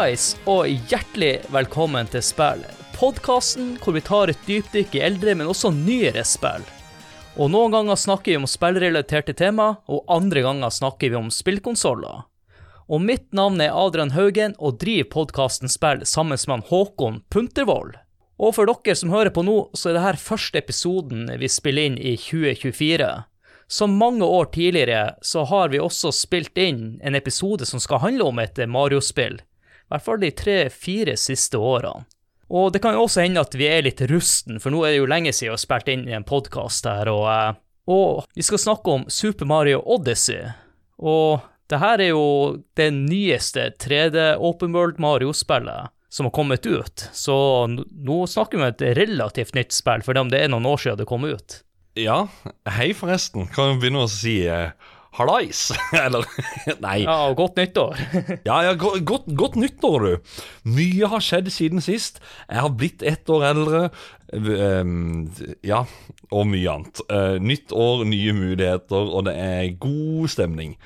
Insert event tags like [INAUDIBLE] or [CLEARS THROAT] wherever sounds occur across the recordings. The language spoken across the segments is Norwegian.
Hallais, og hjertelig velkommen til Spill. Podkasten hvor vi tar et dypdykk i eldre, men også nyere spill. Og noen ganger snakker vi om spillrelaterte tema, og andre ganger snakker vi om spillkonsoller. Og mitt navn er Adrian Haugen, og driver podkasten Spill sammen med han Håkon Puntervold. Og for dere som hører på nå, så er dette første episoden vi spiller inn i 2024. Som mange år tidligere så har vi også spilt inn en episode som skal handle om et Mario-spill. I hvert fall de tre-fire siste årene. Og det kan jo også hende at vi er litt rusten, for nå er det jo lenge siden vi har spilt inn i en podkast her, og, eh, og vi skal snakke om Super Mario Odyssey. Og det her er jo det nyeste 3D Open World Mario-spillet som har kommet ut, så nå snakker vi om et relativt nytt spill, for det er noen år siden det kom ut. Ja, hei forresten. Kan vi begynne å si uh, hallais? [LAUGHS] Eller Nei. Ja, og godt nyttår. [LAUGHS] ja, ja, go godt, godt, nyttår, du. Mye har skjedd siden sist. Jeg har blitt ett år eldre. Um, ja, og mye annet. Uh, nytt år, nye muligheter, og det er god stemning.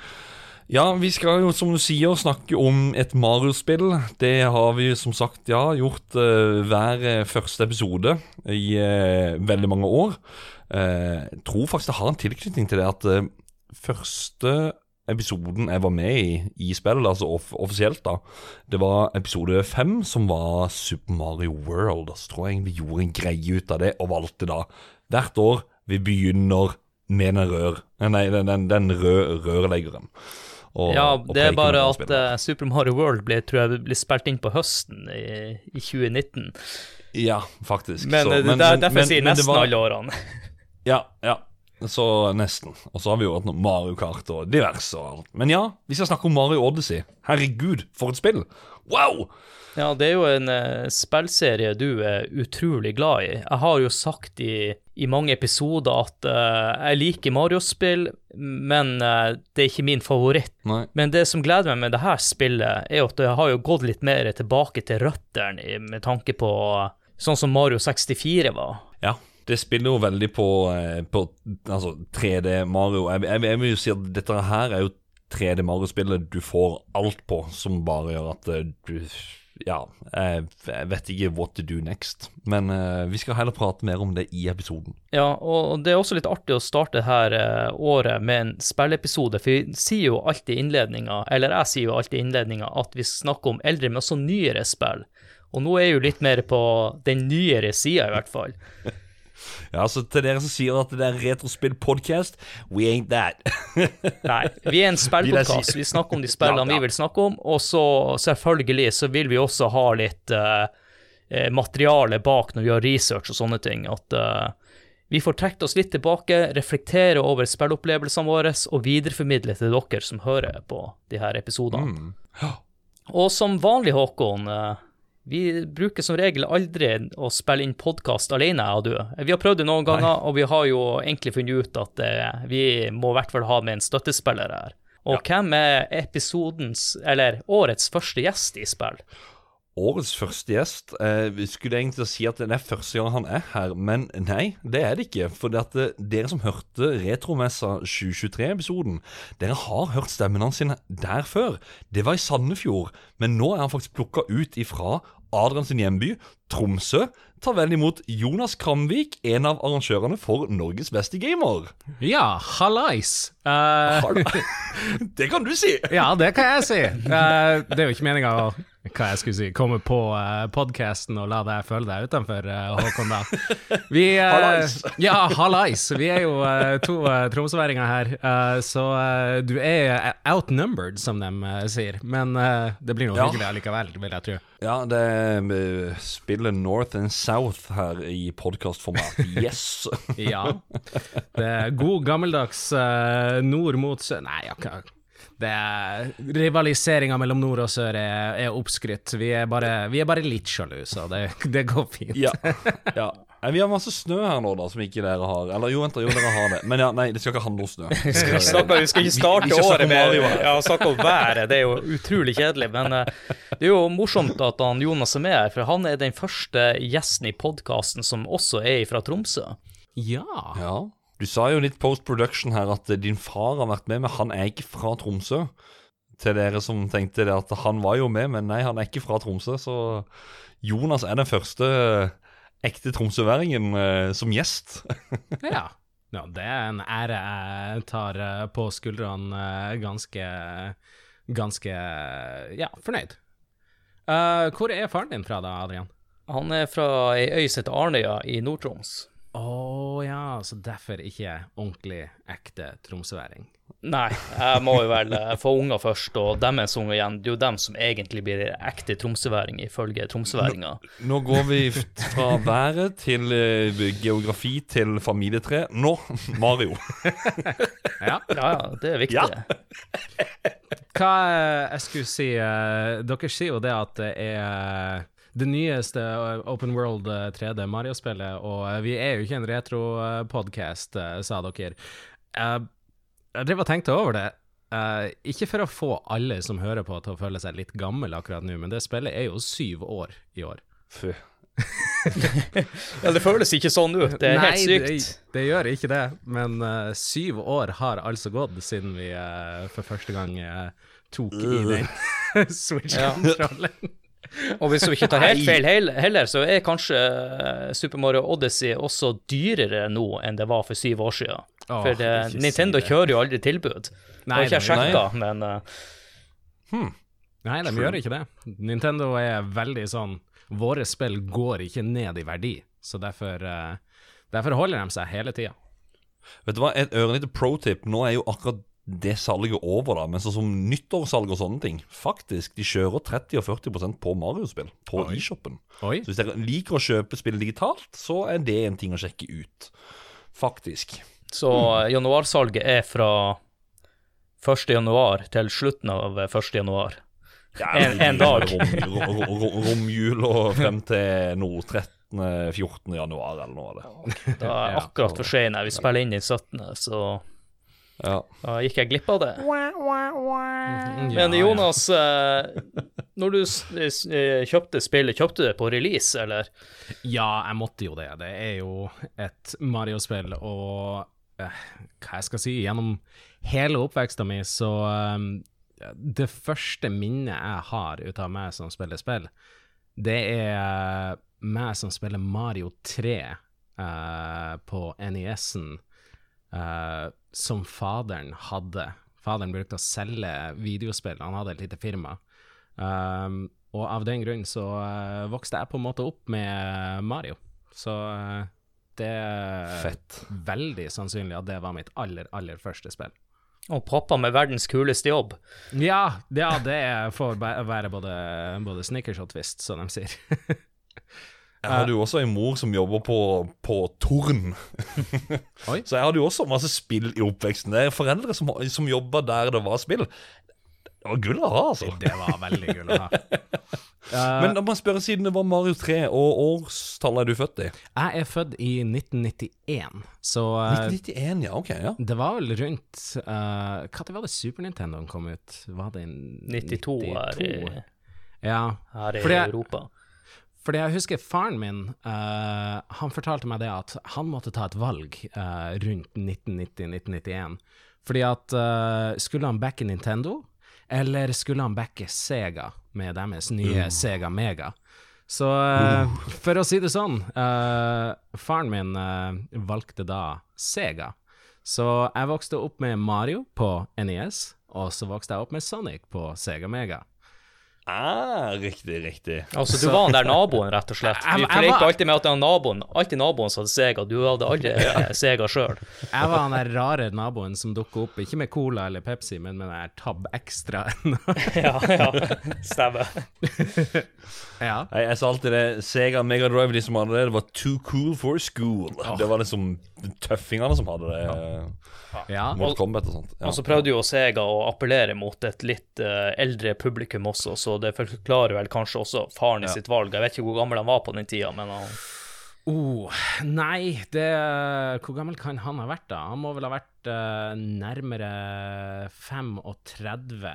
Ja, vi skal jo, som du sier, snakke om et Mario-spill. Det har vi som sagt ja, gjort uh, hver første episode i veldig mange år. Jeg tror faktisk det har en tilknytning til det at første episoden jeg var med i i spillet, altså off offisielt, da, det var episode fem, som var Super Mario World. Så tror jeg vi gjorde en greie ut av det, og valgte da hvert år vi begynner med den rør Nei, den, den, den røde rørleggeren. Og, ja, det er bare at uh, Super Mario World ble, tror jeg ble spilt inn på høsten i, i 2019. Ja, faktisk. Men, så, men, der, derfor men, sier nesten var, alle årene. ja, ja. Så nesten. Og så har vi jo hatt noe Mario Kart og diverse og alt. Men ja, vi skal snakke om Mario Odyssey. Herregud, for et spill! Wow! Ja, det er jo en uh, spillserie du er utrolig glad i. Jeg har jo sagt i, i mange episoder at uh, jeg liker Mario-spill, men uh, det er ikke min favoritt. Nei. Men det som gleder meg med det her spillet, er at det har jo gått litt mer tilbake til røttene med tanke på sånn som Mario 64 var. Ja. Det spiller jo veldig på, på altså 3D Mario. Jeg, jeg, jeg vil jo si at dette her er jo 3D Mario-spillet du får alt på, som bare gjør at du ja, jeg, vet ikke what to do next. Men uh, vi skal heller prate mer om det i episoden. Ja, og det er også litt artig å starte her uh, året med en spilleepisode, for vi sier jo alltid i innledninga, eller jeg sier jo alltid i innledninga, at vi snakker om eldre, men også nyere spill. Og nå er jeg jo litt mer på den nyere sida, i hvert fall. Ja, så til dere som sier at det er retrospill-podkast, we ain't that. [LAUGHS] Nei, vi er en spillpodkast. Vi snakker om de [LAUGHS] spillene ja, ja. vi vil snakke om, og så selvfølgelig så vil vi også ha litt uh, materiale bak når vi har research og sånne ting. At uh, vi får trukket oss litt tilbake, reflektere over spillopplevelsene våre og videreformidle til dere som hører på de her episodene. Mm. Og som vanlig, Håkon, uh, vi bruker som regel aldri å spille inn podkast alene, jeg og du. Vi har prøvd det noen ganger, Nei. og vi har jo egentlig funnet ut at eh, vi må i hvert fall ha med en støttespiller her. Og ja. hvem er episodens, eller årets første gjest i spill? Årets første gjest eh, skulle jeg egentlig si at det er første gang han er her, men nei, det er det ikke. For det at eh, dere som hørte Retromessa 2023-episoden, dere har hørt stemmen hans der før. Det var i Sandefjord, men nå er han faktisk plukka ut ifra Adrian sin hjemby, Tromsø, tar vel imot Jonas Kramvik, en av arrangørene for Norges beste gamer. Ja, hallais. Uh, [LAUGHS] det kan du si! ja, det kan jeg si. Uh, det er jo ikke meninga å hva jeg skulle si, komme på uh, podkasten og la deg føle deg utenfor, uh, Håkon. da. Vi, uh, hallais! [LAUGHS] ja, hallais. Vi er jo uh, to uh, tromsøværinger her, så du er outnumbered, som de sier. Men det blir noe ja. hyggelig allikevel, vil jeg tro. Ja, det spiller North and South her i podkastformat. Yes! [LAUGHS] ja. Det er god gammeldags nord mot sør Nei, ja, Rivaliseringa mellom nord og sør er, er oppskrytt. Vi er, bare, vi er, bare, litt sjalu, så det, det går fint. ja, [LAUGHS] ja. Vi har masse snø her nå, da, som ikke dere har. Eller jo, vent, jo, dere har det. Men ja, nei, det skal ikke handle om snø. Vi skal, snakke, vi skal ikke starte vi, vi året med ja, snakke om været. Det er jo utrolig kjedelig. Men uh, det er jo morsomt at han Jonas er med her, for han er den første gjesten i podkasten som også er fra Tromsø. Ja. ja. Du sa jo litt post production her at din far har vært med, men han er ikke fra Tromsø. til dere som tenkte det at han var jo med, men nei, han er ikke fra Tromsø. Så Jonas er den første ekte tromsøværingen eh, som gjest. [LAUGHS] Ja. ja. Det er en ære jeg tar eh, på skuldrene eh, ganske Ganske ja, fornøyd. Uh, hvor er faren din fra, da, Adrian? Han er fra ei øy som heter Arnøya i Nord-Troms. Å ja, så derfor ikke ordentlig ekte tromsøværing. Nei, jeg må jo vel eh, få unger først, og deres unger igjen. Det er jo dem som egentlig blir ekte tromsøværing, ifølge tromsøværinga. Nå går vi fra været til eh, geografi til familietre. Nå Mario. [LAUGHS] Ja. Ja, ja, det er viktig. Ja. Hva eh, jeg skulle si Dere sier jo det at det er det nyeste eh, Open World eh, 3D Mario-spillet, og eh, vi er jo ikke en retro-podkast, sa dere. Eh, Jeg drev og tenkte over det. Eh, ikke for å få alle som hører på til å føle seg litt gammel akkurat nå, men det spillet er jo syv år i år. Fy. Ja, det føles ikke sånn ut. Det er helt sykt. Det, det gjør ikke det, men uh, syv år har altså gått siden vi uh, for første gang uh, tok i den [LAUGHS] Switch-kontrollen. Og hvis du ikke tar helt feil heller, så er kanskje eh, Super Mario Odyssey også dyrere nå enn det var for syv år siden. Åh, For det, si Nintendo det. kjører jo aldri tilbud. Det Nei, har ikke jeg sjekka, men eh, Nei, de gjør ikke det. Nintendo er veldig sånn Våre spill går ikke ned i verdi, så derfor, uh, derfor holder de seg hele tida. Vet du hva, et ørlite pro tip. Nå er jo akkurat det salget over, da. Men sånn som nyttårssalg og sånne ting. Faktisk, de kjører 30 og 40% på Mario-spill på eShopen. Så hvis dere liker å kjøpe spill digitalt, så er det en ting å sjekke ut. Faktisk. så mm. januarsalget er fra 1. januar til slutten av eh, 1. januar. En- en dag. Rom, rom, rom, romjul og frem til nå 13.-14. januar, eller noe av det. Da er [LAUGHS] akkurat for sent. Vi spiller inn den 17., så Ja. da gikk jeg glipp av det. Ja, Men. Jonas, eh, når du eh, kjøpte spillet, kjøpte du det på release, eller? Ja, jeg måtte jo det. Det er jo et Mario-spill, og eh, hva jeg skal si, gjennom hele oppveksten min, så um, Det første minnet jeg har ut av meg som spiller spill, det er meg som spiller Mario 3 uh, på NES-en, eh, som faderen hadde. Faderen brukte å selge videospill, han hadde et lite firma. Um, og av den grunn så uh, vokste jeg på en måte opp med Mario. Så uh, det er Fett. veldig sannsynlig at det var mitt aller, aller første spill. Og pappa med verdens kuleste jobb. Ja, ja det får være både, både snickers og twist, som de sier. [LAUGHS] Jeg hadde jo også en mor som jobber på, på Torn. [LAUGHS] Så jeg hadde jo også masse spill i oppveksten. Det er foreldre som, som jobba der det var spill. Det var gull å ha, altså. Det var veldig gull å ha. [LAUGHS] Eh, Men da må jeg spørre, siden det var Mario 3, og årstallet er du født i? jeg er født i 1991, så eh, 1991, ja. Ok, ja. det var vel rundt uh, Når var det Super Nintendoen kom ut? Var det i 92 her i, Ja, her i Fordi Europa. Fordi jeg husker faren min, uh, han fortalte meg det at han måtte ta et valg uh, rundt 1990-1991. Fordi at uh, skulle han backe Nintendo, eller skulle han backe Sega med deres nye Sega Mega? Så eh, for å si det sånn, faren min valgte da Sega. Så jeg vokste opp med Mario på NES, og så vokste jeg opp med Sonic på Sega Mega. Ah, riktig, riktig. Altså, du var han der naboen, rett og slett. [LAUGHS] Jeg- Vi jeg ikke var- alltid med at det var naboen. Alltid naboen som hadde Sega. Du hadde aldri [LAUGHS] eh, Sega sjøl. Jeg var han der rare naboen som dukket opp, ikke med Cola eller Pepsi, men med den der Tab Extra. [LAUGHS] Ja, ja. Stemmer. Ja. Jeg, jeg sa alltid det. Sega Mega Drive, de som hadde det, det var too cool for school. Det var liksom tøffingene som hadde det. ja. Mortal Kombat og sånt. Ja. Og så prøvde jo Sega å appellere mot et litt uh, eldre publikum også, så det forklarer vel kanskje også faren i sitt valg. Jeg vet ikke hvor gammel han var på den tida, men han Oh, nei, det Hvor gammel kan han ha vært, da? Han må vel ha vært uh, nærmere 35,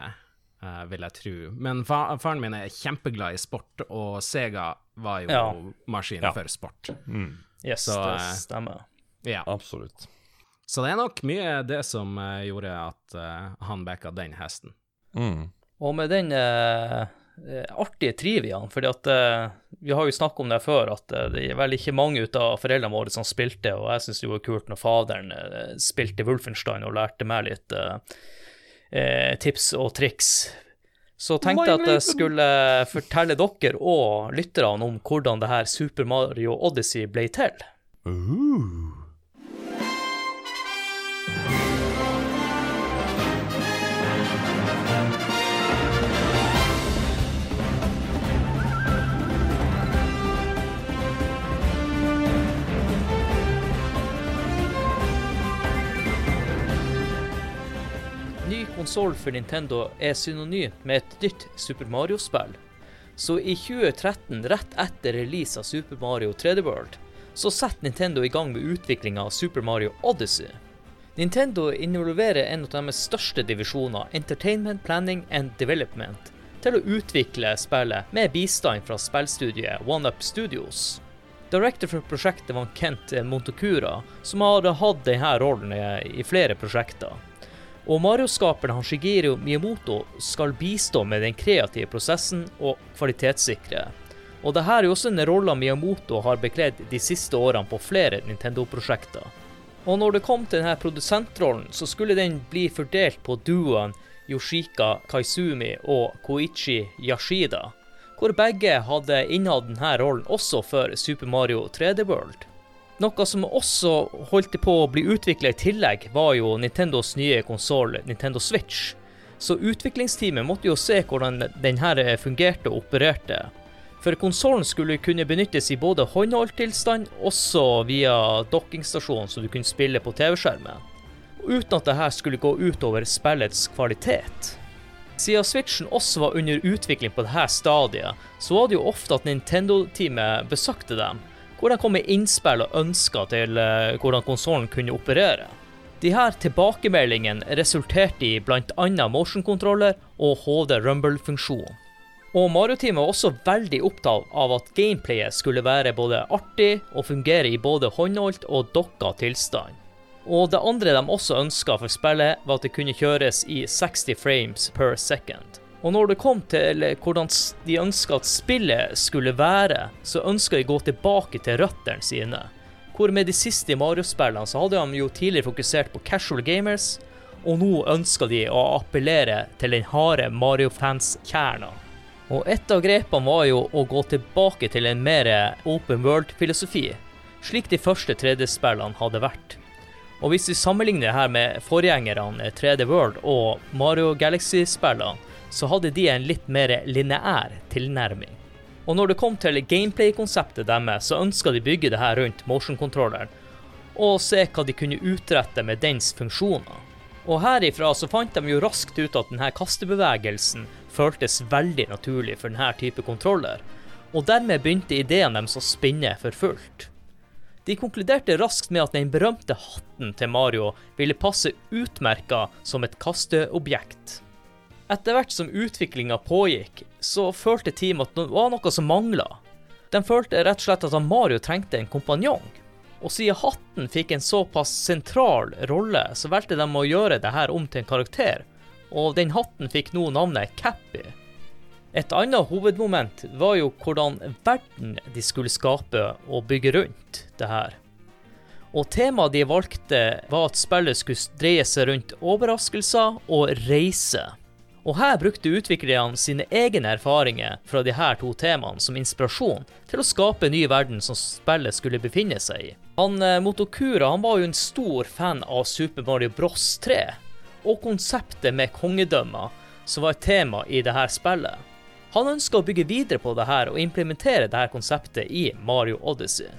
eh, vil jeg tro. Men fa faren min er kjempeglad i sport, og Sega var jo Ja. maskin Ja. for sport. Yes, Så, det eh, stemmer. Ja. Absolutt. Så det er nok mye det som uh, gjorde at uh, han backa den hesten. Mm. Og med den artige triviaen, fordi at vi har jo snakket om det før, at det er vel ikke mange ut av foreldrene våre som spilte, og jeg syns det var kult når faderen spilte Wolfenstein og lærte meg litt eh, eh, tips og triks. Så tenkte jeg at jeg skulle fortelle dere og lytterne om hvordan det her Super Mario Odyssey ble til. Uh. Konsoll for Nintendo er synonymt med et nytt Super Mario-spill. Så i 2013, rett etter release av Super Mario 3D World, så setter Nintendo i gang med utviklinga av Super Mario Odyssey. Nintendo involverer en av deres største divisjoner, Entertainment Planning and Development, til å utvikle spillet med bistand fra spillstudiet OneUp Studios. Director for prosjektet var Kent Montecura, som har hatt denne rollen i flere prosjekter. Og Mario-skaperen Shigeru Miyamoto skal bistå med den kreative prosessen og kvalitetssikre. Og dette er jo også en rolle Miyamoto har bekledd de siste årene på flere Nintendo-prosjekter. Og når det kom til denne produsentrollen, så skulle den bli fordelt på duoen Yoshika Kaizumi og Koichi Yashida, hvor begge hadde innehatt denne rollen også før Super Mario 3D World. Noe som også holdt på å bli utvikla i tillegg, var jo Nintendos nye konsoll Nintendo Switch. Så utviklingsteamet måtte jo se hvordan denne fungerte og opererte. For konsollen skulle kunne benyttes i både håndholdt tilstand, også via dokkingstasjonen, så du kunne spille på TV-skjermen. Uten at dette skulle gå utover spillets kvalitet. Siden Switchen også var under utvikling på dette stadiet, så var det jo ofte at Nintendo-teamet besøkte dem, hvor de kom med innspill og ønsker til eh, hvordan konsollen kunne operere. De her tilbakemeldingene resulterte i bl.a. motion-kontroller og HD Rumble-funksjon. Og Mario-teamet var også veldig opptatt av at gameplayet skulle være både artig og fungere i både håndholdt og dokka tilstand. Og det andre de også ønska for spillet, var at det kunne kjøres i 60 frames per second. Og når det kom til hvordan de ønska at spillet skulle være, så ønska de å gå tilbake til røttene sine. Hvor med de siste Mario-spillene så hadde de jo tidligere fokusert på casual gamers, og nå ønska de å appellere til den harde Mario-fans-kjerna. Og et av grepene var jo å gå tilbake til en mer open world-filosofi, slik de første 3D-spillene hadde vært. Og hvis vi sammenligner det her med forgjengerne 3D World og Mario Galaxy-spillene, så hadde de en litt mer lineær tilnærming. Og når det kom til gameplay-konseptet deres, så ønska de bygge det her rundt motion-kontrolleren, og se hva de kunne utrette med dens funksjoner. Og herifra så fant de jo raskt ut at denne kastebevegelsen føltes veldig naturlig for denne type kontroller, og dermed begynte ideen deres å spinne for fullt. De konkluderte raskt med at den berømte hatten til Mario ville passe utmerka som et kasteobjekt. Etter hvert som utviklinga pågikk, så følte teamet at det var noe som mangla. De følte rett og slett at Mario trengte en kompanjong. Og siden hatten fikk en såpass sentral rolle, så valgte de å gjøre det her om til en karakter, og den hatten fikk nå navnet Cappy. Et annet hovedmoment var jo hvordan verden de skulle skape og bygge rundt det her. Og temaet de valgte, var at spillet skulle dreie seg rundt overraskelser og reise. Og her brukte utviklerne sine egne erfaringer fra de her to temaene som inspirasjon til å skape en ny verden som spillet skulle befinne seg i. Han Motokura han var jo en stor fan av Super Mario Bros 3, og konseptet med kongedømmer, som var et tema i dette spillet. Han ønska å bygge videre på dette og implementere dette konseptet i Mario Odyssey.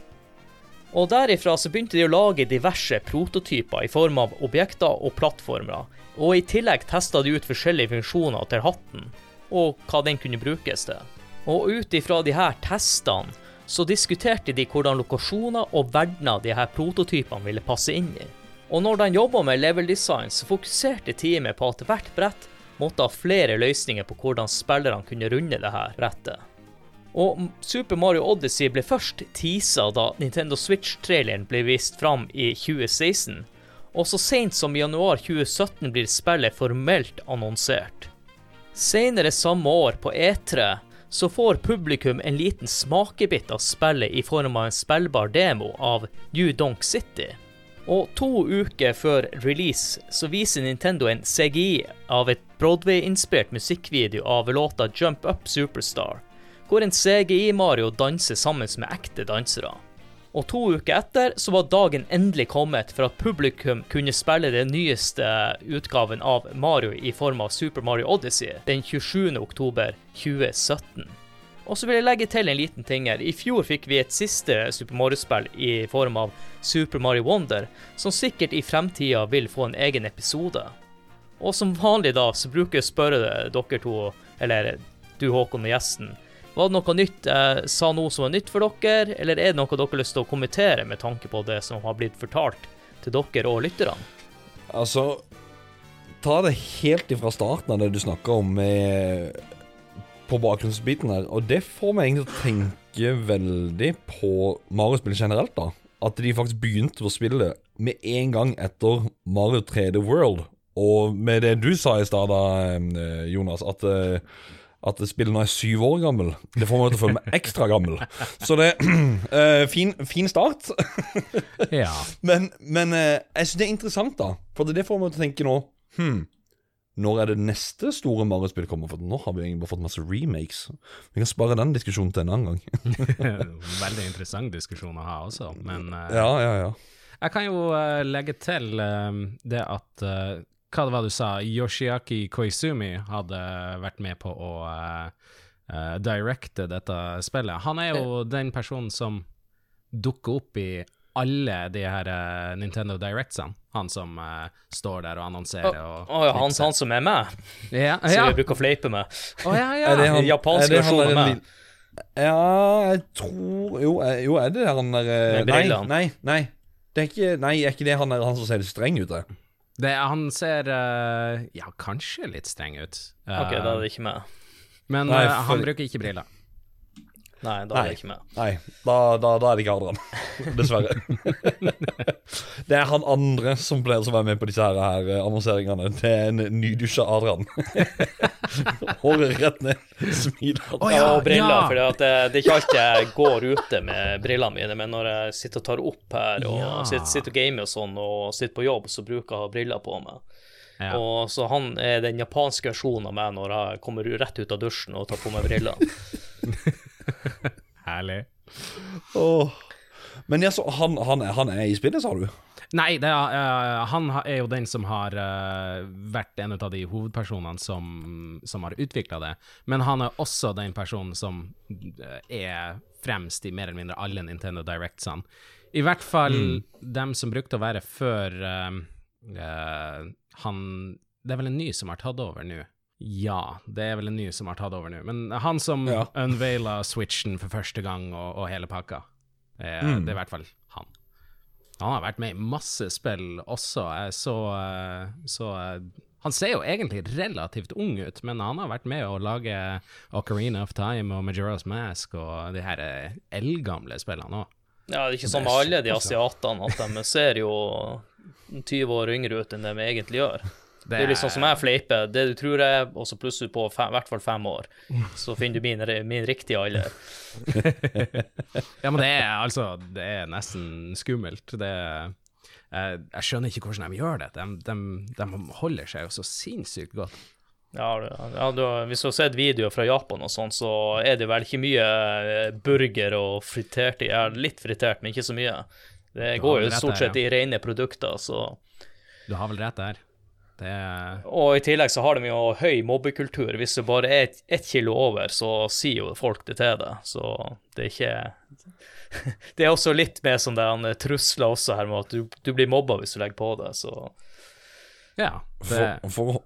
Og derifra så begynte de å lage diverse prototyper i form av objekter og plattformer, og i tillegg testa de ut forskjellige funksjoner til hatten, og hva den kunne brukes til. Og ut ifra her testene så diskuterte de hvordan lokasjoner og verdener de her prototypene ville passe inn i. Og når de jobba med level design, så fokuserte teamet på at hvert brett måtte ha flere løsninger på hvordan spillerne kunne runde det her brettet. Og Super Mario Odyssey ble først teasa da Nintendo Switch-traileren ble vist fram i 2016, og så sent som i januar 2017 blir spillet formelt annonsert. Senere samme år, på E3, så får publikum en liten smakebit av spillet i form av en spillbar demo av New Donk City. Og to uker før release så viser Nintendo en CGI av et Broadway-inspirert musikkvideo av låta Jump Up Superstar, hvor en CGI-Mario danser sammen med ekte dansere. Og to uker etter så var dagen endelig kommet for at publikum kunne spille den nyeste utgaven av Mario i form av Super Mario Odyssey den 27. oktober 2017. Og så vil jeg legge til en liten ting her. I fjor fikk vi et siste Super Mario-spill i form av Super Mario Wonder, som sikkert i fremtida vil få en egen episode. Og som vanlig da, så bruker jeg å spørre dere to, eller du Håkon og gjesten, var det noe nytt jeg sa noe som var nytt for dere, eller er det noe dere har lyst til å kommentere med tanke på det som har blitt fortalt til dere og lytterne? Altså Ta det helt ifra starten av det du snakka om med, på bakgrunnsbiten her, og det får meg egentlig til å tenke veldig på Mario-spill generelt, da. At de faktisk begynte å spille med en gang etter Mario 3D World. Og med det du sa i stad, eh, Jonas, at uh, at spillet nå er syv år gammel. Det får meg til å føle meg ekstra gammel. Så det uh, [CLEARS THROAT] fin, fin, start. [LAUGHS] ja. Men, men uh, jeg syns det er interessant, da. For det får meg til å tenke nå hmm, når er det neste store Mario-spill kommer? For nå har vi egentlig bare fått masse remakes. Vi kan spare den diskusjonen til en annen gang. [LAUGHS] [LAUGHS] Veldig interessant diskusjon å ha også, men uh, Ja, ja, ja. Jeg kan jo legge til det at hva det var du sa, Yoshiaki Koizumi hadde vært med på å uh, uh, directe dette spillet. Han er jo den personen som dukker opp i alle de her uh, Nintendo Directsene. Han som uh, står der og annonserer og Å ja, han, han, som er med? Ja, som ja. vi bruker å fleipe med? Å ja, ja. Er det han, [LAUGHS] Japansk versjon av meg? Ja, jeg tror Jo, jo er det han der Nei, nei, nei. Det er ikke, nei, er ikke det han, der, han som ser litt streng ut? Det? Det, han ser uh, ja, kanskje litt streng ut. Uh, OK, da er det ikke med. Men Nei, uh, for- han bruker ikke briller. Nei, da er det ikke med. Nei, da, da, da er det ikke Adrian. [LAUGHS] Dessverre. [LAUGHS] det er han andre som pleier å være med på disse her, her eh, annonseringene. Det er en nydusja Adrian. [LAUGHS] Håret rett ned, smiler. Oh, Ja, og briller, ja. for det, det, det er ikke alltid jeg går ute med brillene mine, men når jeg sitter og tar opp her, og Ja. sitter, sitter og gamer og sånn, og sitter på jobb, så bruker jeg å ha briller på meg. Ja. Og så han er den japanske versjonen av meg når jeg kommer rett ut av dusjen og tar på meg brillene. [LAUGHS] Herlig. Oh. Men ja, så han, han, er, han er i spillet, sa du? Nei, det er, uh, han er jo den som har uh, vært en av de hovedpersonene som, som har utvikla det. Men han er også den personen som eh, er fremst i mer eller mindre alle Nintendo Directsene. I hvert fall dem som brukte å være før uh, han Det er vel en ny som har tatt over nå. Ja, det er vel en ny som har tatt over nå. Men han som Ja. [LAUGHS] unveila Switchen for første gang og, og hele pakka, eh, det er i hvert fall han. Han har vært med i masse spill også. Så, eh, så eh, Han ser jo egentlig relativt ung ut, men han har vært med å lage Ocarina of Time og Majora's Mask og de her eh, eldgamle spillene òg. Ja, det er ikke sånn med alle de asiatene at de ser jo 20 år yngre ut enn de egentlig gjør. Det er liksom som jeg fleiper. Det du tror er, og så plusser du på i hvert fall fem år. Så finner du min, min riktige alder. [LAUGHS] Ja, men det er altså Det er nesten skummelt. Det jeg, jeg skjønner ikke hvordan de gjør det. De, de, de holder seg jo så sinnssykt godt. Ja, ja du, hvis du har sett videoer fra Japan og sånn, så er det vel ikke mye eh, burger og fritert i Ja, litt fritert, men ikke så mye. Det går jo stort sett i rene produkter, så Du har vel rett der. Det er Og i tillegg så har de jo høy mobbekultur. Hvis du bare er ett et kilo over, så sier jo folk det til deg. Så det er ikke [LAUGHS] Det er også litt mer som det er trusler også her med at du, du blir mobba hvis du legger på det, så Ja. Det, For, for,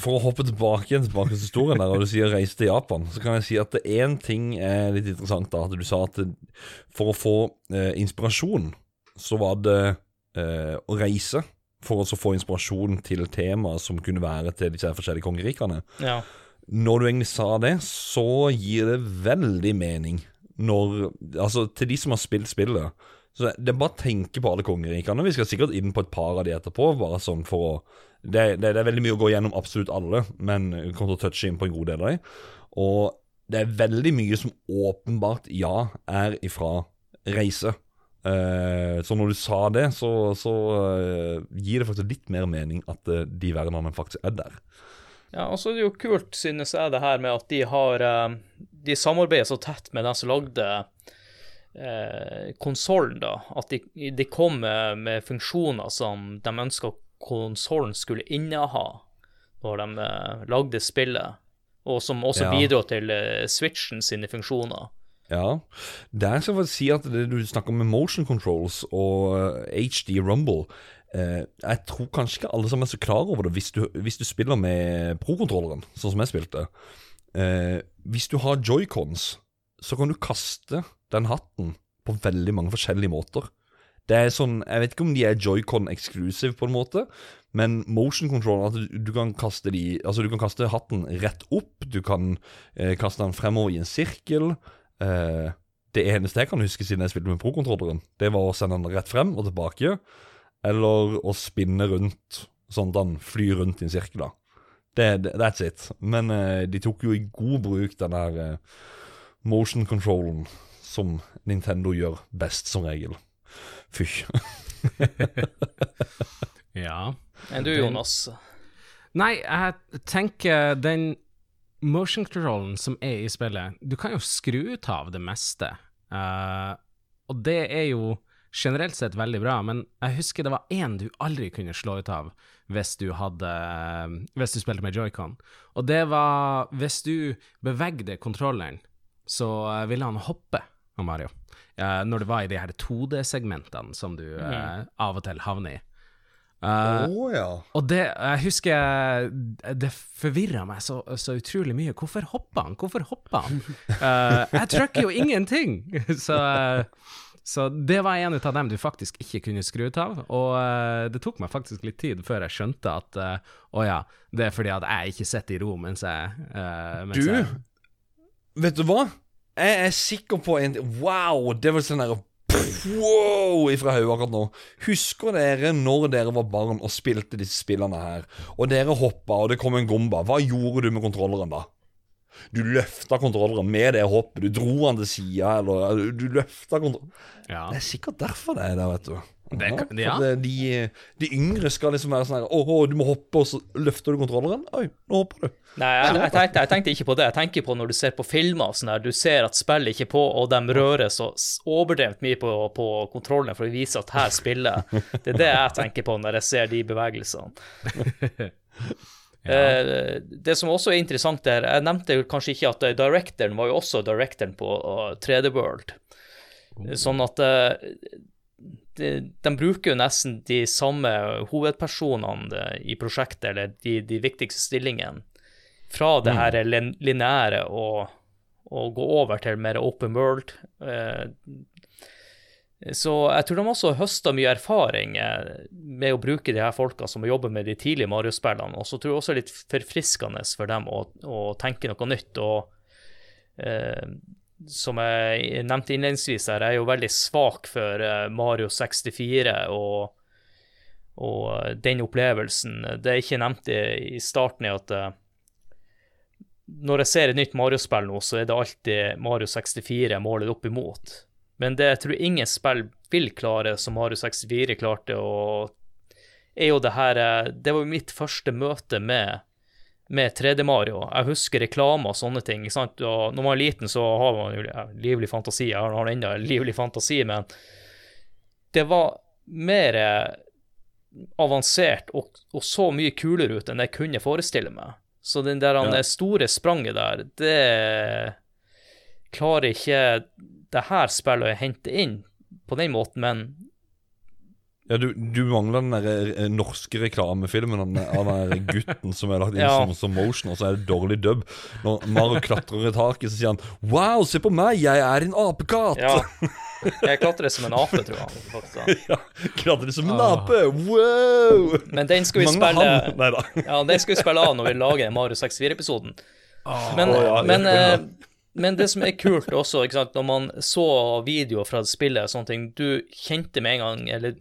for å hoppe tilbake igjen tilbake til historien der, og du sier reise til Japan, så kan jeg si at én ting er litt interessant. da, at Du sa at for å få eh, inspirasjon, så var det eh, å reise. For å få inspirasjon til temaer som kunne være til disse forskjellige kongerikene. ja. Når du egentlig sa det, så gir det veldig mening når Altså, til de som har spilt spillet, Så det, det er bare å tenke på alle kongerikene. Vi skal sikkert inn på et par av de etterpå, bare sånn for å det, det, det er veldig mye å gå gjennom absolutt alle, men vi kommer til å touche inn på en god del av dem. Og det er veldig mye som åpenbart, ja, er ifra reise. Eh, så når du sa det, så, så eh, gir det faktisk litt mer mening at eh, de verdenene faktisk er der. Ja, og så er det jo kult, synes jeg, det her med at de har De samarbeider så tett med den som lagde eh, konsollen, da. At de, de kom med, med funksjoner som de ønska konsollen skulle inneha når de lagde spillet, og som også Ja. bidro til Switchen sine funksjoner. Ja. Der skal jeg si at det du snakker om motion controls og eh, HD Rumble eh, Jeg tror kanskje ikke alle som er så klar over det hvis du, hvis du spiller med pro-kontrolleren, sånn som jeg spilte. Eh, hvis du har joycons, så kan du kaste den hatten på veldig mange forskjellige måter. Det er sånn, Jeg vet ikke om de er joycon exclusive, på en måte, men motion control at du kan kaste de Altså du kan kaste hatten rett opp, du kan eh, kaste den fremover i en sirkel. Eh, det eneste jeg kan huske siden jeg spilte med pro-kontrolleren, det var å sende den rett frem og tilbake, eller å spinne rundt, sånn at den flyr rundt i en sirkel. da. Det, det, that's it. Men eh, de tok jo i god bruk den der eh, motion controllen som Nintendo gjør best, som regel. Fysj. [LAUGHS] Ja. Enn du, Jonas? Nei, jeg tenker den motion controllen som er i spillet Du kan jo skru ut av det meste. Uh, og det er jo generelt sett veldig bra, men jeg husker det var én du aldri kunne slå ut av hvis du hadde Hvis du spilte med joycon. Og det var hvis du bevegde kontrolleren, så eh, ville han hoppe, av Mario. Uh, når det var i de her 2D-segmentene som du uh, av og til havner i. Eh, ja. og det, jeg husker Det forvirra meg så, så utrolig mye. Hvorfor hoppa han? Hvorfor hoppa han? Uh, [LAUGHS] jeg trykker jo ingenting! [LAUGHS] så, eh, så det var en av dem du faktisk ikke kunne skru ut av. Og det tok meg faktisk litt tid før jeg skjønte at eh, oh, ja, det er fordi at jeg ikke sitter i ro mens jeg mens Du, jeg, vet du hva? Jeg er sikker på en Wow! Det var sånn der Wow! Ifra hodet akkurat nå. Husker dere når dere var barn og spilte disse spillene her, og dere hoppa, og det kom en gomba? Hva gjorde du med kontrolleren da? Du løfta kontrolleren med det hoppet, du dro han til sida, eller du, løfta kontrolleren ja. Det er sikkert derfor det er der, vet du. Det kan- ja. eh, de, de yngre skal liksom være sånn her Åh, du må hoppe, og så løfter du kontrolleren. Oi, nå hopper du. Nei, jeg, jeg, tenkte, jeg tenkte ikke på det. Jeg tenker på når du ser på filmer, sånn her, du ser at spillet ikke er på, og de rører så overdrevent mye på, på kontrollen for å vise at her spiller jeg. Det er det jeg tenker på når jeg ser de bevegelsene. [LAUGHS] Ja. det som også er interessant der, jeg nevnte jo kanskje ikke at eh, directoren var jo også directoren på uh, 3D World. Sånn at eh, de, de bruker jo nesten de samme hovedpersonene eh, i prosjektet, eller de, de viktigste stillingene, fra det her mm. lineære og, og gå over til mer open world. Eh, så jeg tror de også høster mye erfaring eh, med å bruke de her folka som jobber med de tidlige Mario-spillene, og så tror jeg også det er litt forfriskende for dem å, å tenke noe nytt. og eh, som jeg nevnte innledningsvis her, er jo veldig svak for eh, Mario 64 og, og den opplevelsen. Det jeg ikke nevnte i starten, er at eh, når jeg ser et nytt Mario-spill nå, så er det alltid Mario 64 jeg måler opp imot. Men det jeg tror ingen spill vil klare som Mario 64 klarte, og er jo det her eh, Det var mitt første møte med med 3D-Mario. Jeg husker reklame og sånne ting. ikke sant? Og når man er liten, så har man jo livlig fantasi. Jeg har ennå livlig fantasi, men det var mer eh, avansert og, og så mye kulere ut enn jeg kunne forestille meg. Så den der Ja. ja. store spranget der, det klarer ikke det her spillet å hente inn på den måten, men Ja, du, du mangler den der eh, norske reklamefilmen av den- der gutten som er lagt inn Ja. som, som motion, og så er det dårlig dub. Når Mario klatrer i taket, så sier han 'Wow, se på meg, jeg er en apekatt'. ja. Jeg klatrer som en ape, tror jeg. faktisk. [LAUGHS] Ja, Klatrer som en Ah. ape. Wow! Men den skal vi Mange spille. Ja, den skal vi spille av når vi lager Mario 64-episoden. Men, oh, ja, men eh, men det som er kult også, ikke sant, når man så videoer fra spillet sånne ting, du kjente med en gang, eller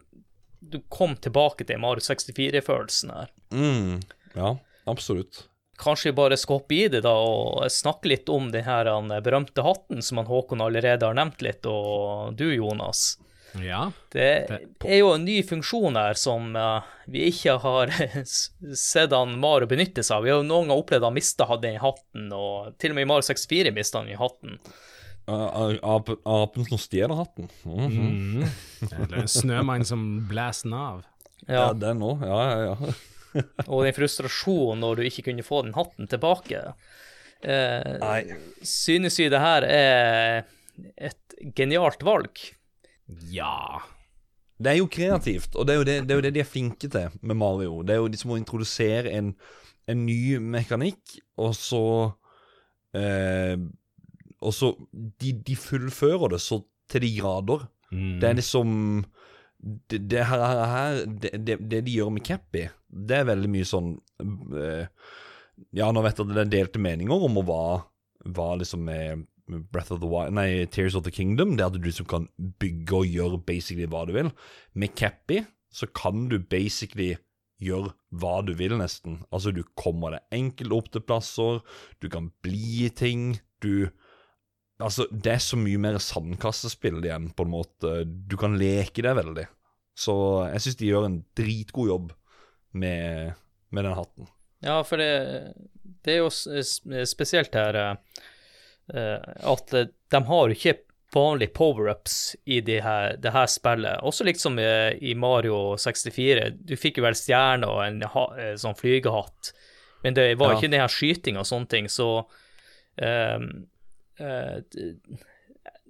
du kom tilbake til Mario 64-følelsen her. Mm, ja, absolutt. Kanskje vi bare skal hoppe i det da og snakke litt om den her berømte hatten som han Håkon allerede har nevnt litt, og du, Jonas. Ja. Det er jo en ny funksjon her som uh, vi ikke har [LAUGHS] sett han Mario benytte seg av. Vi har jo noen ganger opplevd han mista den hatten, og til og med i Mario 64 mista han den hatten. Uh, apen, apen som stjeler hatten. Mhm. Mm. Eller en snømann som blæser den av. Ja, Ja, den òg. Ja, ja, ja. [LAUGHS] og den frustrasjonen når du ikke kunne få den hatten tilbake. Eh, Nei. synes vi det her er et genialt valg. Ja. Det er jo kreativt, og det er jo det, det, er jo det de er flinke til med Mario. Det er jo de som må introdusere en, en ny mekanikk, og så eh, Og så de, de fullfører det så til de grader. Mm. Det er liksom Det, det her, her det, det, det de gjør med Cappy, det er veldig mye sånn eh, Ja, nå vet jeg at det er delte meninger om hva, hva liksom med Breath of the Wild Nei, Tears of the Kingdom. Det er at du liksom kan bygge og gjøre basically hva du vil. Med Cappy så kan du basically gjøre hva du vil, nesten. Altså, du kommer deg enkelt opp til plasser, du kan bli ting, du Altså, det er så mye mer sandkassespill igjen, på en måte. Du kan leke deg veldig. Så jeg syns de gjør en dritgod jobb med, med den hatten. Ja, for det, det er jo spesielt her eh, at eh, de har ikke vanlige power-ups i det her, det her spillet. Også liksom i, i Mario 64. Du fikk jo vel stjerne og en ha, sånn flygehatt, men det var Ja. ikke den her skyting og sånne ting, så d-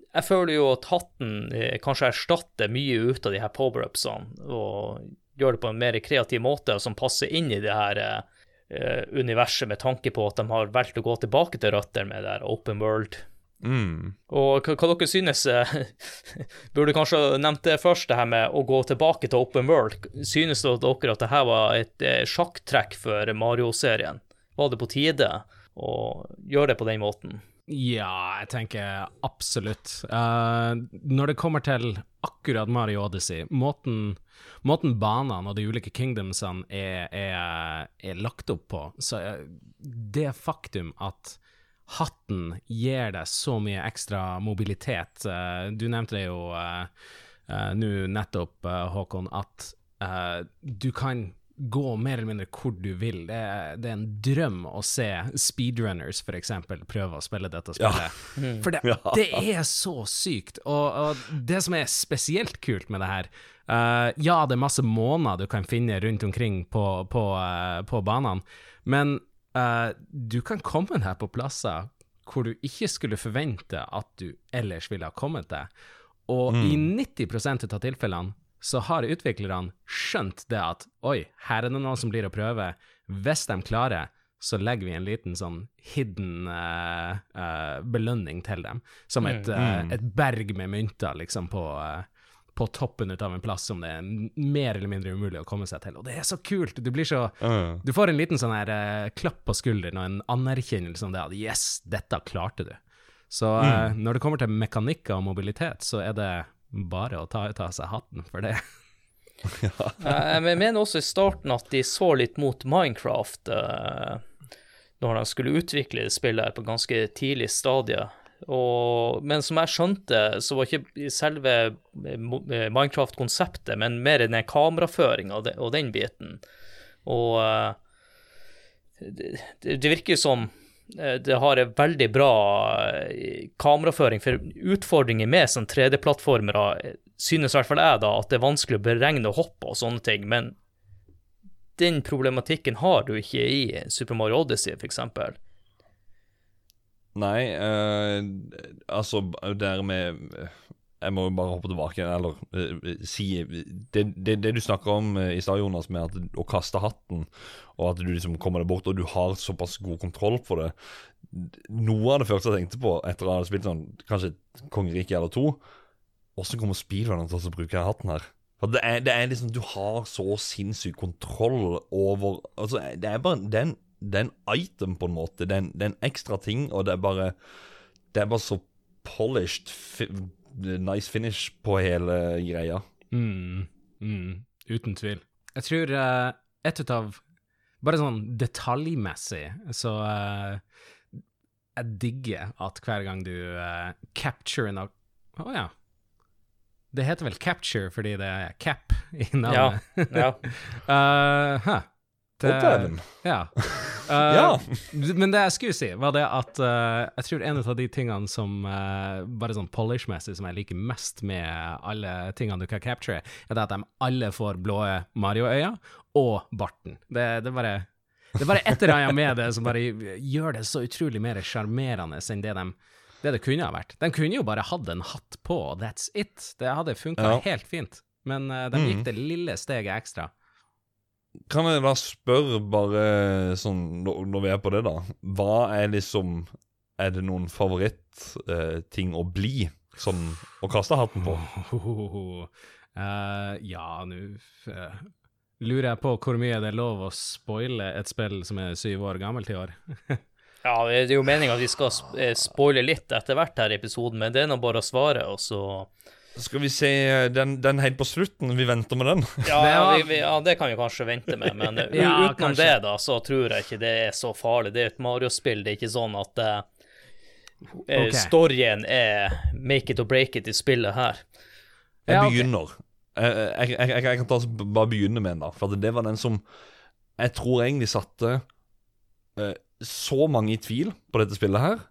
jeg føler jo at hatten eh, kanskje erstatter mye ut av de her power-upsene, og gjør det på en mer kreativ måte, som passer inn i det her eh, eh, universet, med tanke på at de har valgt å gå tilbake til røtter med det her open world. Mm. Og hva, hva dere synes eh, [LAUGHS] Burde kanskje nevnt det først, det her med å gå tilbake til open world. Synes dere at det her var et eh, sjakktrekk for Mario-serien? Var det på tide å gjøre det på den måten? Ja, jeg tenker absolutt. Uh, når det kommer til akkurat Mario Odyssey, måten, måten banene og de ulike kingdomsene er, er, er lagt opp på, så er det faktum at hatten gir deg så mye ekstra mobilitet uh, Du nevnte det jo nå nettopp, Håkon, at du kan gå mer eller mindre hvor du vil. Det er, det er en drøm å se speedrunners, eksempel, prøve å spille dette spillet. For det, det er så sykt. Og, og det som er spesielt kult med det her uh, Ja, det er masse måner du kan finne rundt omkring på, på, uh, på banene, men uh, du kan komme deg på plasser hvor du ikke skulle forvente at du ellers ville ha kommet deg. Og i 90% av tilfellene så har utviklerne skjønt det at oi, her er det noen som blir å prøve. Hvis de klarer, så legger vi en liten sånn hidden uh, uh, belønning til dem. Som et, uh, et berg med mynter, liksom, på, på toppen av en plass som det er mer eller mindre umulig å komme seg til. Og det er så kult! Du blir så Mm. Du får en liten sånn her klapp på skulderen og en anerkjennelse om det at yes, dette klarte du. Så eh, når det kommer til mekanikker og mobilitet, så er det bare å ta ut av seg hatten for det. [LAUGHS] ja. Jeg mener også i starten at de så litt mot Minecraft eh, når de skulle utvikle spillet på ganske tidlig stadie. Og, men som jeg skjønte, så var ikke selve eh, eh, Minecraft-konseptet, men mer den kameraføringa og, og den biten. Og eh, det, det virker jo som eh, det har en veldig bra eh, kameraføring, for utfordringer med sånn 3D-plattformere eh, synes i hvert fall jeg da at det er vanskelig å beregne hopp og sånne ting, men den problematikken har du ikke i Super Mario Odyssey, eksempel. Nei, øh, altså der med Jeg må jo bare hoppe tilbake, eller uh, si det, det, det du snakker om uh, i stad, Jonas, med at, å kaste hatten, og at du liksom kommer deg bort, og du har såpass god kontroll på det Noe av det første jeg tenkte på etter å ha spilt sånn kanskje et kongerike eller to Åssen kommer speedrunneren til å bruke hatten her? For det er, det er liksom Du har så sinnssyk kontroll over Altså, det er bare det er item, på en måte. Det er det er en ekstra ting, og det er bare Det er bare så polished, nice finish på hele greia. Mm, mm, uten tvil. Jeg tror uh, et ut av Bare sånn detaljmessig så uh, Jeg digger at hver gang du uh, capture noe Å oh, ja. Det heter vel capture fordi det er cap i navnet. Ja. ja. uh, [LAUGHS] huh. Det, Dæven. ja. Uh, [LAUGHS] Ja. Men det jeg skulle si, var det at uh, jeg tror en av de tingene som uh, bare sånn polish-messig som jeg liker mest med alle tingene du kan capture, er det at de alle får blå Mario-øyne og barten. Det, det, bare, det er bare et eller annet med det som bare gjør det så utrolig mer sjarmerende enn det de det det kunne ha vært. De kunne jo bare hatt en hatt på, og that's it. Det hadde funka Ja. helt fint. Men de gikk det lille steget ekstra. Kan jeg da spørre, bare sånn når vi er på det, da Hva er liksom Er det noen favorittting å bli? Sånn å kaste hatten på? Uh, [LAUGHS] ja, nå uh, lurer jeg på hvor mye det er lov å spoile et spill som er syv år gammelt i år. [LAUGHS] Ja, det er jo meninga at vi skal sp- eh, spoile litt etter hvert her i episoden, men det er nå bare å svare, og så Skal vi se den, den helt på slutten? Vi venter med den. ja, [LAUGHS] Det vi, vi, ja, det kan vi kanskje vente med, men eh, [LAUGHS] Ja, utenom kanskje. det, da, så tror jeg ikke det er så farlig. Det er et Mario-spill, det er ikke sånn at uh, okay. Storyen er make it or break it i spillet her. Jeg begynner. Jeg, jeg, jeg, jeg kan ta, bare begynne med en, da. For det var den som jeg tror egentlig satte uh, så mange i tvil på dette spillet her.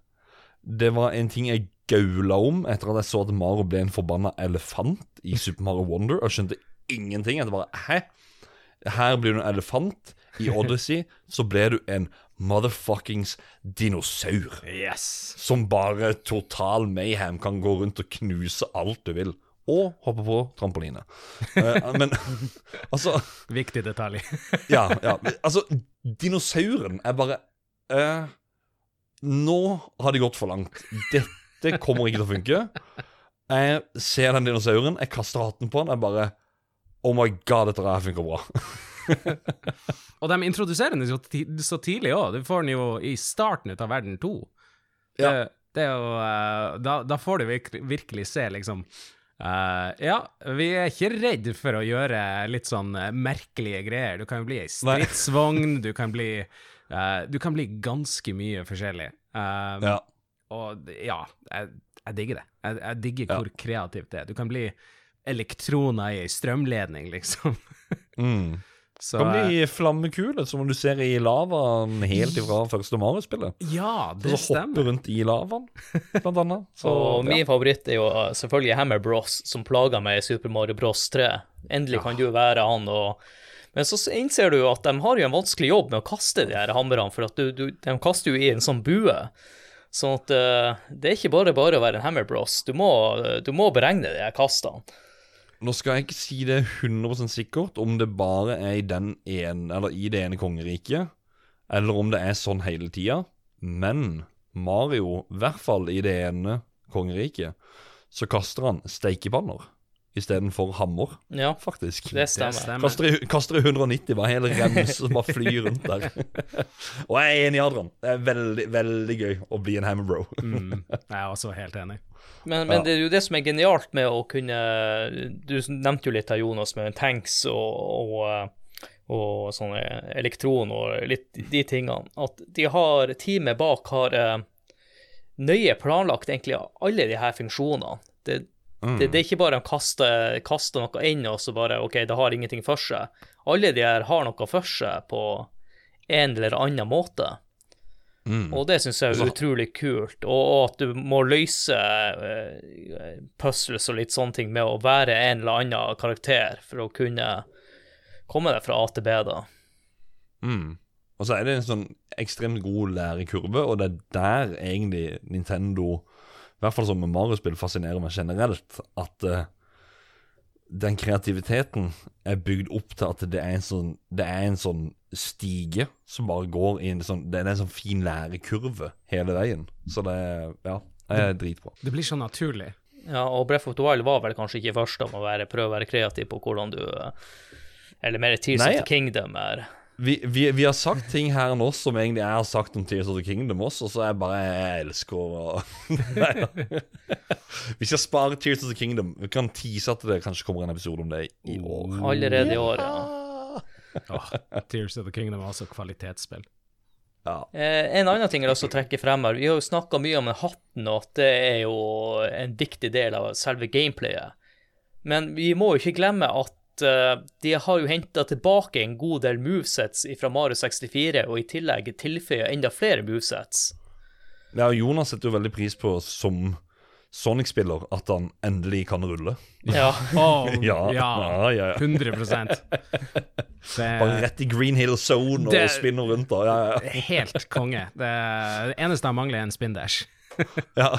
Det var en ting jeg gaula om etter at jeg så at Mario ble en forbanna elefant i Super Mario Wonder, og skjønte ingenting. Jeg bare Hæ? Her blir du en elefant. I Odyssey så ble du en motherfuckings dinosaur. Yes! Som bare total mayhem kan gå rundt og knuse alt du vil. Og hoppe på trampoline. Uh, men [LAUGHS] altså Viktig detalj. [LAUGHS] Ja, ja. Altså, dinosauren er bare uh, Nå har de gått for langt. Dette kommer ikke til å funke. Jeg ser den dinosauren, jeg kaster hatten på den, jeg bare Oh my god, dette her funker bra. [LAUGHS] Og de introduserer den så, så tidlig òg. Du får den jo i starten ut av verden 2. Ja. Det, det er jo eh, da, da får du virkelig, virkelig se, liksom uh, Ja, vi er ikke redd for å gjøre litt sånn eh, merkelige greier. Du kan jo bli ei stridsvogn, du kan bli uh, Du kan bli ganske mye forskjellig. Uh, Ja. Og ja, jeg, jeg digger det. Jeg, jeg digger Ja. hvor kreativt det er. Du kan bli elektroner i ei strømledning, liksom. [LAUGHS] Mm. Så, Kan bli flammekule, som du ser i lavaen helt ifra første Mario-spillet. Ja, det Så hopper stemmer. rundt i lavaen, blant annet. [LAUGHS] Så, Og ja. min favoritt er jo eh, selvfølgelig Hammer Bros, som plager meg i Super Mario Bros 3. Endelig kan du være han og Men så innser du jo at de har jo en vanskelig jobb med å kaste de her hammerne, for at du, du, de kaster jo i en sånn bue. Sånn at uh, det er ikke bare bare å være en Hammer Bros. Du må, du må beregne de her kastene. Nå skal jeg ikke si det 100% sikkert om det bare er i den ene, eller i det ene kongeriket, eller om det er sånn hele tida, men Mario, i hvert fall i det ene kongeriket, så kaster han steikepanner istedenfor hammer, Ja, faktisk. det Det stemmer. Kaster kaster 190, bare hele rems som bare flyr rundt der. [LAUGHS] Og jeg er enig i Adrian. Det er veldig, veldig gøy å bli en hammerbro. Mm, jeg er også helt enig. Men, men det er jo det som er genialt med å kunne Du nevnte jo litt av Jonas med tanks og, og, eh, og sånne elektron og litt de tingene. At de har teamet bak har eh, nøye planlagt egentlig alle de her funksjonene. Det, det, det er ikke bare å kaste, kaster noe inn og så bare OK, det har ingenting for seg. Alle de her har noe for seg på en eller annen måte. Mm. Og det syns jeg er utrolig kult. Og, og at du må løse uh, puzzles og litt sånne ting med å være en eller annen karakter for å kunne komme deg fra A til B, da. Mm. Og så er det en sånn ekstremt god lærekurve, og det er der egentlig Nintendo, i hvert fall som med Mario-spill, fascinerer meg generelt. At uh, den kreativiteten er bygd opp til at det er en sånn, det er en sånn stige som bare går i en sånn Det er en sånn fin lærekurve hele veien. Så det Ja, det er dritbra. Det blir så naturlig. Ja, og Breath of the Wild var vel kanskje ikke først om å være, prøve å være kreativ på hvordan du eh, Eller mer Tears Nei, of the Kingdom er vi, vi, vi har sagt ting her nå som egentlig jeg har sagt om Tears of the Kingdom også, og så er jeg bare Jeg elsker å Nei [LAUGHS] da. Vi skal spare Tears of the Kingdom. Vi kan tease at det kanskje kommer en episode om det i år. Allerede i år, ja. Oh, Tears of the Kingdom er også kvalitetsspill. Ja. Eh, en annen ting jeg også lyst til å trekke frem her. Vi har jo snakka mye om den hatten, og at det er jo en viktig del av selve gameplayet. Men vi må jo ikke glemme at eh, de har jo henta tilbake en god del movesets fra Mario 64, og i tillegg tilføyer enda flere movesets. ja, Jonas setter jo veldig pris på som Sonic-spiller at han endelig kan rulle. Ja. [LAUGHS] Oh, [LAUGHS] Ja, ja, ja, ja, ja. 100 Det [LAUGHS] Bare rett i Green Hill Zone og Det- spinner rundt. Da. Ja, ja. helt konge. Det, det eneste han mangler, er en spindash. Ja.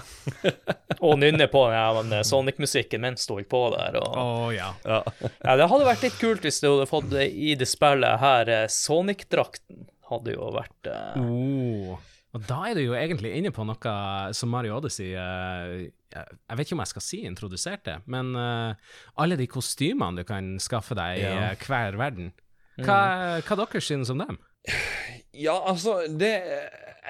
[LAUGHS] Og nynne på ja, her Sonic-musikken mens sto på der. Og... Oh, ja. ja. ja, det hadde vært litt kult hvis du hadde fått det i det spillet her eh, Sonic-drakten. Hadde jo vært uh... Oh. Og da er du jo egentlig inne på noe som Mario Odyssey uh, Jeg vet ikke om jeg skal si introduserte, men uh, alle de kostymene du kan skaffe deg i Ja. eh, hver verden. Hva, hva dere synes om dem? Ja, altså det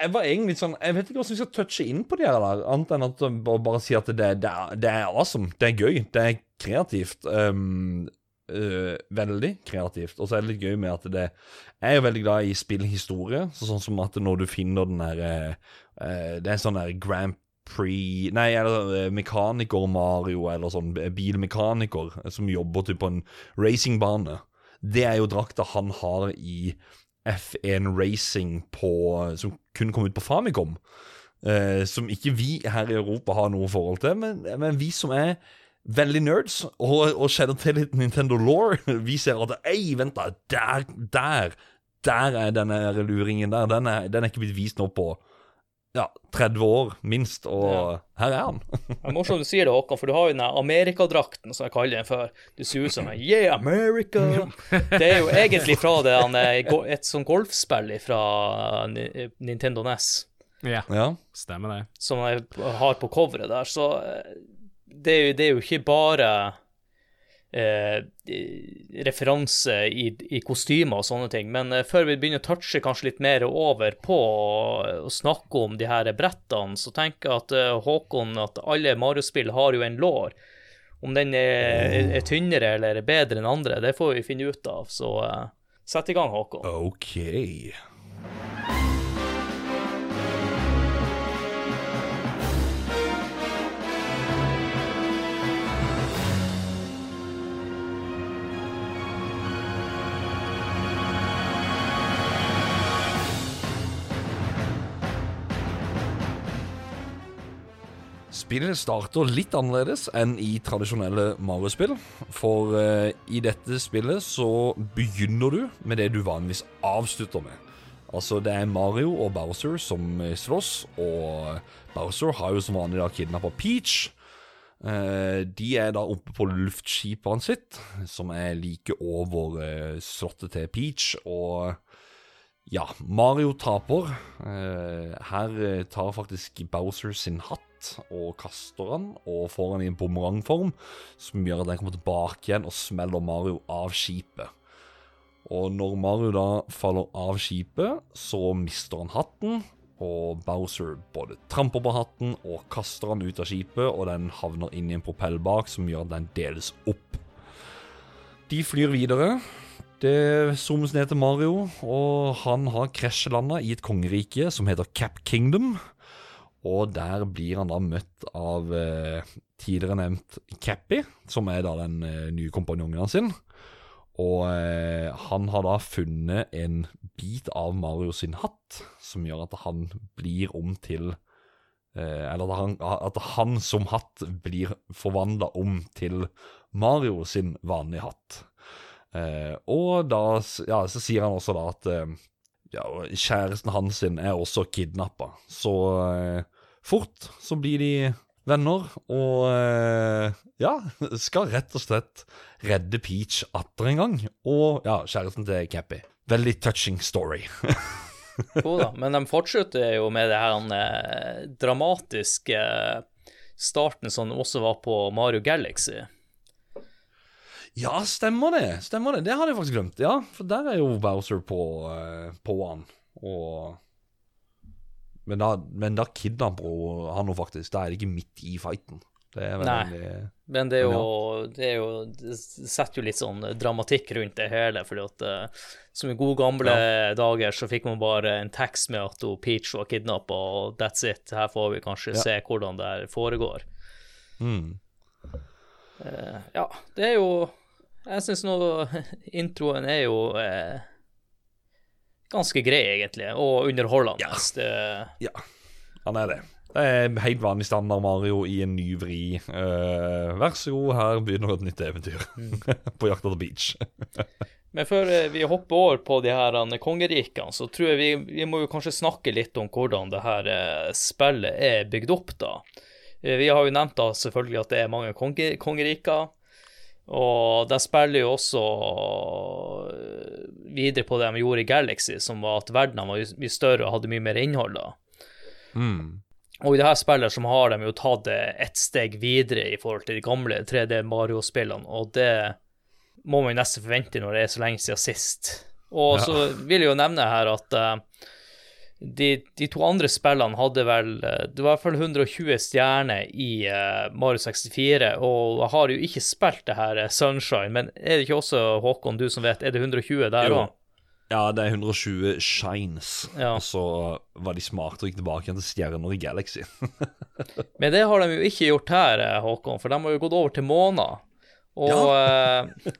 Jeg var egentlig sånn Jeg vet ikke hvordan vi skal touche inn på det der, annet enn at bare, si at det, det, er, det er awesome. Det er gøy. Det er kreativt. Um, øh, veldig kreativt. Og så er det litt gøy med at det Jeg er jo veldig glad i spillhistorie. Så sånn som at når du finner den der eh, eh, Det er sånn der Grand Prix Nei, eller eh, mekaniker Mario, eller sånn bilmekaniker som jobber typ på en racingbane. Det er jo drakta han har i F1 Racing på, som kun kom ut på Famicom. Eh, som ikke vi her i Europa har noe forhold til, men, men vi som er veldig nerds og, og kjenner til litt Nintendo Law, [LAUGHS] vi ser at Ei, vent da, der, der, der er denne luringen der. Den er, den er ikke blitt vist nå på ja, 30 år, minst, og her er han. Det er morsomt du sier det, Håkon, for du har jo den Amerikadrakten, som jeg kaller den før. Du ser ut som en Yeah, America! Det er jo egentlig fra det, han, eh, et sånt golfspill fra Nintendo NES, Ja, Ja. stemmer det. som jeg har på coveret der. Så eh, det er jo, det er jo ikke bare eh, referanse i, i kostymer og sånne ting. Men eh, før vi begynner å touche kanskje litt mer over på å snakke om de her brettene, så tenker jeg at eh, Håkon, at alle Mario-spill har jo en lår. Om den er, er, er tynnere eller er bedre enn andre, det får vi finne ut av. Så eh, sett i gang, Håkon. OK. Spillet starter litt annerledes enn i tradisjonelle Mario-spill. For eh, i dette spillet så begynner du med det du vanligvis avslutter med. Altså, det er Mario og Bowser som eh, slåss, og Bowser har jo som vanlig da kidnappa Peach. Eh, de er da oppe på luftskipet sitt, som er like over eh, slottet til Peach, og ja, Mario taper. Eh, her eh, tar faktisk Bowser sin hatt og kaster han, og får han i en bumerangform, som gjør at den kommer tilbake igjen og smeller Mario av skipet. Og når Mario da faller av skipet, så mister han hatten, og Bowser både tramper på hatten og kaster han ut av skipet, og den havner inn i en propell bak, som gjør at den deles opp. De flyr videre. Det zoomes ned til Mario, og han har krasjlanda i et kongerike som heter Cap Kingdom. Og der blir han da møtt av eh, tidligere nevnt Cappy, som er da den eh, nye kompanjongen sin. Og eh, han har da funnet en bit av Mario sin hatt, som gjør at han blir om til eh, Eller at han, at han som hatt blir forvandla om til Mario sin vanlige hatt. Eh, og da ja, så sier han også da at eh, ja, kjæresten hans sin er også kidnappa. Så eh, fort så blir de venner, og eh, ja, [LAUGHS] skal rett og slett redde Peach atter en gang. Og ja, kjæresten til Cappy. Veldig touching story. [LAUGHS] Jo da, men de fortsetter jo med det her den, dramatiske starten som også var på Mario Galaxy. Ja, stemmer det. Stemmer det. Det hadde jeg faktisk glemt. Ja, for der er jo Bowser på, uh, på han. Og Men da, men da kidnapper han jo faktisk. Da er det ikke midt i fighten. Det Nei. veldig Men det er jo, det er jo Det setter jo litt sånn dramatikk rundt det hele, fordi at eh, som i gode gamle dager så fikk man bare en tekst med at hun Peach var kidnappa, og that's it. Her får vi kanskje Ja. se hvordan det foregår. mm. Uh, ja, det er jo Jeg syns nå [LAUGHS] introen er jo eh, ganske grei, egentlig, og underholdende. Ja. Det, Ja, han er det. Det er helt vanlig standard Mario i en ny vri. Eh, vær så god, her begynner et nytt eventyr. [LAUGHS] på jakt etter Beach. [LAUGHS] Men før eh, vi hopper over på de her eh, kongerikene, så tror jeg vi, vi må jo kanskje snakke litt om hvordan det her eh, spillet er bygd opp, da. Vi har jo nevnt da selvfølgelig at det er mange konger, kongeriker, og de spiller jo også eh, videre på det de gjorde i Galaxy, som var at verdenene var mye større og hadde mye mer innhold, da. Mm. Og i det her spillet så har de jo tatt det ett steg videre i forhold til de gamle 3D Mario-spillene, og det må man jo nesten forvente når det er så lenge siden sist. Og Ja. så vil jeg jo nevne her at eh, de, de to andre spillene hadde vel eh, Det var i hvert fall 120 stjerner i uh, Mario 64, og jeg har jo ikke spilt det her eh, Sunshine, men er det ikke også, Håkon, du som vet, er det 120 der òg? Ja, det er 120 shines. Ja. Og så var de smarte og gikk tilbake igjen til stjerner i Galaxy. [LAUGHS] Men det har de jo ikke gjort her, Håkon, for de har jo gått over til måner. Og eh,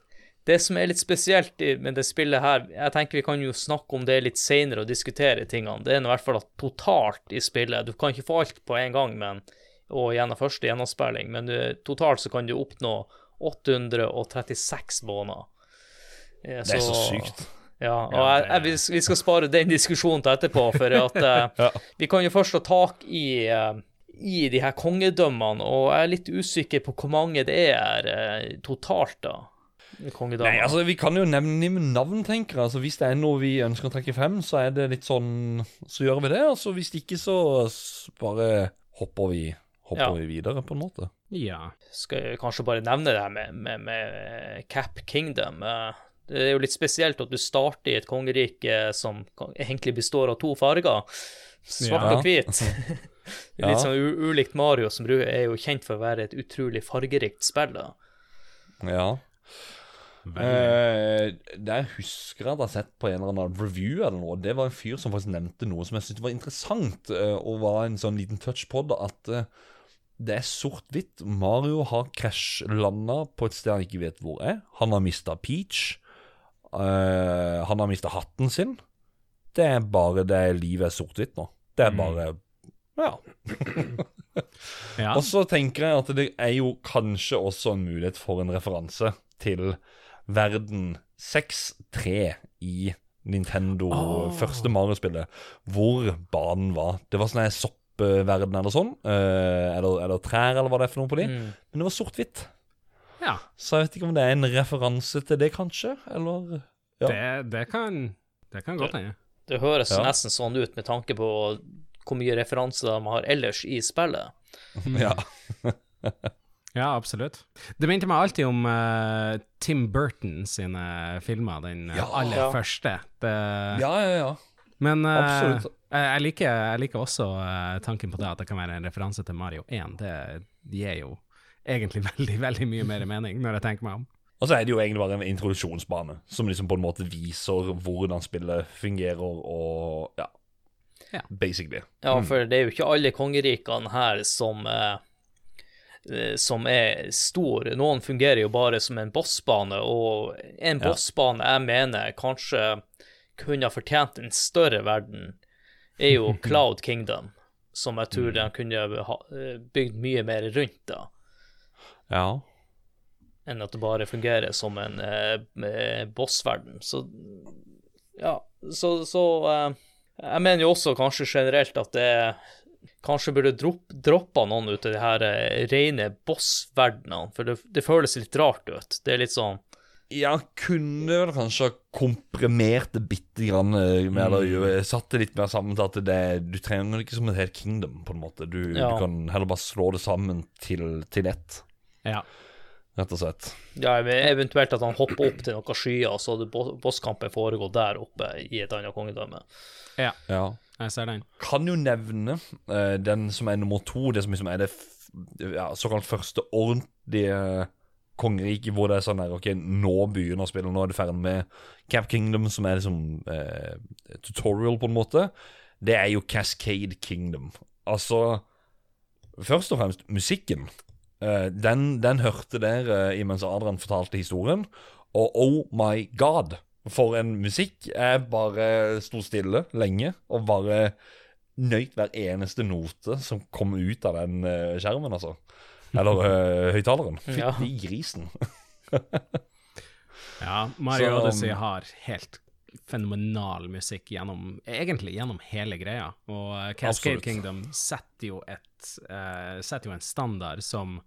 det som er litt spesielt med det spillet her, jeg tenker vi kan jo snakke om det litt senere og diskutere tingene, det er nå i hvert fall at totalt i spillet Du kan ikke få alt på en gang, men, og gjennom første gjennomspilling, men du, totalt så kan du oppnå 836 måneder. Så, Det er så sykt. Ja, og jeg, jeg, vi- skal spare den diskusjonen til etterpå, for at [LAUGHS] eh, Ja. vi kan jo først ta tak i, eh, i de her kongedømmene, og jeg er litt usikker på hvor mange det er eh, totalt, da. Nei, altså Vi kan jo nevne med navn, tenker jeg. Altså Hvis det er noe vi ønsker å trekke frem, så er det litt sånn Så gjør vi det. Altså Hvis ikke, så bare hopper vi Hopper Ja. vi videre, på en måte. Ja. Skal jeg kanskje bare nevne det her med, med, med Cap Kingdom. Eh, Det er jo litt spesielt at du starter i et kongerike som egentlig består av to farger. Svart Ja. og hvit. [LAUGHS] [LAUGHS] Ja. Litt sånn ulikt Mario, som er jo kjent for å være et utrolig fargerikt spill. da. Ja. Eh, jeg husker at jeg har sett på en eller annen review eller noe. Det var en fyr som faktisk nevnte noe som jeg syntes var interessant, eh, og var en sånn liten touch på det. At eh, det er sort-hvitt. Mario har krasjlanda på et sted han ikke vet hvor er. Han har mista Peach. Eh, han har mista hatten sin. Det er bare det livet er sort-hvitt nå. Det er bare Ja. [LAUGHS] ja. Og så tenker jeg at det er jo kanskje også en mulighet for en referanse til verden 6-3 i Nintendo første Mario-spillet, hvor banen var. Det var sånn her soppverden eller sånn, eh, eller, eller trær eller hva det er for noe på de, Mm. men det var sort-hvitt. ja. Så jeg vet ikke om det er en referanse til det, kanskje, eller Ja. Det, det kan Det kan godt hende. Det høres Ja. nesten sånn ut med tanke på hvor mye referanser de har ellers i spillet. [LAUGHS] Ja. [LAUGHS] Ja, absolutt. Det minte meg alltid om uh, Tim Burton sine filmer, den eh, Ja. aller Ja. første. Det, ja, ja, ja. Men uh, jeg, liker, jeg liker også uh, tanken på det at det kan være en referanse til Mario 1. Det gir jo egentlig [LAUGHS] veldig, veldig mye mer mening, når jeg tenker meg om. Og så er det jo egentlig bare en introduksjonsbane, som liksom på en måte viser hvordan spillet fungerer, og ja. Ja. Basically. Ja, for det er jo ikke alle kongerikene her som eh, som er stor. Noen fungerer jo bare som en bossbane, og en bossbane jeg mener kanskje kunne ha fortjent en større verden, er jo [LAUGHS] Cloud Kingdom, som jeg tror de kunne ha eh, bygd mye mer rundt, da. Ja. enn at det bare fungerer som en eh, eh, bossverden. Så ja, så, så eh, Jeg mener jo også kanskje generelt at det kanskje burde dropp, droppa noen ut av de her eh, rene bossverdenene, for det, det føles litt rart ut. Det er litt sånn Ja, kunne vel kanskje ha komprimert det bitte grann eh, mer, eller jo, satt det litt mer sammen til at det, du trenger det ikke som et helt kingdom, på en måte. Du, Ja. du kan heller bare slå det sammen til, til ett. Ja. rett og slett. Ja, men eventuelt at han hopper opp til noen skyer, så bosskampen foregått der oppe i et annet kongedømme. Ja, Ja. Jeg ser den. Kan jo nevne uh, den som er nummer to, det som liksom er det ja, såkalt første ordentlige kongeriket, hvor det er sånn her OK, nå begynner å spille, nå er det ferdig med Cap Kingdom, som er liksom uh, tutorial, på en måte. Det er jo Cascade Kingdom. Altså Først og fremst musikken. Uh, den, den hørte dere imens Adrian fortalte historien, og oh my god, for en musikk. Jeg bare sto stille lenge og bare nøyt hver eneste note som kom ut av den eh, skjermen, altså. Eller uh, [LAUGHS] høyttaleren. Ja. Grisen. [LAUGHS] Ja, Mario Så- Odyssey har helt fenomenal musikk gjennom, egentlig gjennom hele greia. Og eh, Cascade. Kingdom setter jo, et, uh, setter jo en standard som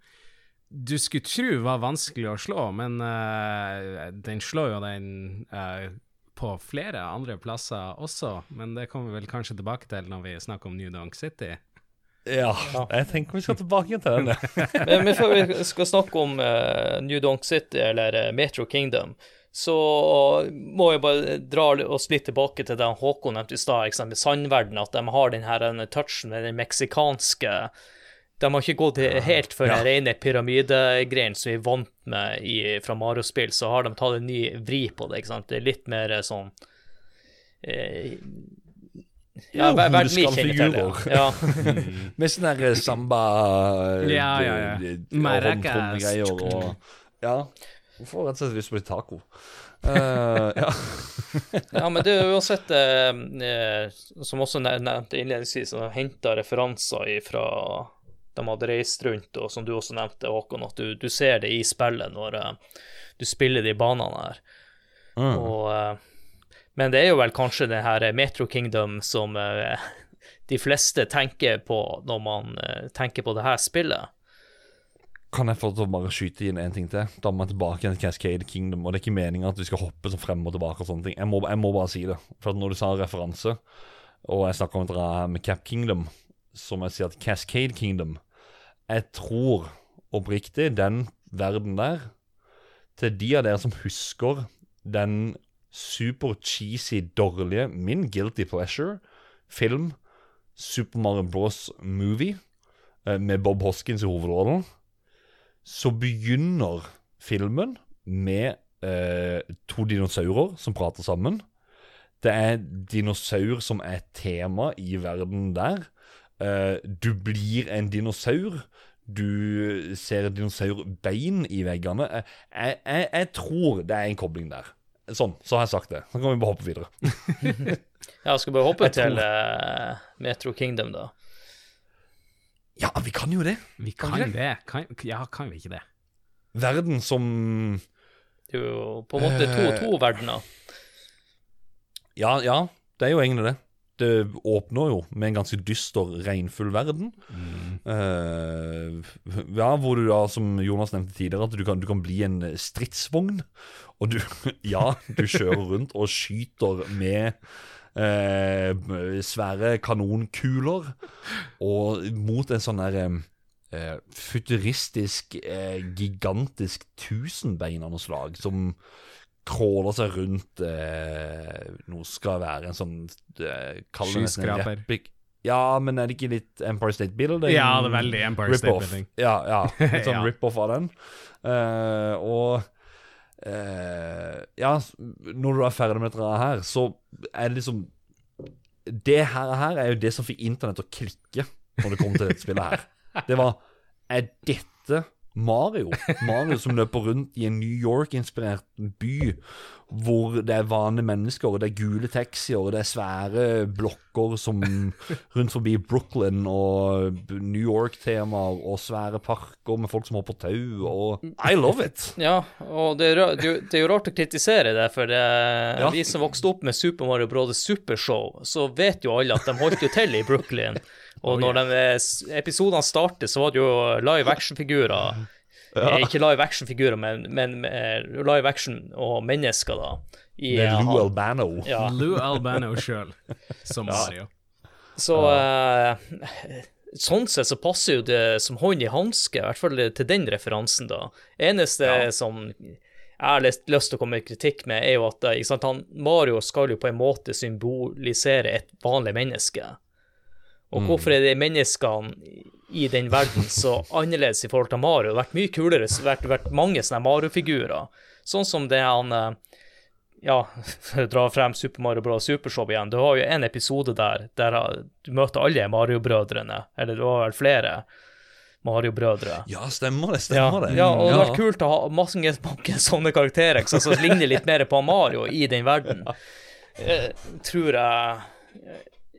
du skulle tro var vanskelig å slå, men uh, den slår jo den uh, på flere andre plasser også. Men det kommer vi vel kanskje tilbake til når vi snakker om New Donk City. Ja, jeg tenker vi skal tilbake til den. [LAUGHS] Men, men før vi skal snakke om uh, New Donk City eller Metro Kingdom, så må jeg bare dra oss litt tilbake til det Håkon nevnte i stad, med sandverden, at de har den her touchen med den meksikanske De har ikke gått helt for Ja. den rene pyramidegreien som vi er vant med i, fra Mario-spill, så har de tatt en ny vri på det, ikke sant. Det er litt mer eh, sånn eh, Ja, ver- verden vi kjenner til, Ja. Ja. [LAUGHS] Med sånne der samba eh, [LAUGHS] Ja, ja, ja. eh, Maracas. og Ja. Hun får rett og slett lyst på litt taco. Uh, [LAUGHS] ja. Ja, men det er uansett, eh, eh, som også nevnt innledningsvis, henta referanser fra de hadde reist rundt, og som du også nevnte, Håkon, at du, du ser det i spillet når uh, du spiller de banene her. Mm. Og, uh, men det er jo vel kanskje det her Metro Kingdom som uh, [LAUGHS] de fleste tenker på når man tenker på det her spillet. Kan jeg få til å bare skyte inn en ting til? Da må jeg tilbake til Cascade Kingdom. Og det er ikke meninga at vi skal hoppe så frem og tilbake og sånne ting. Jeg må, jeg må bare si det. For når du sa referanse, og jeg snakka om Cap Kingdom, så må jeg sier, at Cascade Kingdom Jeg tror oppriktig den verden der Til de av dere som husker den super cheesy, dårlige, min guilty pleasure film Super Mario Bros. Movie eh, med Bob Hoskins i hovedrollen så begynner filmen med eh, to dinosaurer som prater sammen. Det er dinosaur som er tema i verden der. Eh, du blir en dinosaur. Du ser dinosaurbein i veggene. Eh, Jeg, jeg, jeg tror det er en kobling der. Sånn, så har jeg sagt det. Så kan vi bare hoppe videre. [LAUGHS] Ja, skal bare hoppe Jeg til eh, Metro Kingdom, da. Ja, vi kan jo det. Vi kan Kan vi det. Kan, ja, kan vi ikke det? Verden som Det er jo på en måte to, og to verdener. Ja, ja, det er jo egentlig det. Det åpner jo med en ganske dyster, regnfull verden. Eh, ja, hvor du da, som Jonas nevnte tidligere, at du kan, du kan bli en stridsvogn. Og du [LAUGHS] Ja, du kjører rundt og skyter med uh, svære kanonkuler. Og mot en sånn der uh, futuristisk, eh, gigantisk tusenbein av noe slag, som crawler seg rundt eh, noe skal være en sånn eh, kall det nesten en Skyskraper. replik- Ja, men er det ikke litt Empire State Building? Ja, det er veldig Empire State. Building. Ja, ja. [LAUGHS] Litt sånn Ja. rip-off av den. Eh, og eh, Ja, når du er ferdig med dette her, så er det liksom Det her, her er jo det som fikk internett å klikke når det kom til dette spillet her. [LAUGHS] Det var Er dette Mario? Mario som løper rundt i en New York-inspirert by hvor det er vanlige mennesker, og det er gule taxier, og det er svære blokker som rundt forbi Brooklyn og New York-temaer, og svære parker med folk som hopper tau, og I love it! Ja, og det er, det er jo- rart å kritisere det, for det, Ja. vi som vokste opp med Super Mario Bros. Supershow, så vet jo alle at de holdt jo til i Brooklyn. Og når de eh, episodene startet, så var det jo live action-figurer. [LAUGHS] Ja. Ikke live action-figurer, men, men eh, live action og mennesker, da. I, det er Lou han- Albano. Ja. [LAUGHS] Lou Albano sjøl, som Mario. Så uh, sånn sett så passer jo det som hånd i hanske, i hvert fall til den referansen, da. Eneste som jeg har lyst til å komme med kritikk med, er jo at eh, ikke sant, han, Mario skal jo på en måte symbolisere et vanlig menneske. Og hvorfor er de menneskene i den verden så [LAUGHS] annerledes i forhold til Mario? Det har vært mye kulere, det har vært, vært mange sånne Mario-figurer. Sånn som det han eh, Ja, [LAUGHS] dra frem Super Mario Bros. Supershow igjen. Du har jo en episode der der du møter alle Mario-brødrene, eller du har vel flere Mario-brødre. Ja, stemmer det. Ja, Stemmer det. ja, og det hadde vært kult å ha mange, mange sånne karakterer som så ligner litt mer på Mario i den verden. [LAUGHS] Eh, tror jeg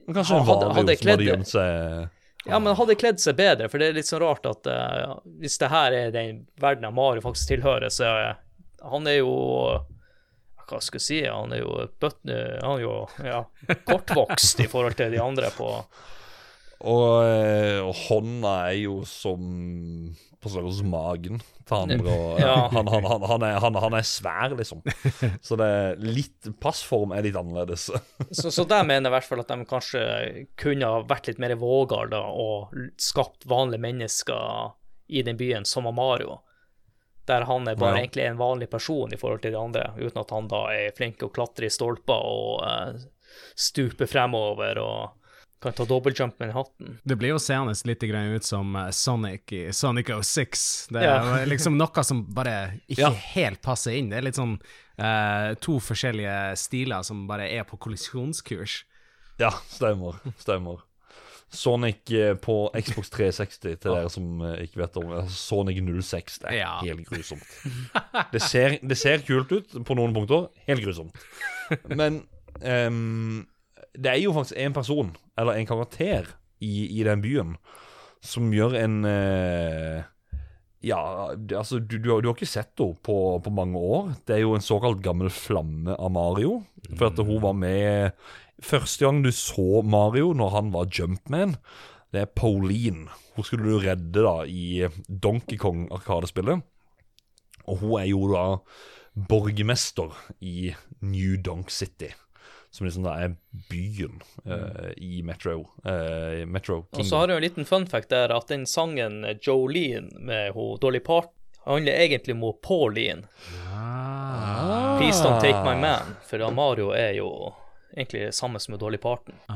Men Kanskje Hadde- Mario hadde som kledd hadde gjemt seg Ja, men hadde kledd seg bedre, for det er litt sånn rart at uh, hvis det her er den verdenen Mario faktisk tilhører, så er han er jo Hva skal jeg si? Han er jo bøtne... Han er jo ja, kortvokst i forhold til de andre på Og, eh, og hånda er jo som på størrelse magen til andre. Og, Ja. [LAUGHS] han, han, han, han, er, han, han er svær, liksom. Så det er litt passform er litt annerledes. [LAUGHS] Så, så der mener jeg i hvert fall at de kanskje kunne ha vært litt mer vågale og skapt vanlige mennesker i den byen, som Mario. Der han er bare Ja. egentlig en vanlig person i forhold til de andre, uten at han da er flink til å klatre i stolper og uh, stupe fremover og kan ta dobbeltjump med hatten. Det blir jo seende litt ut som eh, Sonic i Sonic 06. Det er Ja. liksom noe som bare ikke Ja. helt passer inn. Det er litt sånn uh, to forskjellige stiler som bare er på kollisjonskurs. Ja, stemmer. Stemmer. Sonic eh, på Xbox 360, til dere som ikke vet om altså Sonic 06. Det er Ja. helt grusomt. [LAUGHS] Det ser, det ser kult ut på noen punkter. Helt grusomt. Men ehm, det er jo faktisk en person, eller en karakter, i, i den byen som gjør en eh, Ja, altså, du, du, har, du har ikke sett henne på, på mange år. Det er jo en såkalt gammel flamme av Mario. For at hun var med Første gang du så Mario, når han var Jumpman, det er Pauline. Hun skulle du redde da i Donkey Kong-arkadespillet. Og hun er jo da borgermester i New Donk City. Som liksom da er byen uh, i Metro, Uh, i Metro Og så har jeg en liten fun fact der at den sangen Jolene med ho Dolly Part handler egentlig om Pauline. Ah. Please don't take my man, for Mario er jo egentlig samme som Dolly Parton. Ah.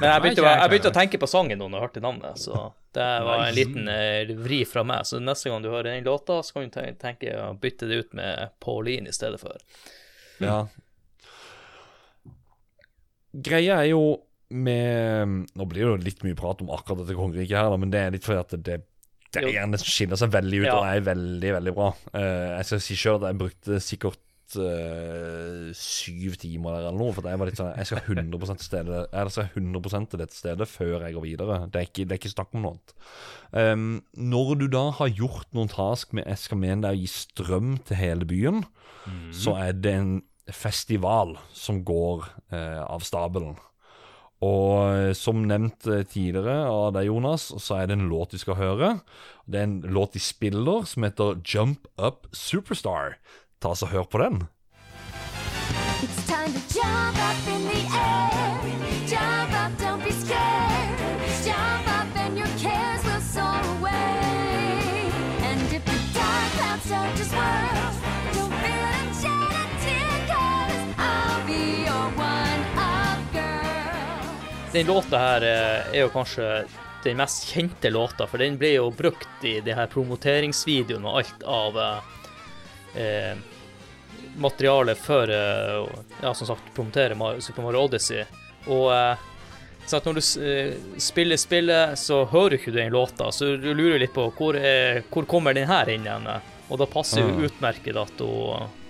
Men jeg begynte, jeg jeg begynte å tenke på sangen nå når jeg hørte navnet, så det var en liten eh, vri fra meg. Så neste gang du hører den låta, så kan du tenke å bytte det ut med Pauline i stedet for. Ja. Greia er jo med Nå blir det jo litt mye prat om akkurat dette kongeriket her, men det er litt fordi at det, det er gjerne skiller seg veldig ut Ja. og er veldig, veldig bra. Uh, jeg skal si sjøl at jeg brukte sikkert uh, syv timer der eller noe, for jeg var litt sånn Jeg skal 100 til stede Jeg skal 100 til dette stedet før jeg går videre. Det er ikke, det er ikke snakk om noe annet. Um, når du da har gjort noen task med Eskamen der er å gi strøm til hele byen, så er det en festival som går eh, av stabelen. Og eh, som nevnt eh, tidligere av deg, Jonas, så er det en låt vi skal høre. Det er en låt de spiller som heter Jump Up Superstar. Ta oss og Hør på den. It's time to jump up in the Den låta her eh, er jo kanskje den mest kjente låta, for den ble jo brukt i de her promoteringsvideoene og alt av eh, eh, materialet før eh, ja, som sagt, promotere Super Mario Odyssey. Og eh, sånn når du spiller spillet, så hører du ikke den låta, så du lurer litt på hvor, eh, hvor kommer den her inn igjen. Og da passer jo utmerket at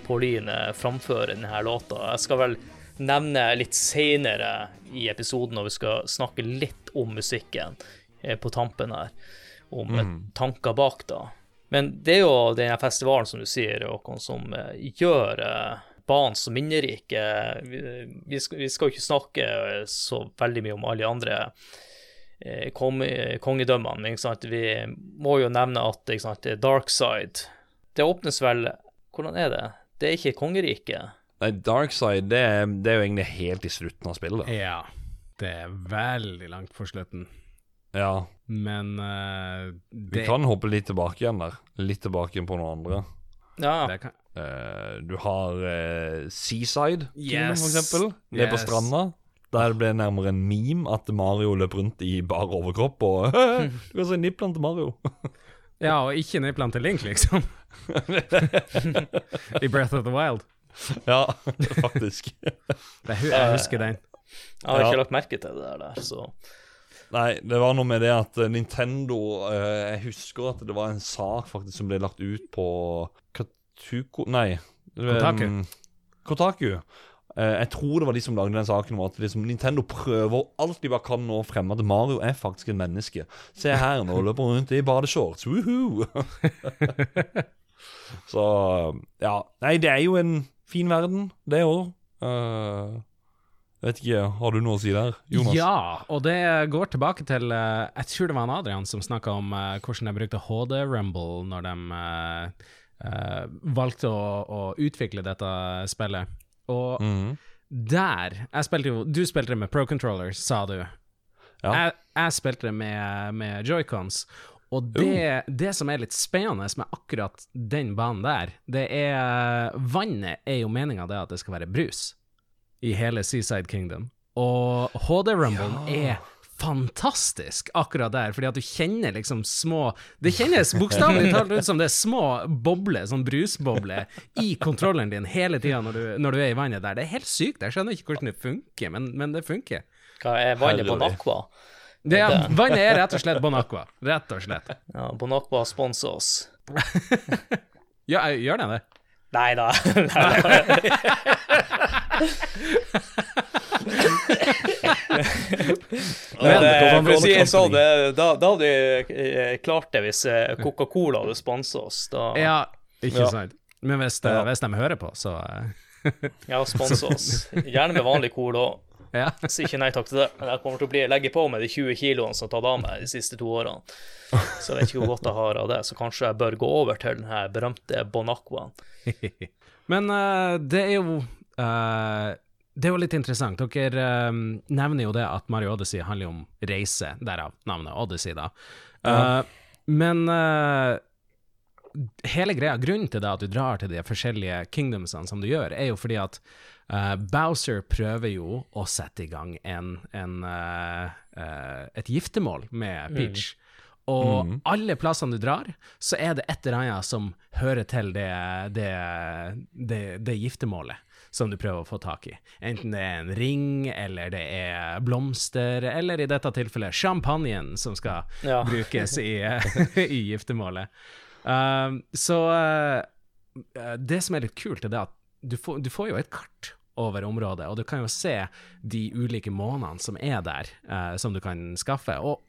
Pauline framfører denne låta. Jeg skal vel nevne litt senere i episoden når vi skal snakke litt om musikken eh, på tampen her, om mm. tanker bak da. Men det er jo denne festivalen, som du sier, Håkon, som eh, gjør eh, banen så minnerik. Vi, vi, skal, jo ikke snakke eh, så veldig mye om alle de andre eh, kom, eh, kongedømmene, men vi må jo nevne at ikke sant, Dark Side Det åpnes vel Hvordan er det? Det er ikke kongeriket. Nei, Darkside det, er- det er jo egentlig helt i slutten av spillet. Ja. Det er veldig langt for slutten. Ja, Men eh, vi kan hoppe litt tilbake igjen der. Litt tilbake igjen på noen andre. Ja. det kan, Uh, du har uh, Seaside Yes. for eksempel. Nede på stranda. Der det ble nærmere en meme at Mario løp rundt i bar overkropp og [LAUGHS] Du kan se nipplene til Mario. Ja, og ikke nipplene til Link, liksom. [LAUGHS] [LAUGHS] I Breath of the Wild. [LAUGHS] ja, faktisk. Jeg husker den. Jeg har Ja. ikke lagt merke til det der, så Nei, det var noe med det at eh, Nintendo eh, Jeg husker at det var en sak faktisk som ble lagt ut på Katuko Nei. Kotaku. Um, Kotaku. Eh, jeg tror det var de som lagde den saken Var at liksom, Nintendo prøver alt de bare kan nå fremme at Mario er faktisk en menneske. Se her, nå løper rundt i badeshorts. Woohoo! [LAUGHS] Så ja. Nei, det er jo en fin verden, det òg. vet ikke, har du noe å si der, Jonas? Ja, og det går tilbake til uh, Jeg tror det var han Adrian som snakka om uh, hvordan de brukte HD Rumble når de eh, eh, valgte å, å utvikle dette spillet. Og Mhm. der jeg spilte jo, Du spilte det med Pro Controller, sa du. Ja. Jeg, jeg spilte det med, med joycons. Og det, det som er litt spennende med akkurat den banen der, det er Vannet er jo meninga det at det skal være brus i hele Seaside Kingdom. Og HD Rumble er fantastisk akkurat der, fordi at du kjenner liksom små Det kjennes bokstavelig [LAUGHS] talt ut som det er små bobler, sånn brusbobler, i kontrolleren din hele tida når, du- når du er i vannet der. Det er helt sykt. Jeg skjønner ikke hvordan det funker, men, men det funker. Hva er vannet på Aqua? Det er, vannet er rett og slett Bon Aqua. Rett og slett. Ja, Bon Aqua sponser oss. [LAUGHS] Ja, gjør den det? Nei da. [LAUGHS] Men det eh, for å si være det da, da hadde vi eh, klart det hvis eh, Coca-Cola hadde sponset oss. Da, Ja, ikke Ja. sant. Men hvis, det, Ja. hvis de hører på, så eh, ja, sponset oss. [LAUGHS] Gjerne med vanlig cola òg. Ja. [LAUGHS] Si ikke nei takk til det. Men jeg kommer til å bli, legge på med de 20 kiloene som har tatt av meg de siste to årene. Så jeg vet ikke hvor godt jeg har av det. Så kanskje jeg bør gå over til den her berømte Bon Aquaen. [LAUGHS] Men uh, det er jo uh, Det er jo litt interessant. Dere eh, nevner jo det at Mario Odyssey handler om reise, derav navnet Odyssey, da. Eh, men eh, hele greia, grunnen til det at du drar til de forskjellige kingdomsene som du gjør, er jo fordi at Bowser prøver jo å sette i gang en, en, eh, eh, et giftermål med Peach. Og alle plassene du drar, så er det et eller annet som hører til det, det, det, det giftermålet som du prøver å få tak i. Enten det er en ring, eller det er blomster, eller i dette tilfellet champagnen som skal Ja. [LAUGHS] brukes i, i giftermålet. Uh, så uh, det som er litt kult, er det at du får, du får jo et kart over området, og du kan jo se de ulike månedene som er der, eh, som du kan skaffe. Og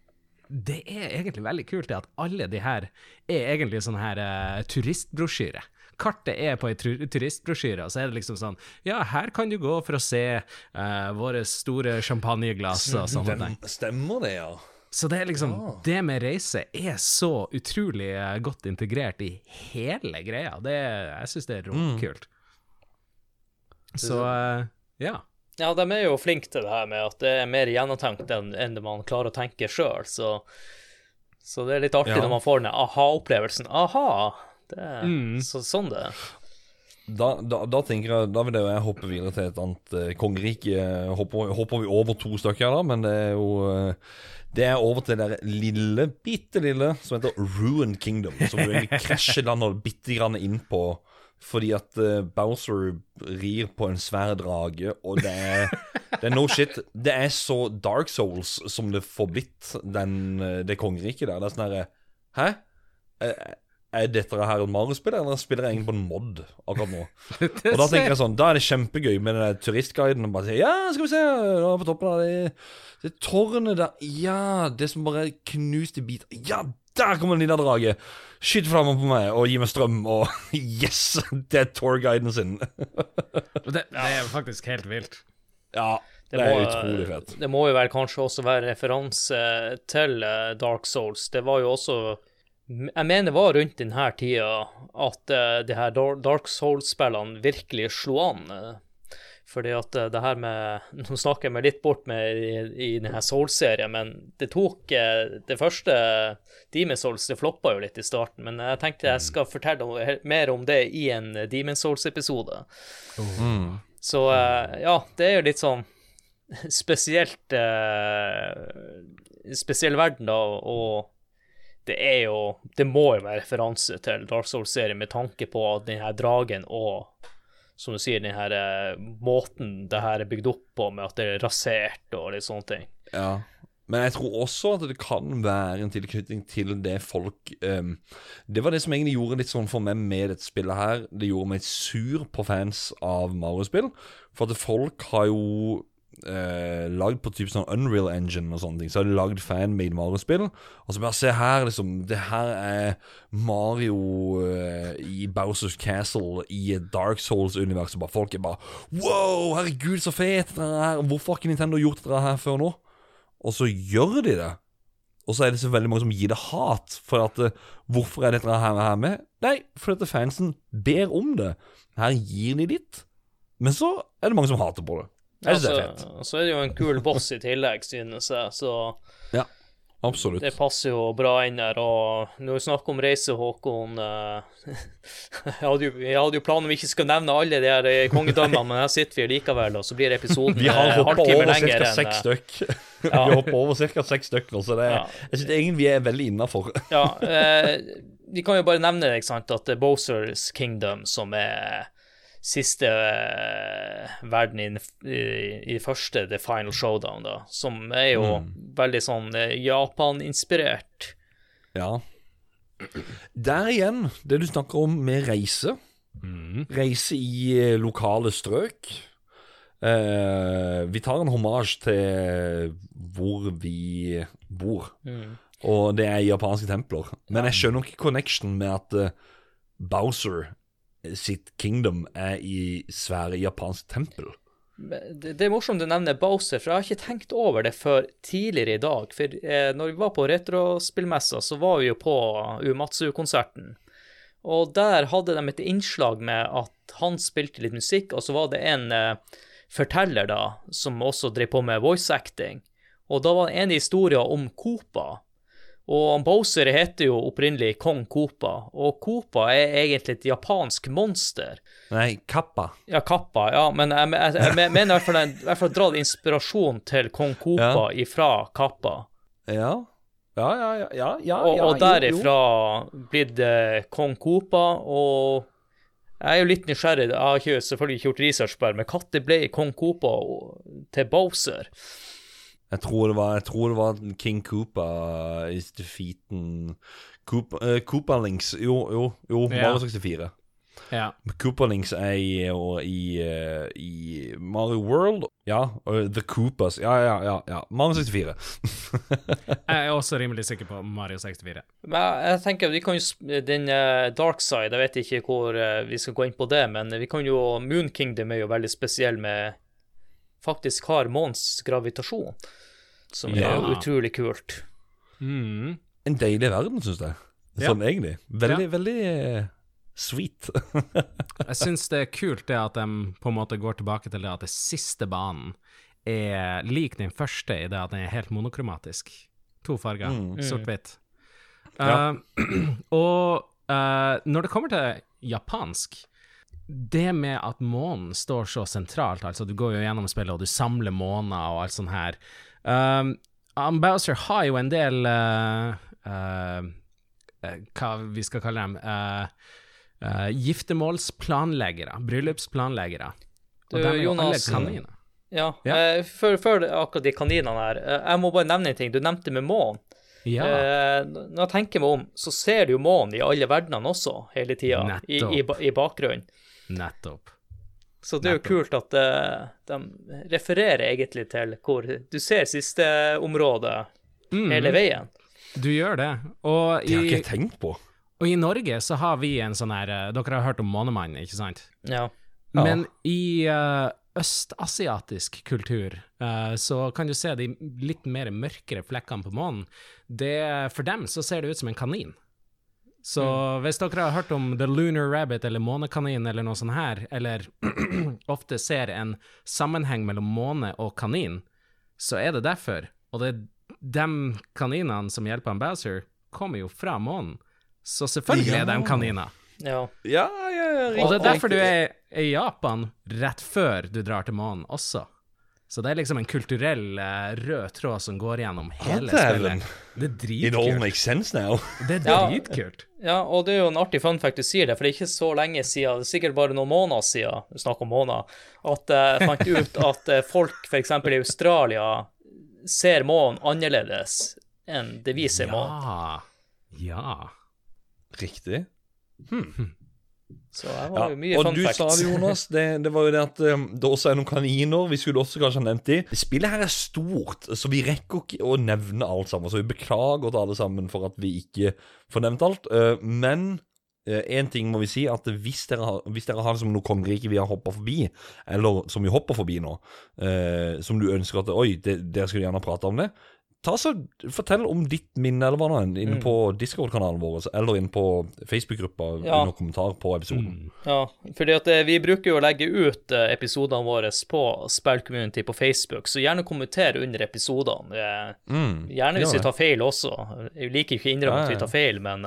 det er egentlig veldig kult det at alle de her er egentlig sånne her eh, turistbrosjyre. Kartet er på ei turistbrosjyre, og så er det liksom sånn Ja, her kan du gå for å se uh, våre store champagneglass og sånne ting. Stemmer det, ja. Så det er liksom Det med reise er så utrolig eh, godt integrert i hele greia. Det, jeg syns det er råkult. Så eh, ja. Ja, de er jo flinke til det her med at det er mer gjennomtenkt enn, enn det man klarer å tenke sjøl, så, så det er litt artig Ja. når man får den aha-opplevelsen. Aha! Det er Mm. så, sånn det er. Da, da, da tenker jeg Da vil jeg hoppe videre til et annet eh, kongerike. Hopper, hopper vi over to stykker da, men det er jo eh, Det er over til det der lille, bitte lille som heter Ruined Kingdom. Som du egentlig krasjelander bitte grann inn på fordi at uh, Bowser rir på en svær drage, og det er Det er no shit. Det er så Dark Souls som det får blitt, den, eh, det kongeriket der. Det er sånn herre Hæ? Er, er dette her et Mario-spill, eller spiller jeg egentlig på en mod akkurat nå? [LAUGHS] Og da tenker jeg sånn, da er det kjempegøy med den der turistguiden og bare sier Ja, skal vi se, da på toppen av det, det tårnet der Ja, det som bare er knust i biter. Ja, der kommer en liten drage! Skyt flammer på meg og gi meg strøm, og [LAUGHS] yes! Det er tourguiden sin. Det, det er faktisk helt vilt. Ja, det, Det er må- utrolig fett. Det må jo vel kanskje også være referanse til eh, Dark Souls. Det var jo også Jeg mener det var rundt denne tida at uh, de her Dark Souls-spillene virkelig slo an. eh. Fordi at eh, det her med [LAUGHS] Nå snakker jeg meg litt bort med i, i denne Souls-serien, men det tok eh, Det første Demon Souls det floppa jo litt i starten, men jeg tenkte jeg skal fortelle mer om det i en Demon's Demon Souls-episode. Så eh, ja, det er jo litt sånn [LAUGHS] spesielt eh, Spesiell verden, da, og det er jo Det må jo være referanse til Dark Souls-serien med tanke på den her dragen og som du sier, den her eh, måten det her er bygd opp på, med at det er rasert og litt sånne ting. Ja. Men jeg tror også at det kan være en tilknytning til det folk um, Det var det som egentlig gjorde litt sånn for meg med dette spillet her. Det gjorde meg sur på fans av Mario-spill. For at folk har jo eh, lagd på type sånn Unreal Engine og sånne ting. Så har de lagd fanmade Mario-spill. Og så bare se her, liksom. Det her er Mario eh, i Bowsers Castle i Dark Souls-univers. Og bare folk er bare Wow, herregud, så fet dere er! Hvorfor har ikke Nintendo gjort dette her før nå? Og så gjør de det. Og så er det så veldig mange som gir det hat. For at eh, Hvorfor er dette her, her med? Nei, fordi fansen ber om det. Her gir de litt. Men så er det mange som hater på det. Jeg synes det er fett. Altså, så er det jo en kul boss i tillegg, synes jeg, så Ja, absolutt. det passer jo bra inn der. Og når vi snakker om reise, Håkon eh, [LAUGHS] jeg, hadde jo, jeg hadde jo planen om vi ikke skal nevne alle de her eh, kongedømmene, men her sitter vi likevel, og så blir episoden Vi har eh, hoppa over lenger ca. seks stykk. Ja. Vi hopper over ca. seks stykk nå, så det Ja. jeg synes egentlig vi er veldig innafor. Ja, eh, vi kan jo bare nevne ikke sant, at det er Bowsers Kingdom som er siste eh, verden i, i, i første The Final Showdown, da, som er jo veldig sånn eh, Japan-inspirert. Ja. Der igjen, det du snakker om med reise. Reise i eh, lokale strøk. Eh, vi tar en hommage til hvor vi bor. Og det er japanske templer. Men jeg skjønner ikke connection med at eh, Bowser sitt kingdom er i svære japansk tempel. Det, det er morsomt du nevner Bowser, for jeg har ikke tenkt over det før tidligere i dag. For eh, når vi var på retrospillmessa, så var vi jo på Umatsu-konserten. Og der hadde de et innslag med at han spilte litt musikk, og så var det en eh, forteller da, som også drev på med voice acting. Og da var det en historie om Koopa. Og Bowser heter jo opprinnelig kong Koopa, og Koopa er egentlig et japansk monster. Nei, Kappa. Ja, Kappa, ja, men jeg, jeg, jeg, jeg mener i hvert fall, i hvert fall dratt inspirasjon til kong Koopa ifra Kappa. Ja. Ja, ja, ja. ja, ja, Og, og derifra blitt det kong Koopa, og jeg er jo litt nysgjerrig, jeg har ikke, selvfølgelig ikke gjort research på det, men når ble kong Koopa til Bowser? Jeg tror det var, jeg tror det var King Koopa is defeaten Koopa, uh, Koopa Links Jo, jo, jo Ja. Mario 64. Ja. Koopa Links er i, i, eh, i Mario World. Ja. og The Koopas. Ja, ja, ja. ja. Mario 64. [LAUGHS] Jeg er også rimelig sikker på Mario 64. Men jeg, jeg tenker vi kan jo Den eh, dark side, jeg vet ikke hvor eh, vi skal gå inn på det, men vi kan jo Moon Kingdom er jo veldig spesiell med Faktisk har månens gravitasjon, som Ja. er utrolig kult. Mm. En deilig verden, syns jeg. Sånn egentlig. Veldig, veldig eh, sweet. [LAUGHS] Jeg syns det er kult det at de på en måte går tilbake til det at det siste banen er lik den første i det at den er helt monokromatisk. To farger, sort-hvitt. Ja. Eh, [CLEARS THROAT] og uh, når det kommer til japansk det med at månen står så sentralt, altså du går jo gjennom spillet og du samler måner og alt sånt her um, Bowser har jo en del uh, eh, Hva vi skal kalle dem uh, Giftermålsplanleggere, bryllupsplanleggere. Og Du, de er jo alle kaniner. Ja, Ja. før, før akkurat de kaninene her, jeg må bare nevne en ting. Du nevnte med månen. Ja. Eh, når jeg tenker meg om, så ser du jo månen i alle verdenene også, hele tida, i, i, i bakgrunnen. Nettopp. Så det er jo kult at eh, de refererer egentlig til hvor du ser siste området Mm. hele veien. Du gjør det. Og Det har ikke jeg tenkt på. og i Norge så har vi en sånn her eh, Dere har hørt om Månemannen, ikke sant? Ja. Ja. Men i uh, østasiatisk kultur uh, så kan du se de litt mer mørkere flekkene på månen. Det, for dem så ser det ut som en kanin. Så hvis dere har hørt om The Lunar Rabbit eller Månekanin eller noe sånt her, eller [CLEARS THROAT] ofte ser en sammenheng mellom måne og kanin, så er det derfor. Og det er de kaninene som hjelper han Bowser, kommer jo fra månen. Så selvfølgelig er de Ja. kaniner. Ja. Ja, ja, ja, Og det er derfor du er i Japan rett før du drar til månen også. Så det er liksom en kulturell eh, rød tråd som går gjennom hele spillet. Det er It all dritkult. makes sense now. [LAUGHS] Det er dritkult. ja, og det er jo en artig fun fact du sier det, for det er ikke så lenge siden, det er sikkert bare noen måneder siden, vi snakker om måneder, at jeg fant ut at eh, folk f.eks. i Australia ser månen annerledes enn det vi ser månen. Ja. Ja. Riktig. Så Ja, var jo mye og fun du facts. sa det, Jonas. Det, det var jo det at um, det også er noen kaniner. Vi skulle også kanskje ha nevnt de. Spillet her er stort, så vi rekker ikke å nevne alt sammen. Så vi beklager til alle sammen for at vi ikke får nevnt alt. Uh, men én ting må vi si, at hvis dere har, hvis dere har det som noe kongerike vi har hoppa forbi, eller som vi hopper forbi nå, uh, som du ønsker at Oi, det, dere skulle gjerne prate om det. Ta så Fortell om ditt minne, eller hva nå enn, inne Mm. på Discord-kanalen vår, eller inne på Facebook-gruppa Ja. under kommentar på episoden. Ja, fordi at eh, vi bruker jo å legge ut eh, episodene våre på Spillcommunity på Facebook, så gjerne kommenter under episodene. Eh, Mm. Gjerne hvis vi tar feil også. Jeg liker ikke å innrømme at vi tar feil, men,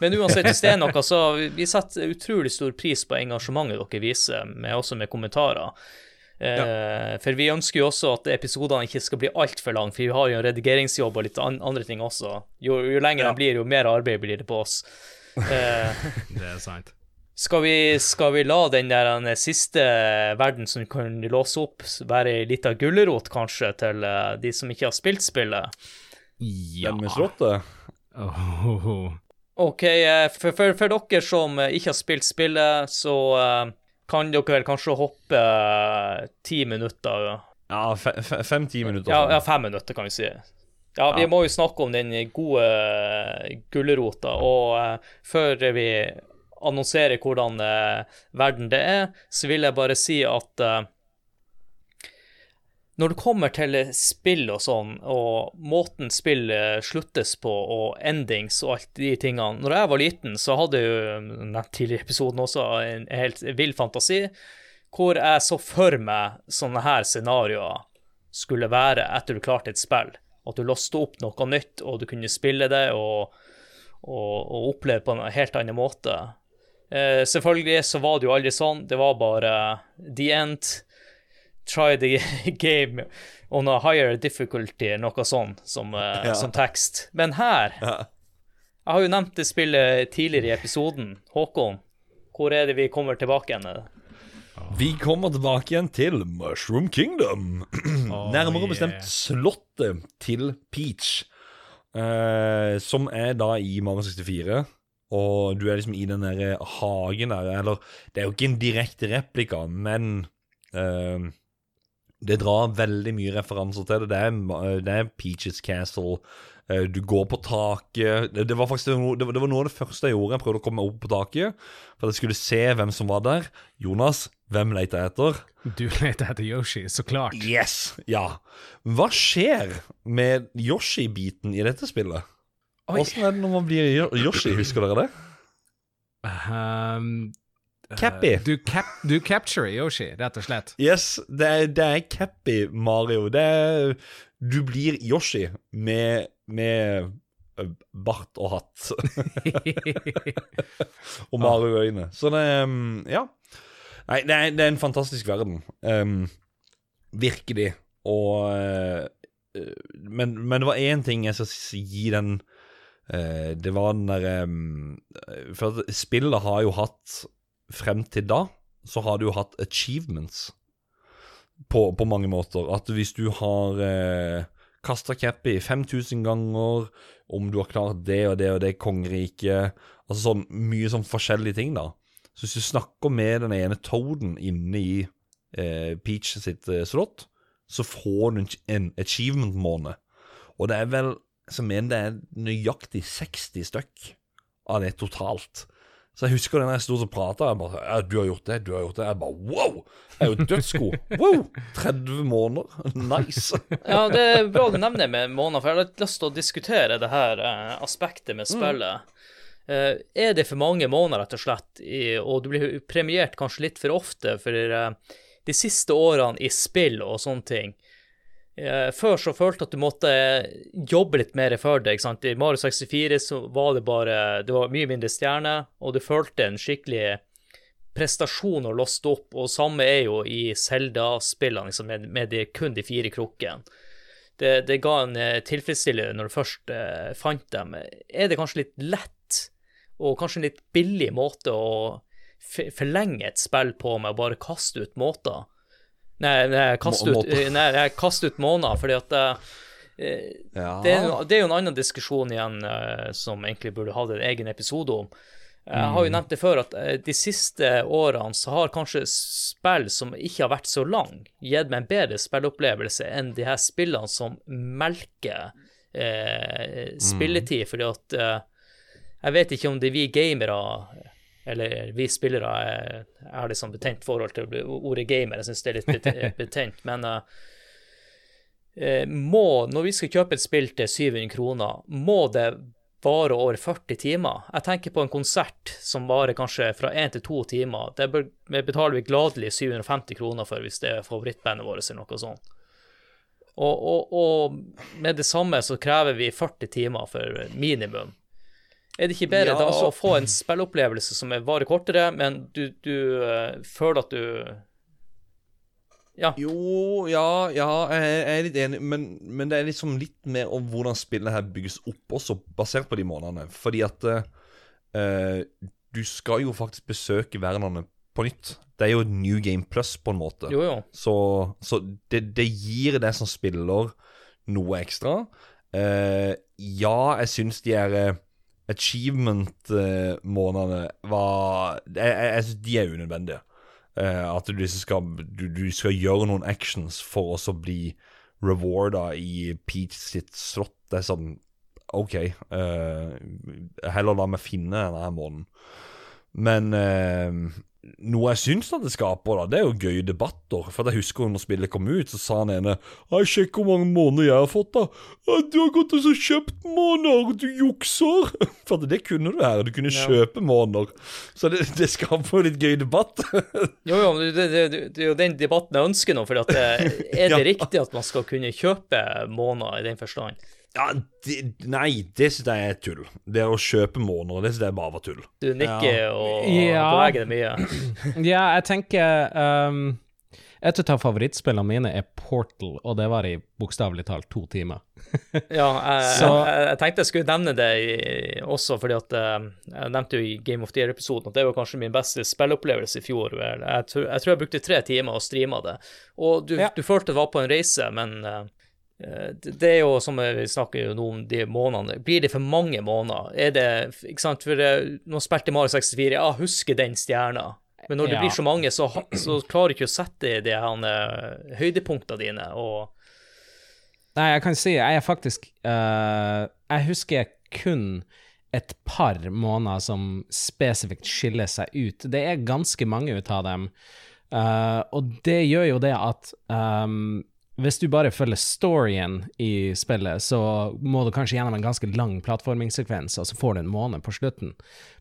men uansett, hvis det er noe, så vi- vi setter utrolig stor pris på engasjementet dere viser, med, også med kommentarer. Eh, For vi ønsker jo også at episodene ikke skal bli altfor lange, for vi har jo en redigeringsjobb og litt an andre ting også. Jo, jo lenger de blir, jo mer arbeid blir det på oss. Eh, [LAUGHS] Det er sant. skal vi, skal vi la den der den siste verden som vi kan låse opp, være ei lita gulrot, kanskje, til eh, de som ikke har spilt spillet? Ja. Den med slottet? Åh. OK, for, for, for dere som ikke har spilt spillet, så kan dere kanskje hoppe eh, ti minutter Ja, fe- fe- fem-ti minutter. ja, ja, fem minutter, kan vi si. Ja, vi Ja. må jo snakke om den gode eh, gulrota, og uh, før vi annonserer hvordan uh, verden det er, så vil jeg bare si at eh, når det kommer til spill og sånn, og måten spill sluttes på, og endings og alt de tingene Når jeg var liten, så hadde jeg jo nevnt tidligere episoden også en helt vill fantasi, hvor jeg så for meg sånne her scenarioer skulle være etter du klarte et spill. At du låste opp noe nytt, og du kunne spille det og, og, og oppleve på en helt annen måte. Eh, selvfølgelig så var det jo aldri sånn. Det var bare the end. Try the [LAUGHS] game on a higher difficulty, noe sånt, som, uh, Ja. som tekst. Men her Ja. Jeg har jo nevnt det spillet tidligere i episoden. Håkon, hvor er det vi kommer tilbake igjen? Vi kommer tilbake igjen til Mushroom Kingdom. [CLEARS THROAT] Nærmere yeah. bestemt slottet til Peach. uh, som er da i Mario 64. Og du er liksom i den der hagen der, eller Det er jo ikke en direkte replika, men eh, det drar veldig mye referanser til det. Det er, det er Peaches Castle. eh, Du går på taket. Det, det, var faktisk noe, det, var, noe av det første jeg gjorde. Jeg prøvde å komme meg opp på taket for at jeg skulle se hvem som var der. Jonas, hvem leter jeg etter? Du [LAUGHS] leter etter Yoshi, så klart. Yes! Ja. Hva skjer med Yoshi-biten i dette spillet? Åssen er det når man blir Yoshi, husker dere det? Um, Cappy. Du, cap du capturer Yoshi, rett og slett. Yes, det er, det er Cappy Mario. Det er Du blir Yoshi med, med bart og hatt. [LAUGHS] og Mario-øyne. Så det um, Ja. Nei, det er, det er en fantastisk verden. Um, virkelig. Og uh, men, men det var én ting jeg skal gi den uh, Det var den derre um, For spillet har jo hatt Frem til da så har du jo hatt achievements på, på mange måter. At hvis du har eh, kasta Cappy 5000 ganger, om du har klart det og det og det kongeriket Altså sånn mye sånn forskjellige ting, da. Så hvis du snakker med den ene Toaden inne i eh, Peach sitt eh, slott, så får du en, en achievement-måned. Og det er vel som mener det er nøyaktig 60 stykk av det totalt. Så jeg husker den jeg sto og prata, ja, 'Du har gjort det, du har gjort det.' Jeg bare wow! Jeg er jo dødsgod. Wow! 30 måneder. Nice. Ja, det er bra du nevner med måneder, for jeg har litt lyst til å diskutere det her eh, aspektet med spillet. Eh, er det for mange måneder, rett og slett, i, og du blir premiert kanskje litt for ofte for eh, de siste årene i spill og sånne ting? Eh, før så følte jeg at du måtte jobbe litt mer for det. ikke sant? I Mario 64 så var det bare Det var mye mindre stjerner, og du følte en skikkelig prestasjon å låste opp, og samme er jo i Zelda-spillene, liksom, med, med de, kun de fire krukkene. Det, det ga en eh, tilfredsstillelse når du først eh, fant dem. Er det kanskje litt lett, og kanskje en litt billig måte å forlenge et spill på med å bare kaste ut måter? Nei, nei, kaste Må- ut, [LAUGHS] nei, måneder, fordi at Ja. det, er, det er jo en annen diskusjon igjen uh, som egentlig burde hatt en egen episode om. Jeg har jo nevnt det før at eh, de siste årene så har kanskje spill som ikke har vært så lang, gitt meg en bedre spillopplevelse enn de her spillene som melker eh, spilletid, fordi at eh, jeg vet ikke om det er vi gamere eller vi spillere er, litt liksom betent forhold til ordet gamer. Jeg syns det er litt [LAUGHS] betent. Men eh, må, når vi skal kjøpe et spill til 700 kroner, må det vare over 40 timer? Jeg tenker på en konsert som varer kanskje fra 1 til 2 timer. Det betaler vi gladelig 750 kroner for hvis det er favorittbandet vårt eller noe sånt. Og, og, og med det samme så krever vi 40 timer for minimum. Er det ikke bedre Ja, da altså- å få en spillopplevelse som er varer kortere, men du, du uh, føler at du Ja. Jo, ja, ja, jeg er- litt enig, men, men det er liksom litt mer om hvordan spillet her bygges opp også, basert på de månedene. Fordi at uh, du skal jo faktisk besøke verdenene på nytt. Det er jo New Game Plus, på en måte. Jo, jo. Så, så det, det gir deg som spiller noe ekstra. Uh, ja, jeg syns de er Achievement-månedene var Jeg, jeg, syns de er unødvendige. Eh, at du, liksom skal, du, du skal gjøre noen actions for å bli rewarda i Peach sitt slott. Det er sånn OK. eh, heller la meg finne denne måneden. Men eh, noe jeg syns at det skaper, da, det er jo gøye debatter. For jeg husker når spillet kom ut, så sa han ene «Hei, 'Sjekk hvor mange måneder jeg har fått', da. 'Du har gått og så kjøpt måneder, du jukser'. [LAUGHS] For det kunne du her. Du kunne Ja. kjøpe måneder. Så det, det skaper jo litt gøy debatt. [LAUGHS] Jo, jo, det, det, det er jo den debatten jeg ønsker nå. For at, er det [LAUGHS] Ja. riktig at man skal kunne kjøpe måneder i den forstand? Ja, de, nei, det syns jeg er tull. Det å kjøpe måneder, det syns jeg bare var tull. Du nikker og Ja. beveger deg mye. [CLEARS THROAT] Ja, jeg tenker um, Et av favorittspillene mine er Portal, og det var i bokstavelig talt to timer. [LAUGHS] Ja, jeg, Så- jeg, jeg tenkte jeg skulle nevne det i, også, fordi at eh, jeg nevnte jo i Game of the Year-episoden at det var kanskje min beste spillopplevelse i fjor. Jeg, tror- jeg tror jeg brukte tre timer og streama det. Og du, Ja. du følte det var på en reise, men eh, det det er jo som vi snakker jo nå om de månedene. Blir det for mange måneder? Er det Ikke sant, for eh, nå spilte Mario 64, ja, husker den stjerna. Men når det Ja. blir så mange, så, så klarer du ikke å sette de her eh, høydepunktene dine. og Nei, jeg kan si jeg er faktisk uh, Jeg husker kun et par måneder som spesifikt skiller seg ut. Det er ganske mange ut av dem, Uh, og det gjør jo det at ehm, hvis du bare følger storyen i spillet, så må du kanskje gjennom en ganske lang plattformingssekvens, og så får du en måned på slutten.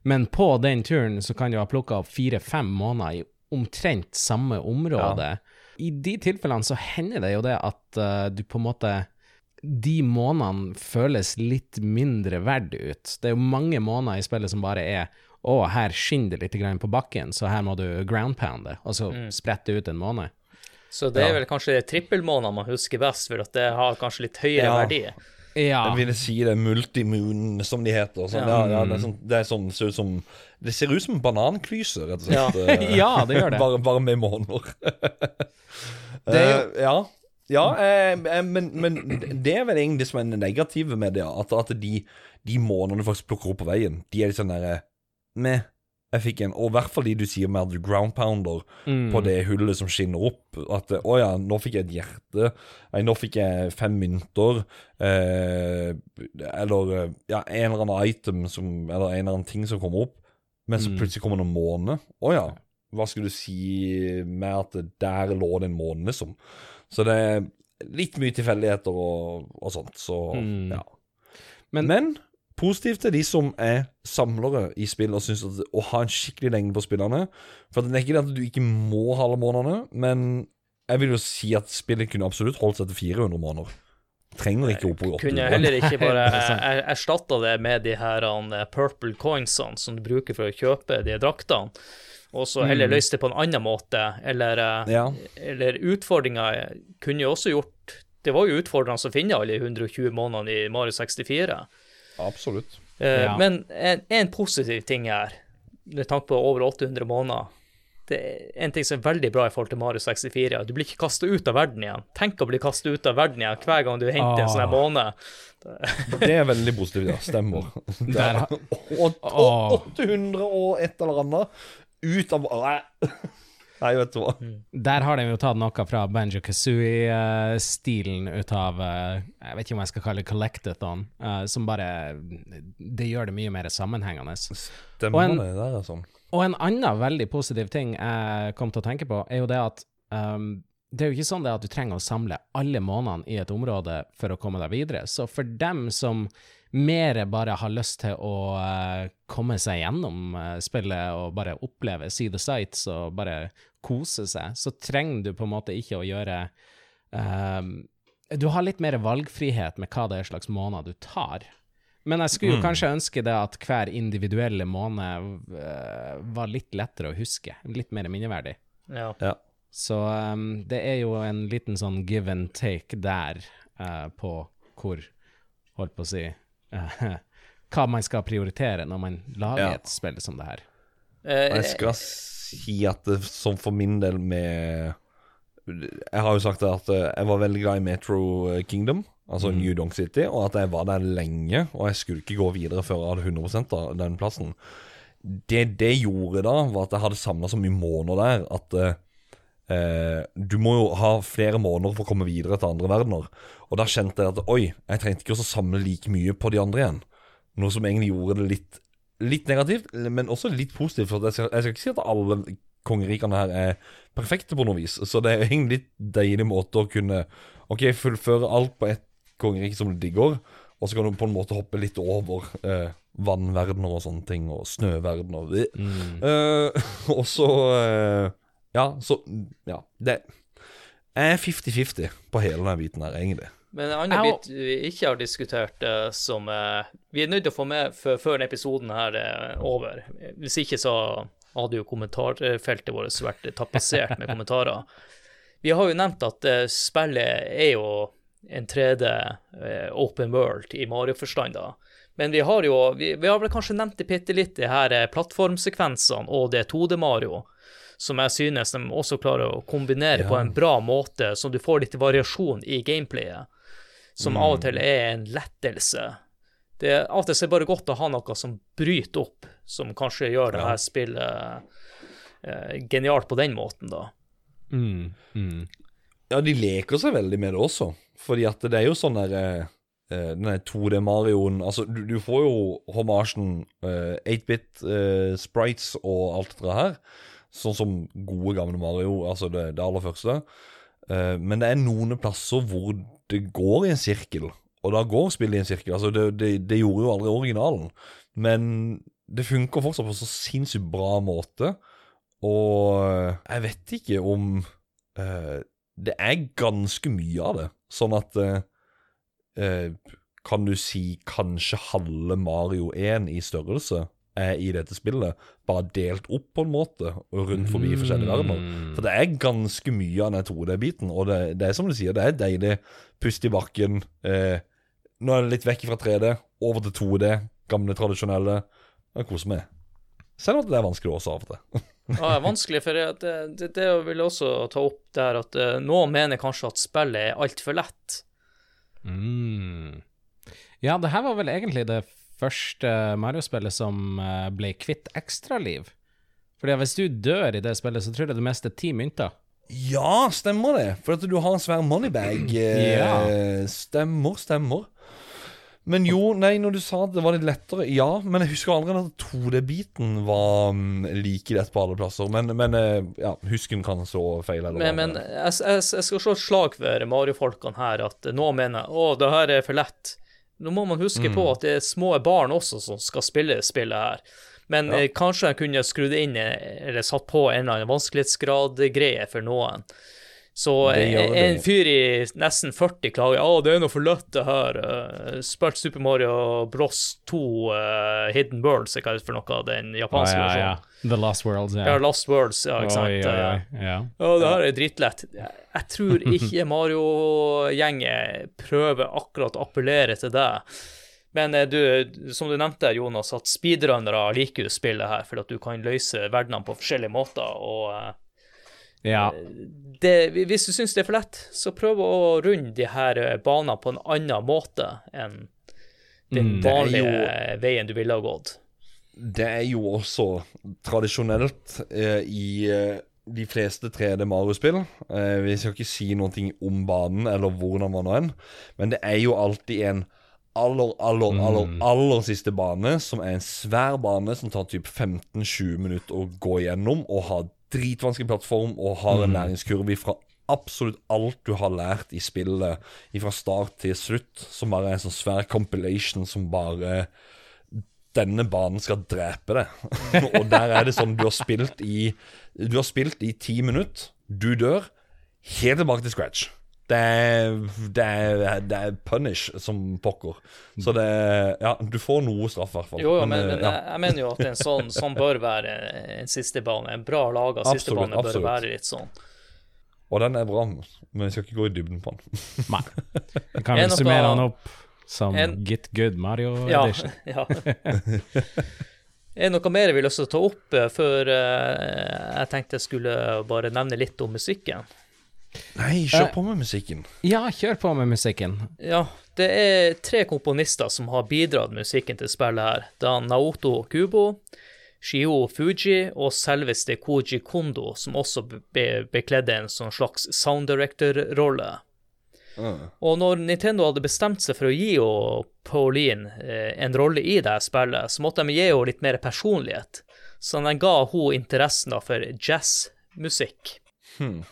Men på den turen så kan du ha plukka opp fire-fem måneder i omtrent samme område. I de tilfellene så hender det jo det at uh, du på en måte de månedene føles litt mindre verdt ut. Det er jo mange måneder i spillet som bare er å, her skinner det litt på bakken, så her må du ground pound det, og så sprette ut en måned. Så det er vel kanskje trippelmåneder man husker best, for at det har kanskje litt høyere Ja. verdi. Ja, Jeg ville si det multimoon, som de heter. Sånn, ja. Ja. Ja, det, er sånn, det, er sånn, ser ut som, det ser ut som en bananklyse, rett og slett. eh, [LAUGHS] Ja, det gjør det. bare, bare med måneder. [LAUGHS] Det er jo- Uh, ja. Ja, eh, eh, men, men det er vel egentlig det som er det negative med det. At, at de, de månedene du faktisk plukker opp på veien, de er litt sånn derre Meh. Jeg fikk en Og i hvert fall de du sier med at du ground pounder Mm. på det hullet som skinner opp. At eh, å ja, nå fikk jeg et hjerte. Nei, nå fikk jeg fem mynter. Eh, eller eh, ja, en eller annen item som Eller en eller annen ting som kommer opp. Men så Mm. plutselig kommer det en måne. Å ja. Hva skulle du si med at der lå det en måne, liksom? Så det er litt mye tilfeldigheter og, og sånt, så Mm. ja. Men- Men positivt til de som er samlere i spill og syns at å ha en skikkelig lengde på spillene. For det er ikke det at du ikke må halve månedene, men jeg vil jo si at spillet kunne absolutt holdt seg til 400 måneder. Trenger ikke opp på 800. Kunne heller ikke bare [LAUGHS] er er- erstatta det med de her eh, purple coinsene som du bruker for å kjøpe de draktene, og så heller løst det på en annen måte, eller, eh, Ja. eller utfordringa kunne jo også gjort Det var jo utfordrende å finne alle 120 månedene i Mario 64. Absolutt. Eh, Ja. Men en, en positiv ting her, med tanke på over 800 måneder det er En ting som er veldig bra i forhold til Mario 64, er du blir ikke kasta ut av verden igjen. Tenk å bli kasta ut av verden igjen hver gang du henter en sånn Ah. måned. Det er veldig positivt, ja. Stemmer. Det er, har- og, Åh. og 800 og et eller annet ut av Nei, vet du hva. Der har de jo tatt noe fra Banjo Kazooie-stilen ut av eh, Jeg vet ikke om jeg skal kalle det collectathon, eh, som bare Det gjør det mye mer sammenhengende. Stemmer Og en- det der, altså. Og en annen veldig positiv ting jeg kom til å tenke på, er jo det at um, det er jo ikke sånn at du trenger å samle alle månedene i et område for å komme deg videre. Så for dem som mer bare har lyst til å eh, komme seg gjennom spillet og bare oppleve, see the sights og bare kose seg, så trenger du på en måte ikke å gjøre um, Du har litt mer valgfrihet med hva det er slags måned du tar. Men jeg skulle jo kanskje ønske det at hver individuelle måned uh, var litt lettere å huske, litt mer minneverdig. Ja. Ja. Så um, det er jo en liten sånn give and take der uh, på hvor, holdt på å si, uh, [LAUGHS] hva man skal prioritere når man lager Ja. et spill som det her. Jeg skal si at det, som for min del med Jeg har jo sagt at eh, jeg var veldig glad i Metro Kingdom, altså New Donk City, og at jeg var der lenge, og jeg skulle ikke gå videre før jeg hadde 100 av den plassen. Det det gjorde da, var at jeg hadde samla så mye måneder der at eh, eh, du må jo ha flere måneder for å komme videre til andre verdener. Og da kjente jeg at oi, jeg trengte ikke å samle like mye på de andre igjen. Noe som egentlig gjorde det litt, litt negativt, men også litt positivt. For jeg skal, jeg skal ikke si at alle kongerikene her er perfekte på noe vis. Så det er egentlig litt deilig måte å kunne Ok, fullføre alt på ett kongerike som du digger, og så kan du på en måte hoppe litt over eh, vannverdener og sånne ting, og snøverdener. og Eh, [LAUGHS] og så eh, Ja, så Ja. Det er 50-50 på hele denne biten her, egentlig. Men en annen bit vi ikke har diskutert, eh, som eh, vi er nødt til å få med før, denne episoden her er over. Hvis ikke så hadde jo kommentarfeltet vårt vært tapetsert med kommentarer. [LAUGHS] Vi har jo nevnt at eh, spillet er jo en 3D eh, open world i Mario-forstand, da. Men vi har jo Vi, vi har vel kanskje nevnt det bitte litt, de her eh, plattformsekvensene og det 2D-Mario, som jeg synes de også klarer å kombinere på en bra måte, så du får litt variasjon i gameplayet som av og til er en lettelse. Det er Av og til så er bare godt å ha noe som bryter opp, som kanskje gjør det her spillet eh, genialt på den måten, da. Mm, mm. Ja, de leker seg veldig med det også. Fordi at det er jo sånn der eh, eh, Den der 2D-Marioen Altså, du, du får jo homasjen eh, 8-bit eh, sprites og alt det her. Sånn som gode, gamle Mario, altså det, det aller første. Eh, men det er noen plasser hvor det går i en sirkel, og da går spillet i en sirkel. Altså, det, det, det gjorde jo aldri originalen, men det funker fortsatt på så sinnssykt bra måte. Og eh, jeg vet ikke om uh, Det er ganske mye av det. Sånn at uh, uh, Kan du si kanskje halve Mario 1 i størrelse er i dette spillet, bare delt opp på en måte, og rundt forbi forskjellige verdener. For det er ganske mye av den 2D-biten, og det, det er som du sier, det er deilig. Pust i bakken. Eh, nå er det litt vekk fra 3D, over til 2D, gamle, tradisjonelle. Jeg koser meg. Selv om det er vanskelig også av og til. [LAUGHS] Ja, det er vanskelig, for det, det, det vil jeg også ta opp der at eh, noen mener kanskje at spillet er altfor lett. Mm. Ja, det her var vel egentlig det første Mario-spillet som eh, ble kvitt ekstraliv. Fordi hvis du dør i det spillet, så tror jeg du mister ti mynter. Ja, stemmer det. For at du har en svær moneybag. [CLEARS THROAT] Eh, Ja. Stemmer, stemmer. Men jo, nei, når du sa at det var litt lettere Ja, men jeg husker aldri at 2D-biten var mm, like lett på alle plasser. Men, men eh, ja, husken kan så feil. Eller Men, men jeg, jeg, jeg skal slå et slag for Mario-folkene her, at noen mener å, det her er for lett. Nå må man huske på at det er små barn også som skal spille spillet her. Men eh, kanskje jeg kunne skrudd inn eh, eller satt på en eller annen vanskelighetsgrad-greie for noen. Så en, fyr i nesten 40 klager å, det er noe for lett det her. Uh, spilt Super Mario Bros 2 uh, Hidden Worlds, hva er det for noe, den japanske ja, ja. The Lost Worlds, ja. Ja, Lost Worlds, ja, ikke sant. Oi, oi, Eh, oi. Ja. Og det her er dritlett. Jeg tror ikke [LAUGHS] Mario-gjengen prøver akkurat å appellere til deg. Men eh, du, som du nevnte, Jonas, at speedrunnere liker jo spillet her, for at du kan løse verdenene på forskjellige måter. og eh, ja. det, Hvis du syns det er for lett, så prøv å runde de her eh, banene på en annen måte enn den Mm. Det vanlige mm, veien du ville ha gått. Det er jo også tradisjonelt eh, i eh, de fleste 3D Mario-spill. Eh, vi skal ikke si noe om banen eller hvordan man nå enn, men det er jo alltid en aller, aller, aller, aller siste bane, som er en svær bane som tar typ 15-20 minutter å gå gjennom, og har dritvanskelig plattform og har en læringskurve fra absolutt alt du har lært i spillet, fra start til slutt, som bare er en sånn svær compilation som bare denne banen skal drepe deg. [LAUGHS] og der er det sånn du har spilt i Du har spilt i ti minutter, du dør, helt tilbake til scratch. Det er, det er, det er punish som pokker. Så det Ja, du får noe straff, i hvert fall. Jo, jo, men, men, men ja. jeg, jeg mener jo at en sånn, sånn bør være en siste bane. En bra laga siste Absolutt, bør absolutt. være litt sånn. Og den er bra, men vi skal ikke gå i dybden på den. Nei. [LAUGHS] Jeg kan vel summere den opp som En- Get Good Mario Ja. Edition. [LAUGHS] ja. Er det noe mer jeg vil lyst til å ta opp eh, før eh, jeg tenkte jeg skulle bare nevne litt om musikken? Nei, kjør på med musikken. Ja, kjør på med musikken. Ja, det er tre komponister som har bidratt musikken til spillet her. Det er Naoto Kubo, Shio Fuji og selveste Koji Kondo, som også be bekledde en sånn slags sound director-rolle. Og når Nintendo hadde bestemt seg for å gi Pauline eh, en rolle i det spillet, så måtte de gi henne litt mer personlighet. Så de ga henne interessen da for jazzmusikk.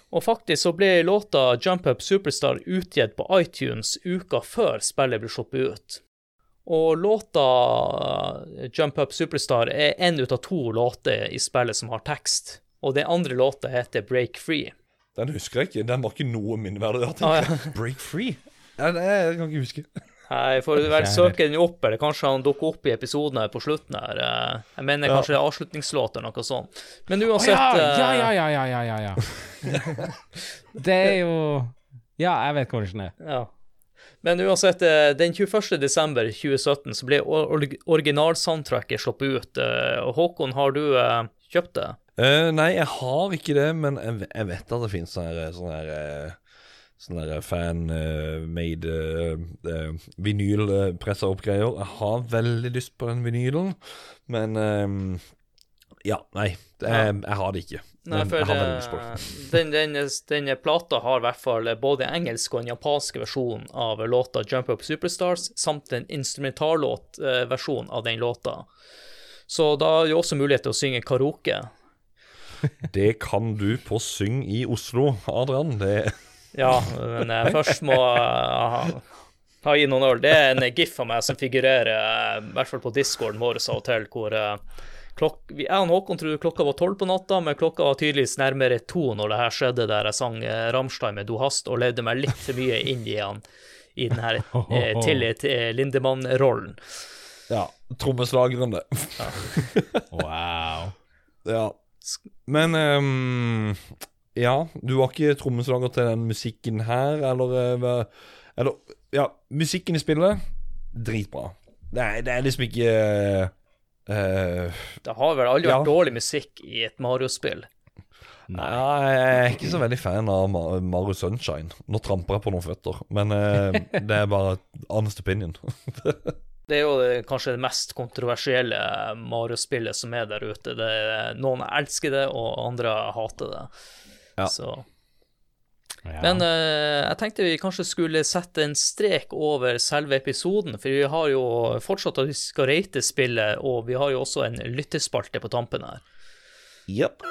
Og faktisk så ble låta Jump Up Superstar utgitt på iTunes uka før spillet ble sluppet ut. Og låta eh, Jump Up Superstar er en ut av to låter i spillet som har tekst. Og den andre låta heter Break Free. Den husker jeg ikke. Den var ikke noe minneverdig. Ah, ja. [LAUGHS] Break free? Ja, det jeg kan ikke huske. Jeg får [LAUGHS] vel søke den opp, eller kanskje han dukker opp i episoden her på slutten her. Eh, Jeg mener kanskje det er avslutningslåt eller noe sånt. Men uansett eh, ja, ja, ja, ja, ja, ja, ja. [LAUGHS] Det er jo Ja, jeg vet hvor den er. Ja. Men uansett, eh, den 21. desember 2017 så ble or originalsoundtracket sluppet ut. Og Håkon, har du kjøpt det? Eh, nei, jeg har ikke det, men jeg, jeg vet at det finnes sånne sånne eh, Sånne fan-made uh, vinylpressa opp greier. Jeg har veldig lyst på den vinylen, men eh, Ja, nei. Det er, jeg har det ikke. Nei, Men for jeg har veldig lyst på eh, den, [LAUGHS] den, den plata har i hvert fall både engelsk og en japansk versjon av låta Jump Up Superstars, samt en instrumentallåtversjon av den låta. Så da er det også mulighet til å synge karaoke. Det kan du på Syng i Oslo, Adrian. Det Ja, men jeg først må eh, ha, ha i noen øl. Det er en gif av meg som figurerer, eh, i hvert fall på discorden vår av og til, hvor eh, klokk, jeg og Håkon tror klokka var tolv på natta, men klokka var tydeligvis nærmere to når det her skjedde, der jeg sang Ramstein med Du hast og levde meg litt for mye inn i han i den her eh, tillit [LAUGHS] eh, Lindemann-rollen. Ja. Trommeslageren, det. [LAUGHS] Wow. Ja. Men um, Ja, du var ikke trommeslager til den musikken her, eller eh, Eller Ja, musikken i spillet dritbra. Det er, det er liksom ikke uh, Det har vel aldri Ja. vært dårlig musikk i et Mario-spill. Nei, Jeg er ikke så veldig fan av Mario Sunshine. Nå tramper jeg på noen føtter, men uh, det er bare honest opinion. [LAUGHS] Det er jo det, kanskje det mest kontroversielle Mario-spillet som er der ute. Det noen elsker det, og andre hater det. Ja. Så. Ja. Men uh, jeg tenkte vi kanskje skulle sette en strek over selve episoden, for vi har jo fortsatt at vi skal rate spillet, og vi har jo også en lyttespalte på tampen her. Yep.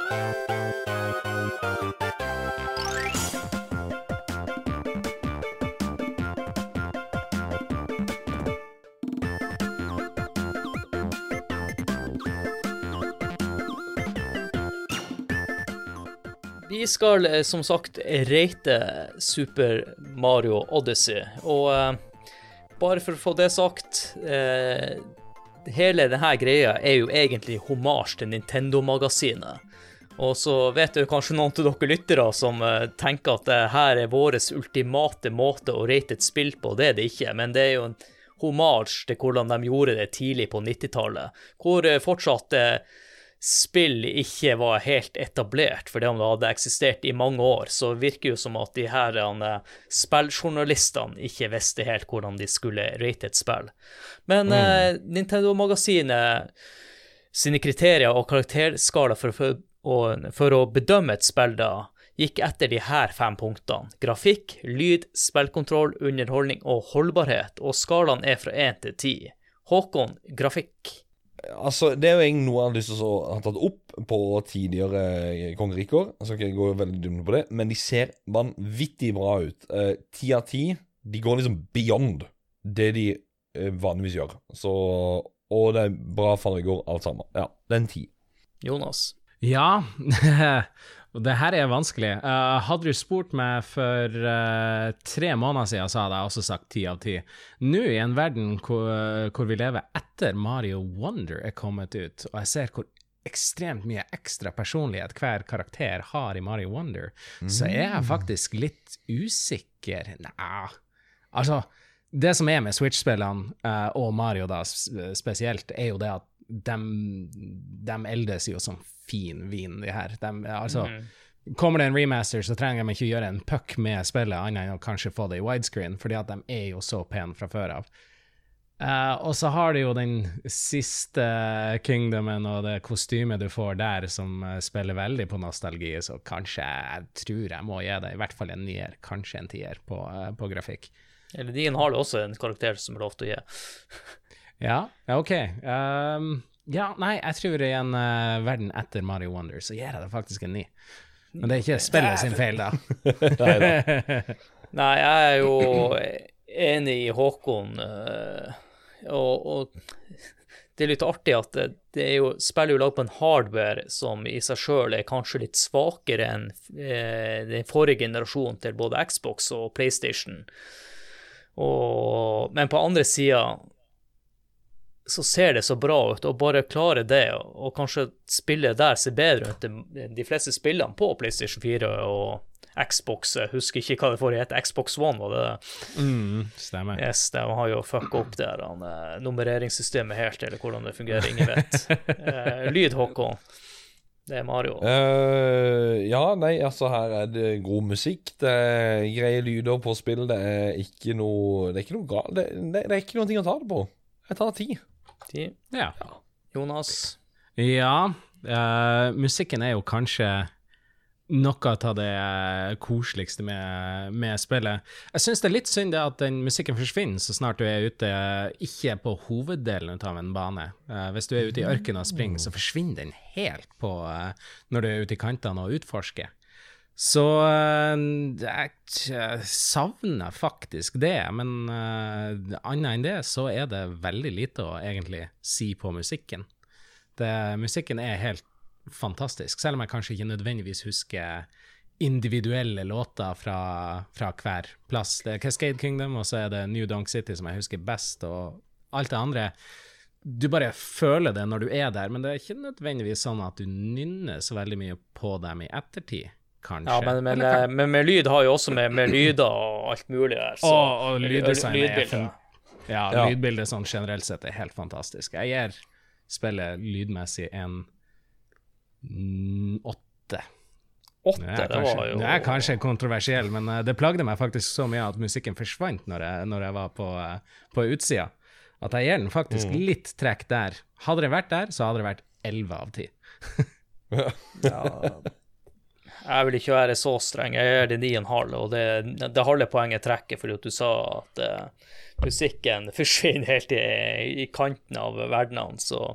Vi skal eh, som sagt rate Super Mario Odyssey, og eh, bare for å få det sagt eh, Hele denne greia er jo egentlig homasj til Nintendo-magasinet. Og så vet jo kanskje noen av dere lyttere som eh, tenker at det her er vår ultimate måte å rate et spill på. Det er det ikke, men det er jo en homasj til hvordan de gjorde det tidlig på 90-tallet. Hvor fortsatt eh, spill ikke var helt etablert, fordi om det hadde eksistert i mange år, så virker jo som at de her eh, spilljournalistene ikke visste helt hvordan de skulle rate et spill. Men eh, Nintendo-magasinet sine kriterier og karakterskala for, for, og, for å bedømme et spill da, gikk etter de her fem punktene. Grafikk, lyd, spillkontroll, underholdning og holdbarhet, og skalaen er fra én til ti. Håkon, grafikk. Altså, Det er jo egentlig noe jeg har lyst til å ha tatt opp på tidligere kongeriker. Jeg skal ikke gå veldig dumt på det, men de ser vanvittig bra ut. Eh, Ti av ti. De går liksom beyond det de eh, vanligvis gjør. Så Og det er bra farger, alt sammen. Ja, det er en ti. Jonas. Ja, [LAUGHS] og det her er vanskelig. Uh, hadde du spurt meg for uh, tre måneder siden, så hadde jeg også sagt ti av ti. Nå, i en verden hvor, hvor vi lever etter Mario Wonder er kommet ut, og jeg ser hvor ekstremt mye ekstra personlighet hver karakter har i Mario Wonder, så er jeg faktisk litt usikker. Nei, altså Det som er med Switch-spillene, uh, og Mario da spesielt, er jo det at de, de eldes jo som fin vin, de her. De, altså, Kommer det en remaster, så trenger de ikke gjøre en puck med spillet, annet enn å kanskje få det i widescreen, fordi at de er jo så pene fra før av. Uh, og så har du jo den siste kingdomen og det kostymet du får der, som eh, spiller veldig på nostalgi, så kanskje jeg tror jeg må gi det i hvert fall en nier, kanskje en tier på, uh, på grafikk. Eller din har du også en karakter som er lov til å gi. [LAUGHS] Ja, ja ok. Ehm, ja, nei, jeg tror i en uh, verden etter Mario Wonder, så gir jeg det faktisk en ny. Men det er ikke spillet sin feil, da. [LAUGHS] [LAUGHS] Nei, jeg er jo enig i Håkon, eh, og, og det er litt artig at det, det er jo spiller jo lag på en hardware som i seg sjøl er kanskje litt svakere enn eh, den forrige generasjonen til både Xbox og PlayStation. Og, men på andre sida så ser det så bra ut, og bare klare det, og, kanskje spillet der ser bedre ut enn de fleste spillene på PlayStation 4 og Xbox. Jeg husker ikke hva det forrige het. Xbox One, var det det? Mm, stemmer. Yes, de har jo fucka opp det eh, nummereringssystemet helt, eller hvordan det fungerer, ingen vet. [LAUGHS] Eh, lyd, Håkon. Det er Mario. Uh, ja, nei, altså her er det god musikk. Det er greie lyder på spill. Det er ikke noe Det er ikke noe galt. Det, det, det er ikke noe ting å ta det på. Jeg tar ti. Ti. Ja. Jonas. Ja, Uh, musikken er jo kanskje noe av det koseligste med, med spillet. Jeg syns det er litt synd at den musikken forsvinner så snart du er ute, ikke på hoveddelen av en bane. Uh, hvis du er ute i ørkenen og springer, så forsvinner den helt på uh, når du er ute i kantene og utforsker. Så eh, jeg savner faktisk det, men eh, annet enn det så er det veldig lite å egentlig si på musikken. Det, musikken er helt fantastisk, selv om jeg kanskje ikke nødvendigvis husker individuelle låter fra, fra hver plass. Det er Cascade Kingdom, og så er det New Donk City som jeg husker best, og alt det andre Du bare føler det når du er der, men det er ikke nødvendigvis sånn at du nynner så veldig mye på dem i ettertid, kanskje. Ja, men, men, kan- men med lyd har jo også med, med lyder og alt mulig der. Så, Og, og lyddesign er Ja, Ja. lydbildet sånn generelt sett er helt fantastisk. Jeg gir spillet lydmessig en åtte. Åtte, det, det var jo Det er kanskje kontroversiell, men eh, det plagde meg faktisk så mye at musikken forsvant når jeg, når jeg var på, eh, på utsida, at jeg gir den faktisk Mm. litt trekk der. Hadde det vært der, så hadde det vært elleve av ti. [LAUGHS] Jeg vil ikke være så streng. Jeg gir det 9,5, og og det, det halve poenget trekker fordi at du sa at uh, musikken [LAUGHS] forsvinner helt i, i kanten av verdenene, så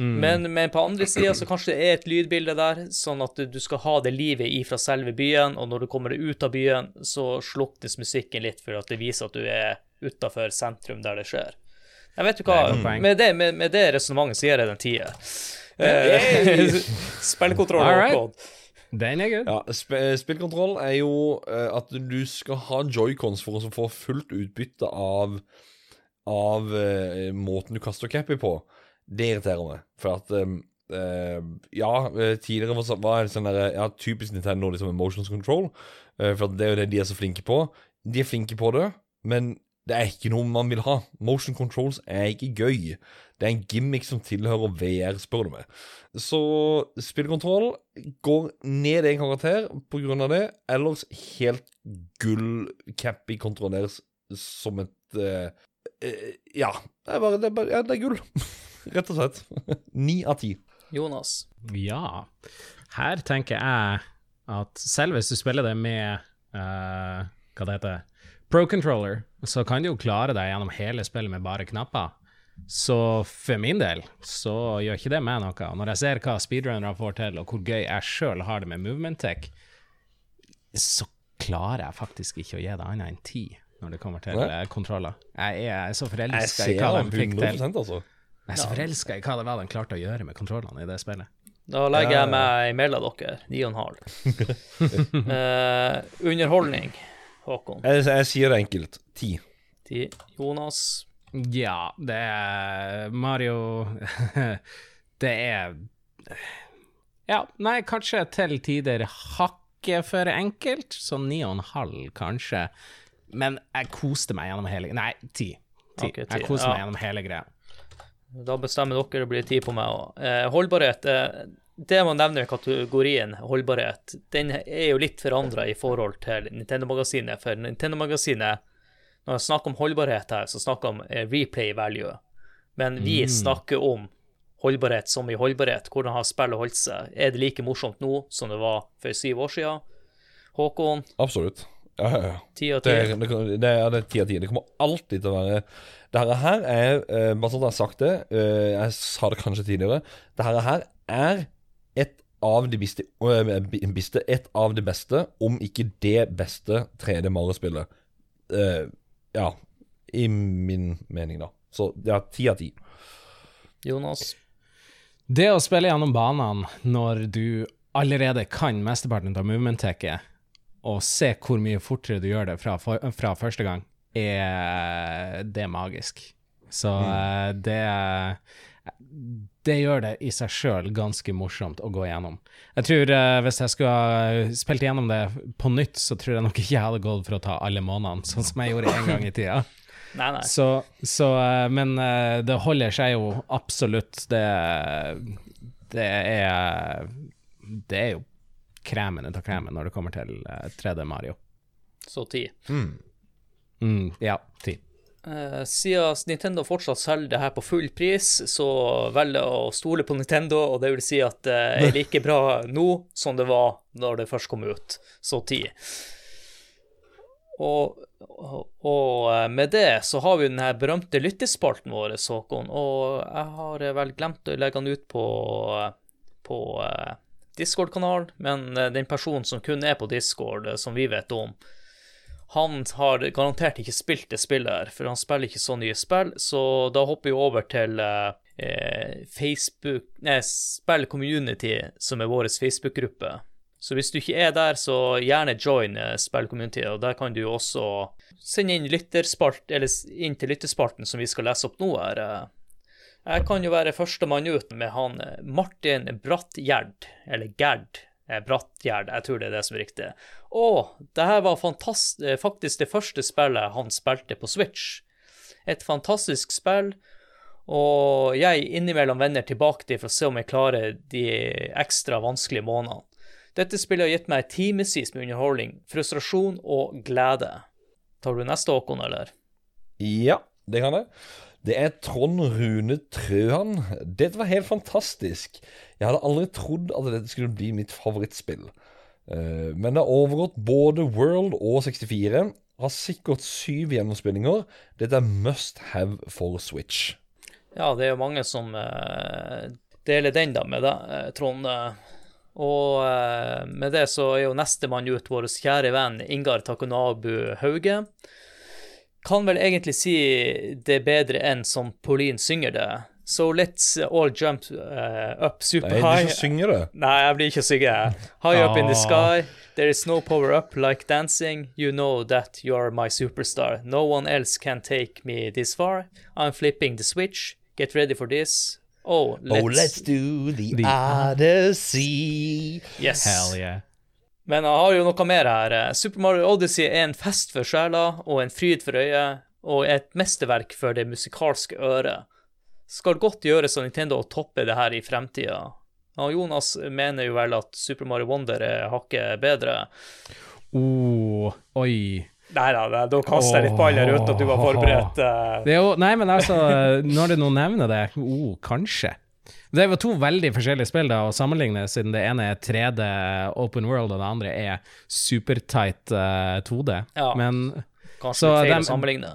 men, men på andre sida så kanskje det er et lydbilde der, sånn at du, skal ha det livet ifra selve byen, og når du kommer deg ut av byen, så sluknes musikken litt for at det viser at du er utafor sentrum der det skjer. Jeg vet du hva, med det, med, med det resonnementet så gir jeg den tier. [LAUGHS] Spillkontroll, All right. Den er. Ja, sp eh, Spillkontroll er jo uh, at du skal ha joycons for å få fullt utbytte av Av uh, måten du kaster cappy på. Det irriterer meg. For at um, Uh, Ja, tidligere var, det sånn der Ja, typisk Nintendo, liksom emotions control. Uh, for det er jo det de er så flinke på. De er flinke på det, men det er ikke noe man vil ha. Motion controls er ikke gøy. Det er en gimmick som tilhører VR, spør du meg. Så spillkontroll går ned en karakter på grunn av det. Ellers helt gull. Cappy kontrolleres som et uh, uh, Ja, det er bare, det er bare ja, det er gull. [LAUGHS] Rett og slett. [LAUGHS] Ni av ti. Jonas. Ja. Her tenker jeg at selv hvis du spiller det med uh, hva det heter, Pro Controller, så kan du jo klare deg gjennom hele spillet med bare knapper. Så for min del så gjør ikke det meg noe. Når jeg ser hva speedrunnere får til, og hvor gøy jeg sjøl har det med movement tech, så klarer jeg faktisk ikke å gi det annet enn ti når det kommer til Nei. eh, kontroller. Jeg er, så forelska i hva de fikk til. altså. Jeg er så forelska i hva det var de klarte å gjøre med kontrollene i det spillet. Da legger jeg meg imellom dere. Ni og en halv. [LAUGHS] Eh, underholdning, Håkon. Jeg, jeg sier det enkelt. Ti. Ti. Jonas. Ja, det er Mario [LAUGHS] Det er Ja, nei, kanskje til tider hakket for enkelt, så ni og en halv, kanskje. Men jeg koste meg gjennom hele Nei, ti. ti. Okay, ti, Jeg koste ja. meg gjennom hele greia. Da bestemmer dere, det blir ti på meg òg. Eh, holdbarhet. Eh, det man nevner i kategorien holdbarhet, den er jo litt forandra i forhold til Nintendo-magasinet. For Nintendo-magasinet, når jeg snakker om holdbarhet her, så snakker om eh, replay value. Men vi snakker om holdbarhet som i holdbarhet. Hvordan har spillet holdt seg? Er det like morsomt nå som det var for syv år siden? Håkon, Absolutt. Ja, ja, ja. ti av Det, ti. det, kan- det er det ti av ti. Det kommer alltid til å være Det her er Bare sånn at jeg har sagt det, eh, jeg sa det kanskje tidligere Det her her er et av de beste, øh, beste Et av de beste, om ikke det beste 3D Mario-spillet. Uh, ja, i min mening, da. Så ja, ti av ti. Jonas. Det å spille gjennom banene når du allerede kan mesteparten av movement-teket, og se hvor mye fortere du gjør det fra, fra første gang, er det er magisk. Så eh, det det gjør det i seg sjøl ganske morsomt å gå gjennom. Jeg tror uh, Hvis jeg skulle ha spilt gjennom det på nytt, så tror jeg nok ikke jeg hadde gått for å ta alle månedene, sånn som jeg gjorde en gang i tida. [LAUGHS] Nei, nei. Så, så uh, Men uh, det holder seg jo absolutt. Det, det er Det er jo kremen ut av kremen når det kommer til eh, 3D Mario. Så ti. Mm, ja, Eh, siden Nintendo fortsatt selger det her på full pris, så velger jeg å stole på Nintendo, og det vil si at det er like bra nå som det var når det først kom ut. Så tid. Og, og, og eh, med det så har vi den her berømte lyttespalten vår, Håkon, og jeg har eh, vel glemt å legge den ut på, på eh, Discord-kanalen, men eh, den personen som kun er på Discord, eh, som vi vet om, han har garantert ikke spilt det spillet her, for han spiller ikke så nye spill, så da hopper vi over til eh, eh, Facebook Nei, Spill Community, som er vår Facebook-gruppe. Så hvis du ikke er der, så gjerne join eh, Spill Community, og der kan du også sende inn lytterspalt, eller inn til lytterspalten som vi skal lese opp nå her. eh. Jeg kan jo være førstemann ut med han Martin Brattgjerd, eller Gerd Brattgjerd, jeg tror det er det som er riktig. Og det her var eh, faktisk det første spillet han spilte på Switch. Et fantastisk spill, og jeg innimellom vender tilbake til for å se om jeg klarer de ekstra vanskelige månedene. Dette spillet har gitt meg timevis med underholdning, frustrasjon og glede. Tar du neste, Håkon, eller? Ja, det kan jeg. Det er Trond Rune Trøhan. Dette var helt fantastisk. Jeg hadde aldri trodd at dette skulle bli mitt favorittspill. Eh, Men det har overgått både World og 64. Har sikkert syv gjennomspillinger. Dette er must have for Switch. Ja, det er jo mange som eh, deler den da med deg, eh, Trond. Og med det så er jo nestemann ut vår kjære venn Ingar Takunabu Hauge. Kan vel egentlig si det bedre enn som Pauline synger det. So let's all jump uh, up super Nei, high. du ikke synge det. Nei, jeg blir ikke synge. High up in the sky, there is no power up like dancing. You know that you're my superstar. No one else can take me this far. I'm flipping the switch. Get ready for this. Oh, let's, do the, The- Odyssey. Yes. Hell yeah. Men jeg har jo noe mer her. Super Mario Odyssey er en fest for sjela og en fryd for øyet, og et mesterverk for det musikalske øret. Skal godt gjøres av Nintendo å toppe det her i fremtida. Og Jonas mener jo vel at Super Mario Wonder er hakket bedre. Oh, oi. Nei da, da- da kaster jeg litt ball her uten at du var forberedt. Det er jo, nei, men altså, når du nå nevner det, oh, kanskje. Det jo to veldig forskjellige spill da, å sammenligne, siden det ene er 3D open world, og det andre er supertight uh, 2D. Ja. Men Kanskje Så litt feil å sammenligne.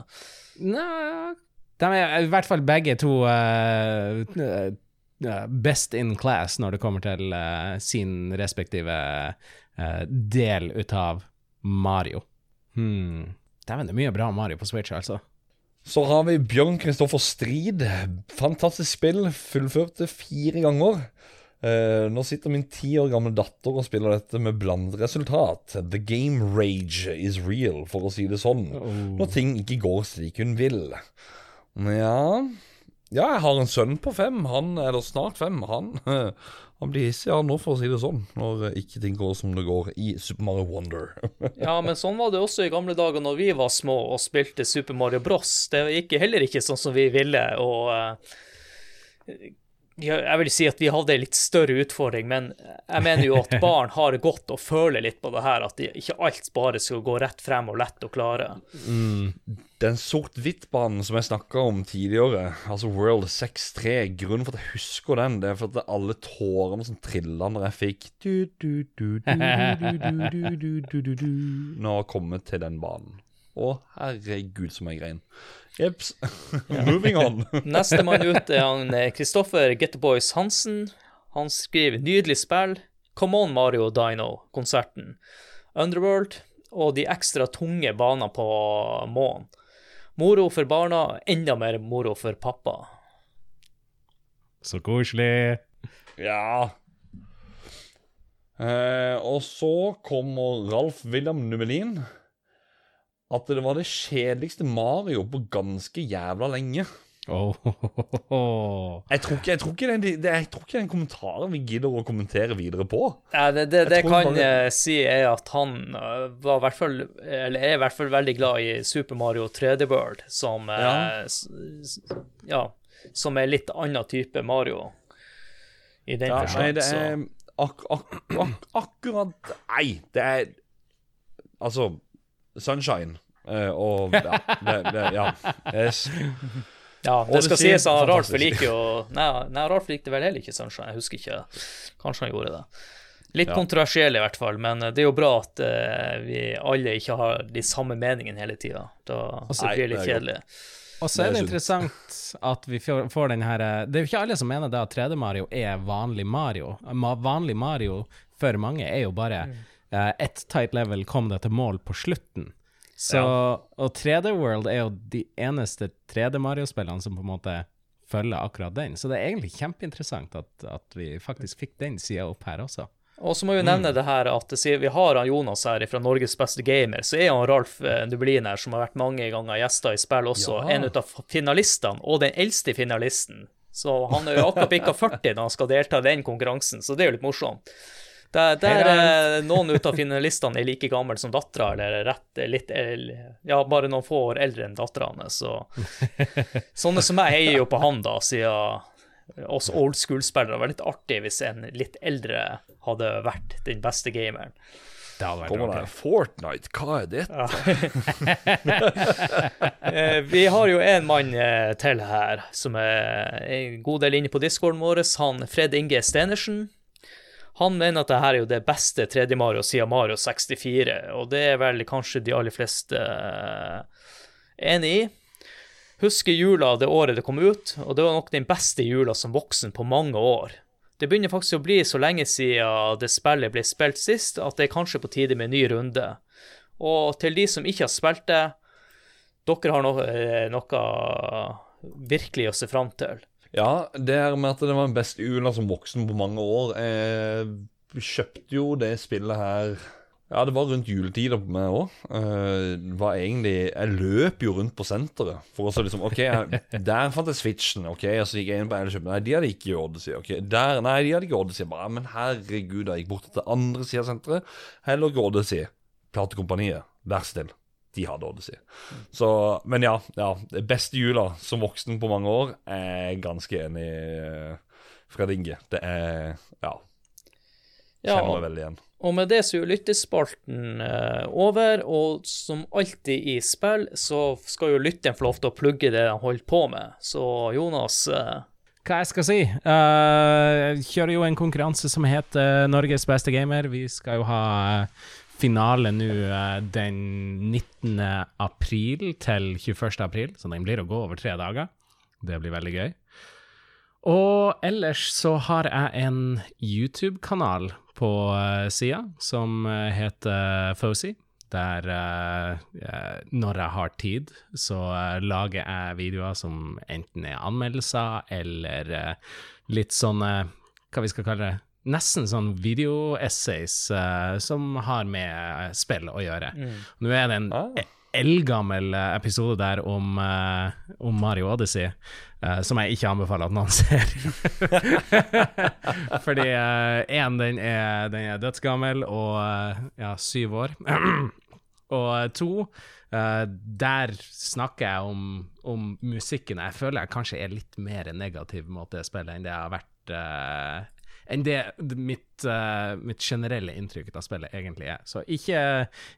Nei, de er i hvert fall begge to eh, eh, best in class når det kommer til uh, sin respektive eh, del ut av Mario. Hmm. Dæven, det er mye bra Mario på Switch, altså. Så har vi Bjørn Kristoffer Strid. Fantastisk spill. Fullførte fire ganger. Eh, nå sitter min ti år gamle datter og spiller dette med blandet resultat. The game rage is real, for å si det sånn. Når ting ikke går slik hun vil. Ja Ja, jeg har en sønn på fem. Han eller snart fem. Han, [LAUGHS] han blir hissig ja, nå, for å si det sånn, når ikke ting går som det går i Super Mario Wonder. [LAUGHS] Ja, men sånn var det også i gamle dager når vi var små og spilte Super Mario Bros. Det gikk heller ikke sånn som vi ville, og ja, jeg vil si at vi hadde en litt større utfordring, men jeg mener jo at barn har det godt å føle litt på det her, at de, ikke alt bare skal gå rett frem og lett og klare. Mm. Den sort-hvitt-banen som jeg snakka om tidligere, altså World 6-3, grunnen for at jeg husker den, det er for at alle tårene som trilla når jeg fikk Nå har jeg kommet til den banen. Å, herregud, som jeg grein. Jeps. [LAUGHS] Moving on. [LAUGHS] Nestemann ut er han Kristoffer Getterboys Hansen. Han skriver 'Nydelig spill'. Come on, Mario Dino-konserten. Underworld og de ekstra tunge banene på månen. Moro for barna, enda mer moro for pappa. Så koselig. Ja. Eh, og så kommer Ralf William Numelin. At det var det kjedeligste Mario på ganske jævla lenge. Oh, [LAUGHS] Jeg tror ikke, jeg tror ikke, den, det, jeg tror ikke den kommentaren vi gidder å kommentere videre på. Ja, det det, det jeg kan bare- jeg si, er at han øh, var hvert fall, eller er i hvert fall veldig glad i Super Mario 3D World, som, eh, Ja. s- ja, som er litt annen type Mario. I den Ja, nei, det er ak ak ak akkurat Nei, det er Altså, Sunshine. eh, og [LAUGHS] ja, det, det, ja. Yes. Ja, det skal sies at Ralf liker jo Nei, nei, Ralf likte vel heller ikke Sunshine, jeg husker ikke. Kanskje han gjorde det. Litt Ja. kontroversiell i hvert fall, men det er jo bra at uh, vi alle ikke har de samme meningene hele tida. Da altså, blir det litt kjedelig. Og så er Det er interessant at vi får, den her eh, Det er jo ikke alle som mener det at 3D-Mario er vanlig Mario. Vanlig Mario for mange er jo bare eh, ett tight level, kom det til mål på slutten. Så, Og 3D World er jo de eneste 3D-Mario-spillene som på en måte følger akkurat den. Så det er egentlig kjempeinteressant at, at vi faktisk fikk den sida opp her også. Og så må vi nevne det her at siden vi har han Jonas her fra Norges beste gamer, så er han Ralf eh, Dublin her, som har vært mange ganger gjester i spill også, Ja. en av finalistene, og den eldste finalisten. Så han er jo akkurat bikka [LAUGHS] 40 når han skal delta i den konkurransen, så det er jo litt morsomt. Der, der er noen ut av finalistene er like gammel som dattera, eller rett litt Ja, bare noen få år eldre enn dattera hans, så [LAUGHS] Sånne som meg heier jo på han, da, siden oss old school-spillere var litt artig hvis en litt eldre hadde vært den beste gameren. Det hadde vært artig. Fortnite, hva er dette? [LAUGHS] Eh, vi har jo en mann eh, til her som er en god del inne på discorden vår, han Fred Inge Stenersen. Han mener at det her er jo det beste 3D Mario siden Mario 64, og det er vel kanskje de aller fleste eh, enig i. Husker jula det året det kom ut, og det var nok den beste jula som voksen på mange år. Det begynner faktisk å bli så lenge siden det spillet ble spilt sist, at det er kanskje på tide med en ny runde. Og til de som ikke har spilt det, dere har noe, eh, noe virkelig å se fram til. Ja, det her med at det var den beste jula som voksen på mange år. Jeg kjøpte jo det spillet her Ja, det var rundt juletider på meg òg. Jeg løp jo rundt på senteret for å så liksom OK, jeg, der fant jeg Switchen. OK, og så gikk jeg inn på Elkjøp. Nei, de hadde ikke Odyssey. Ok, der, Nei, de hadde ikke Odyssey. Bare, men herregud, jeg gikk bort til andre sida av senteret. Heller ikke Odyssey. Platekompaniet, vær snill. De hadde Odyssey. Så, men ja, ja. Beste jula som voksen på mange år. Jeg er ganske enig eh, Fred Inge. Det er Ja. Ja, Kjenner meg og, veldig igjen. og med det så er jo lyttespalten eh, over, og som alltid i spill, så skal jo lytteren få lov til å plugge det han holder på med. Så Jonas eh, Hva jeg skal si? Uh, kjører jo en konkurranse som heter Norges beste gamer. Vi skal jo ha eh, finale nå eh, den 19. april til 21. april, så den blir å gå over tre dager. Det blir veldig gøy. Og ellers så har jeg en YouTube-kanal på uh, sida som eh, heter Fosi. Der eh, eh, når jeg har tid, så eh, lager jeg videoer som enten er anmeldelser eller eh, litt sånne Hva vi skal kalle det? Nesten sånn video-essays eh, som har med eh, spill å gjøre. Nå er det en Ah. e- eldgammel eh, episode der om, uh, om Mario Odyssey, Uh, som jeg ikke anbefaler at noen [LAUGHS] ser. [LAUGHS] Fordi én, den, er- den er dødsgammel og ja, syv år. [CLEARS THROAT] og to, uh, der snakker jeg om, om musikken. Jeg føler jeg kanskje er litt mer negativ mot det spillet enn det jeg har vært eh, enn det mitt, uh, mitt generelle inntrykk av spillet egentlig er. Så ikke,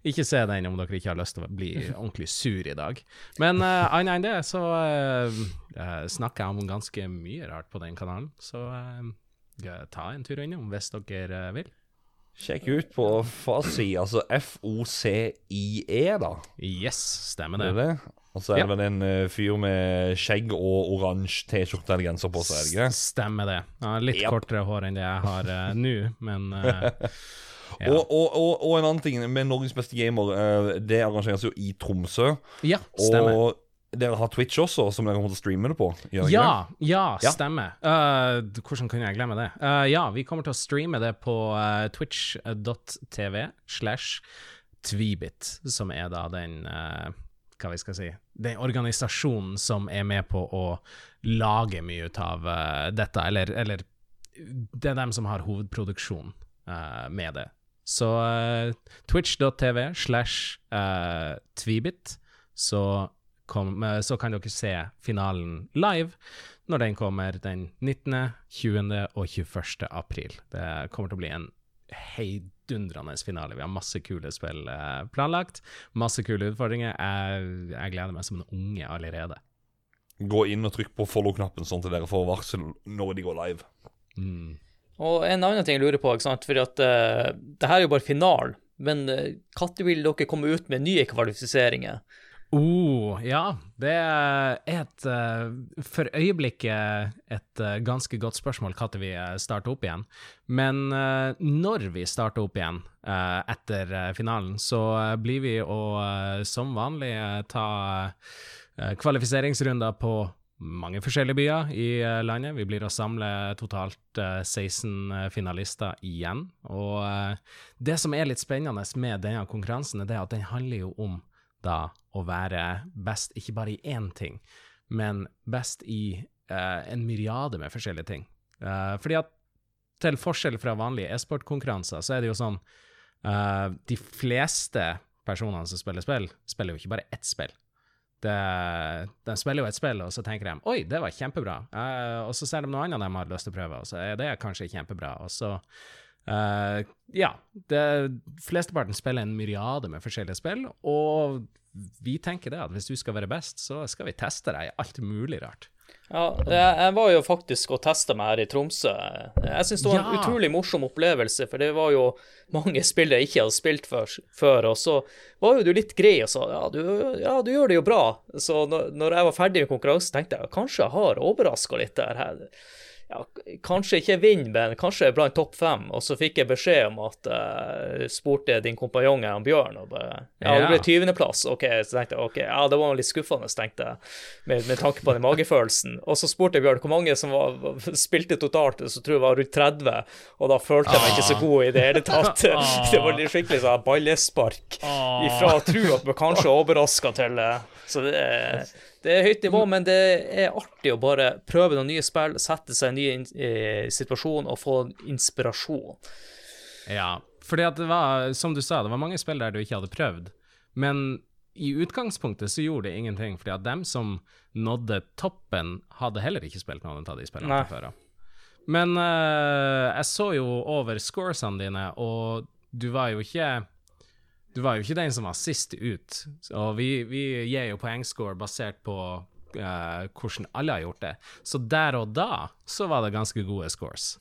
ikke se den om dere ikke har lyst til å bli [LAUGHS] ordentlig sur i dag. Men uh, annet enn det, så eh, eh, snakker jeg om ganske mye rart på den kanalen. Så eh, ta en tur innom hvis dere eh, vil. Sjekk ut på Fasi, altså F-O-C-I-E, da. Yes, stemmer Det det. er det. Og så er det vel en eh, fyr med skjegg og oransje T-skjorte eller genser på seg, er det ikke det? Stemmer det. Ja, litt yep. kortere hår enn det jeg har uh, [LAUGHS] nå, men uh, [LAUGHS] ja. Og, og, og, og en annen ting med Norges beste gamer, uh, det arrangeres jo i Tromsø. ja, stemmer. Og dere har Twitch også, som dere kommer til å streame det på? Ja, ja, stemmer. Uh, hvordan kunne jeg glemme det? Ja, vi kommer til å streame det på twitch.tv slash Tvibit, som er da den hva vi skal si Den organisasjonen som er med på å lage mye ut av uh, dette, eller, eller det er dem som har hovedproduksjon uh, med det. Så uh, twitch.tv slash eh, Tvibit, så, kom, eh, så kan dere se finalen live når den kommer den 19., 20. og 21. april. Det kommer til å bli en heidundrende finale. Vi har masse kule spill eh, planlagt, masse kule utfordringer. Jeg, jeg gleder meg som en unge allerede. Gå inn og trykk på follow-knappen, sånn at dere får varsel når de går live. Mm. Og en annen ting jeg lurer på, ikke sant, fordi at eh, det her er jo bare finalen, men når vil dere komme ut med nye kvalifiseringer? Oh, ja. Det er et eh, for øyeblikket et eh, ganske godt spørsmål når vi starter opp igjen. Men eh, når vi starter opp igjen etter finalen, så blir vi å som vanlig ta kvalifiseringsrunder på mange forskjellige byer i landet. Vi blir å samle totalt eh, 16 eh, finalister igjen. Og det som er litt spennende med denne konkurransen, er at den handler jo om da å være best ikke bare i én ting, men best i uh, en myriade med forskjellige ting. Uh, fordi at til forskjell fra vanlige e-sportkonkurranser, så er det jo sånn uh, De fleste personene som spiller spill, spiller jo ikke bare ett spill. Det, de spiller jo et spill, og så tenker de 'oi, det var kjempebra', uh, og så ser de noe annet de har lyst til å prøve, og så er det kanskje kjempebra, og så eh, Ja, det, flesteparten spiller en myriade med forskjellige spill, og vi tenker det at hvis du skal være best, så skal vi teste deg i alt mulig rart. Ja, jeg, var jo faktisk og testa meg her i Tromsø. Jeg syns det var en Ja. utrolig morsom opplevelse, for det var jo mange spill jeg ikke hadde spilt før, og så var jo du litt grei og sa ja du, ja, du gjør det jo bra. Så når jeg var ferdig med konkurransen, tenkte jeg kanskje jeg har overraska litt der. her. Ja, kanskje ikke vinner, men kanskje blant topp fem. Og så fikk jeg beskjed om at uh, spurte din kompanjong her, Bjørn, og bare Ja, det ble Ja. 20.-plass. OK, så tenkte jeg ok, ja, det var litt skuffende, tenkte jeg, med, med tanke på den magefølelsen. Og så spurte jeg Bjørn hvor mange som var, spilte totalt, så tror jeg var rundt 30, og da følte jeg meg ikke så god i det hele tatt. [LAUGHS] Det var litt skikkelig sånn ballespark ifra å tro at man kanskje overraska til eh, Så det er, det er høyt nivå, men det er artig å bare prøve noen nye spill, sette seg i en ny eh, situasjon og få inspirasjon. Ja, fordi at det var, som du sa, det var mange spill der du ikke hadde prøvd, men i utgangspunktet så gjorde det ingenting, fordi at dem som nådde toppen, hadde heller ikke spilt noen av de spillene før. Men uh, jeg så jo over scoresene dine, og du var jo ikke du var jo ikke den som var sist ut, og vi, vi gir jo poengscore basert på Uh, hvordan alle har gjort det. Så der og da så var det ganske gode scores,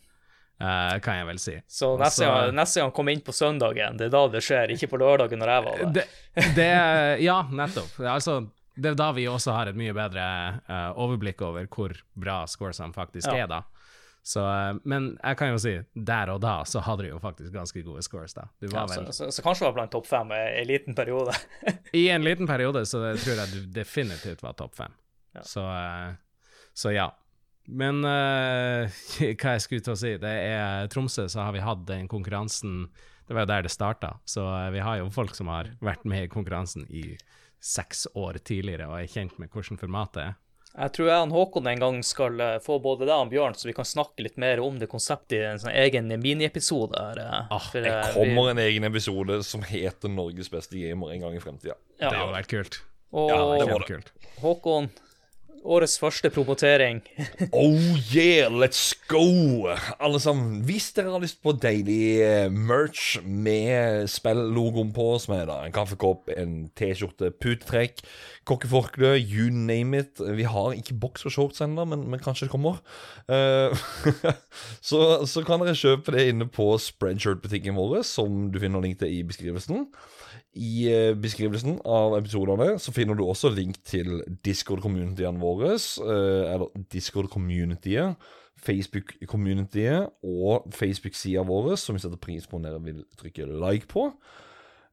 uh, kan jeg vel si. Så neste så- gang, neste gang kom inn på søndagen, det er da det skjer, ikke på lørdagen når jeg var der. det, det Ja, nettopp. Altså, det er da vi også har et mye bedre uh, overblikk over hvor bra scoresene faktisk Ja. er, da. Så, eh, men jeg kan jo si, der og da så hadde du jo faktisk ganske gode scores, da. Du Ja, var så, vel så, så kanskje var blant topp fem i en liten periode. [LAUGHS] I en liten periode så det tror jeg du definitivt var topp fem. Ja. Så, eh, så ja. Men uh, [LAUGHS] hva jeg skulle til å si, det er Tromsø, så har vi hatt den konkurransen Det var jo der det starta, så vi har jo folk som har vært med i konkurransen i seks år tidligere og er kjent med hvordan formatet er. Jeg tror jeg og Håkon en gang skal eh, få både deg og Bjørn, så vi kan snakke litt mer om det konseptet i en sånn egen miniepisode. eh, Ah, Det eh, kommer en egen episode som heter 'Norges beste gamer' en gang i fremtida. ja. Det hadde vært kult. Og Ja, det det. Håkon, årets første promotering. [LAUGHS] Oh yeah, let's go! Alle sammen, hvis dere har lyst på deilig merch med spillogoen på, som er da en kaffekopp, en T-skjorte, putetrekk, kokkeforkle, you name it. Vi har ikke boksershorts ennå, men, men kanskje det kommer. Uh, [LAUGHS] så, så kan dere kjøpe det inne på Spreadshirt-butikken vår, som du finner link til i beskrivelsen. I eh, beskrivelsen av episodene så finner du også link til Discord-communityene våre, Uh, eller Discord-communityet, Facebook-communityet og Facebook-sida vår, som vi setter pris på om dere vil trykke like på.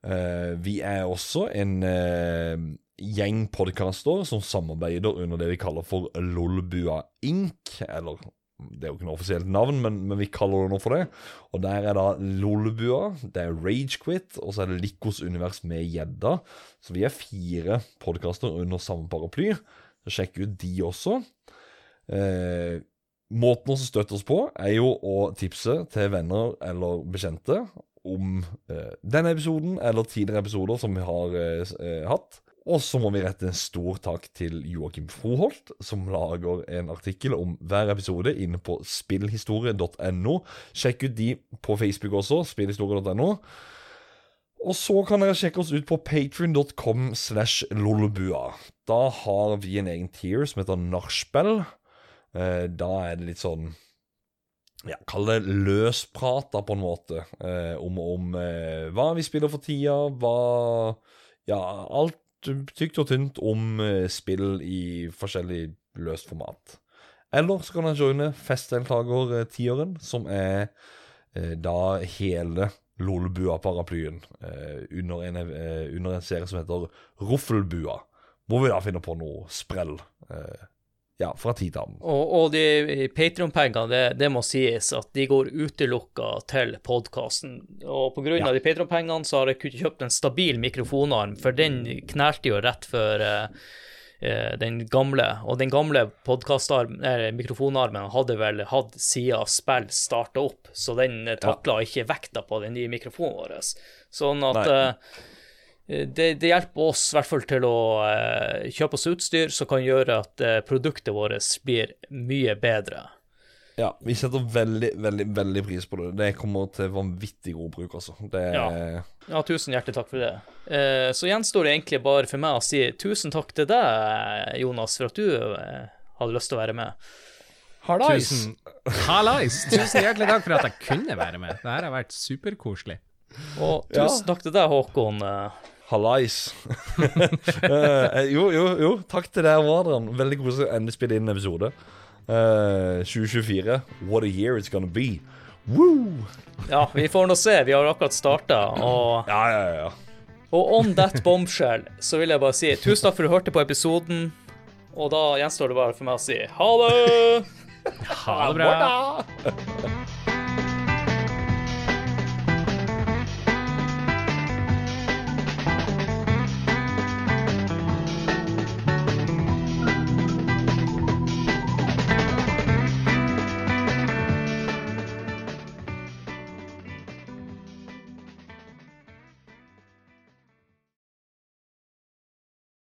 Uh, vi er også en eh, gjeng podkaster som samarbeider under det vi kaller for Lolbua Inc., eller det er jo ikke noe offisielt navn, men, men vi kaller det noe for det. Og der er da Lolbua, det er Ragequit, og så er det Likos univers med gjedda. Så vi er fire podkaster under samme paraply. Så sjekk ut de også. Eh, måten å støtte oss på er jo å tipse til venner eller bekjente om eh, denne episoden eller tidligere episoder som vi har eh, eh, hatt. Og så må vi rette en stor takk til Joakim Froholt, som lager en artikkel om hver episode inne på spillhistorie.no. Sjekk ut de på Facebook også, spillhistorie.no. Og så kan dere sjekke oss ut på patrion.com slash lollebua. Da har vi en egen tier som heter Nachspiel. Eh, da er det litt sånn ja, Kall det løsprata, på en måte, eh, om, om eh, hva vi spiller for tida, hva Ja, alt tykt og tynt om eh, spill i forskjellig løst format. Eller så kan han joine festdeltaker-tieren, som er eh, da hele Lolbua-paraplyen eh, under, eh, under en serie som heter Roffelbua. Hvor vi da finner på noe sprell. Eh, ja, fra annen. Og, og de Patron-pengene, det, det må sies at de går utelukka til podkasten. Og på grunn av de Patron-pengene så har jeg kunnet kjøpt en stabil mikrofonarm, for den knelte jo rett før eh, eh, den gamle. Og den gamle mikrofonarmen hadde vel hatt siden spill starta opp, så den takla ja. ikke vekta på den nye mikrofonen vår. Sånn at Nei. Eh, det, det hjelper oss i hvert fall til å uh, kjøpe oss utstyr som kan gjøre at uh, produktet vårt blir mye bedre. Ja, vi setter veldig, veldig veldig pris på det. Det kommer til vanvittig god bruk, altså. Det Ja. Ja, tusen hjertelig takk for det. Uh, så gjenstår det egentlig bare for meg å si tusen takk til deg, Jonas, for at du hadde lyst til å være med. Tusen [LAUGHS] Hallais! Tusen hjertelig takk for at jeg kunne være med. Det her har vært superkoselig. Og Ja. tusen takk til deg, Håkon. [LAUGHS] eh, Hallais. uh, jo, jo, jo. Takk til deg, Wadran. Veldig koselig å endelig spille inn en episode. Uh, 2024. What a year it's gonna be. Woo! Ja, vi får nå se. Vi har akkurat starta. Og, Ja, ja, ja. og on that bombshell så vil jeg bare si tusen takk for at du hørte på episoden. Og da gjenstår det bare for meg å si ha det! Ha det bra.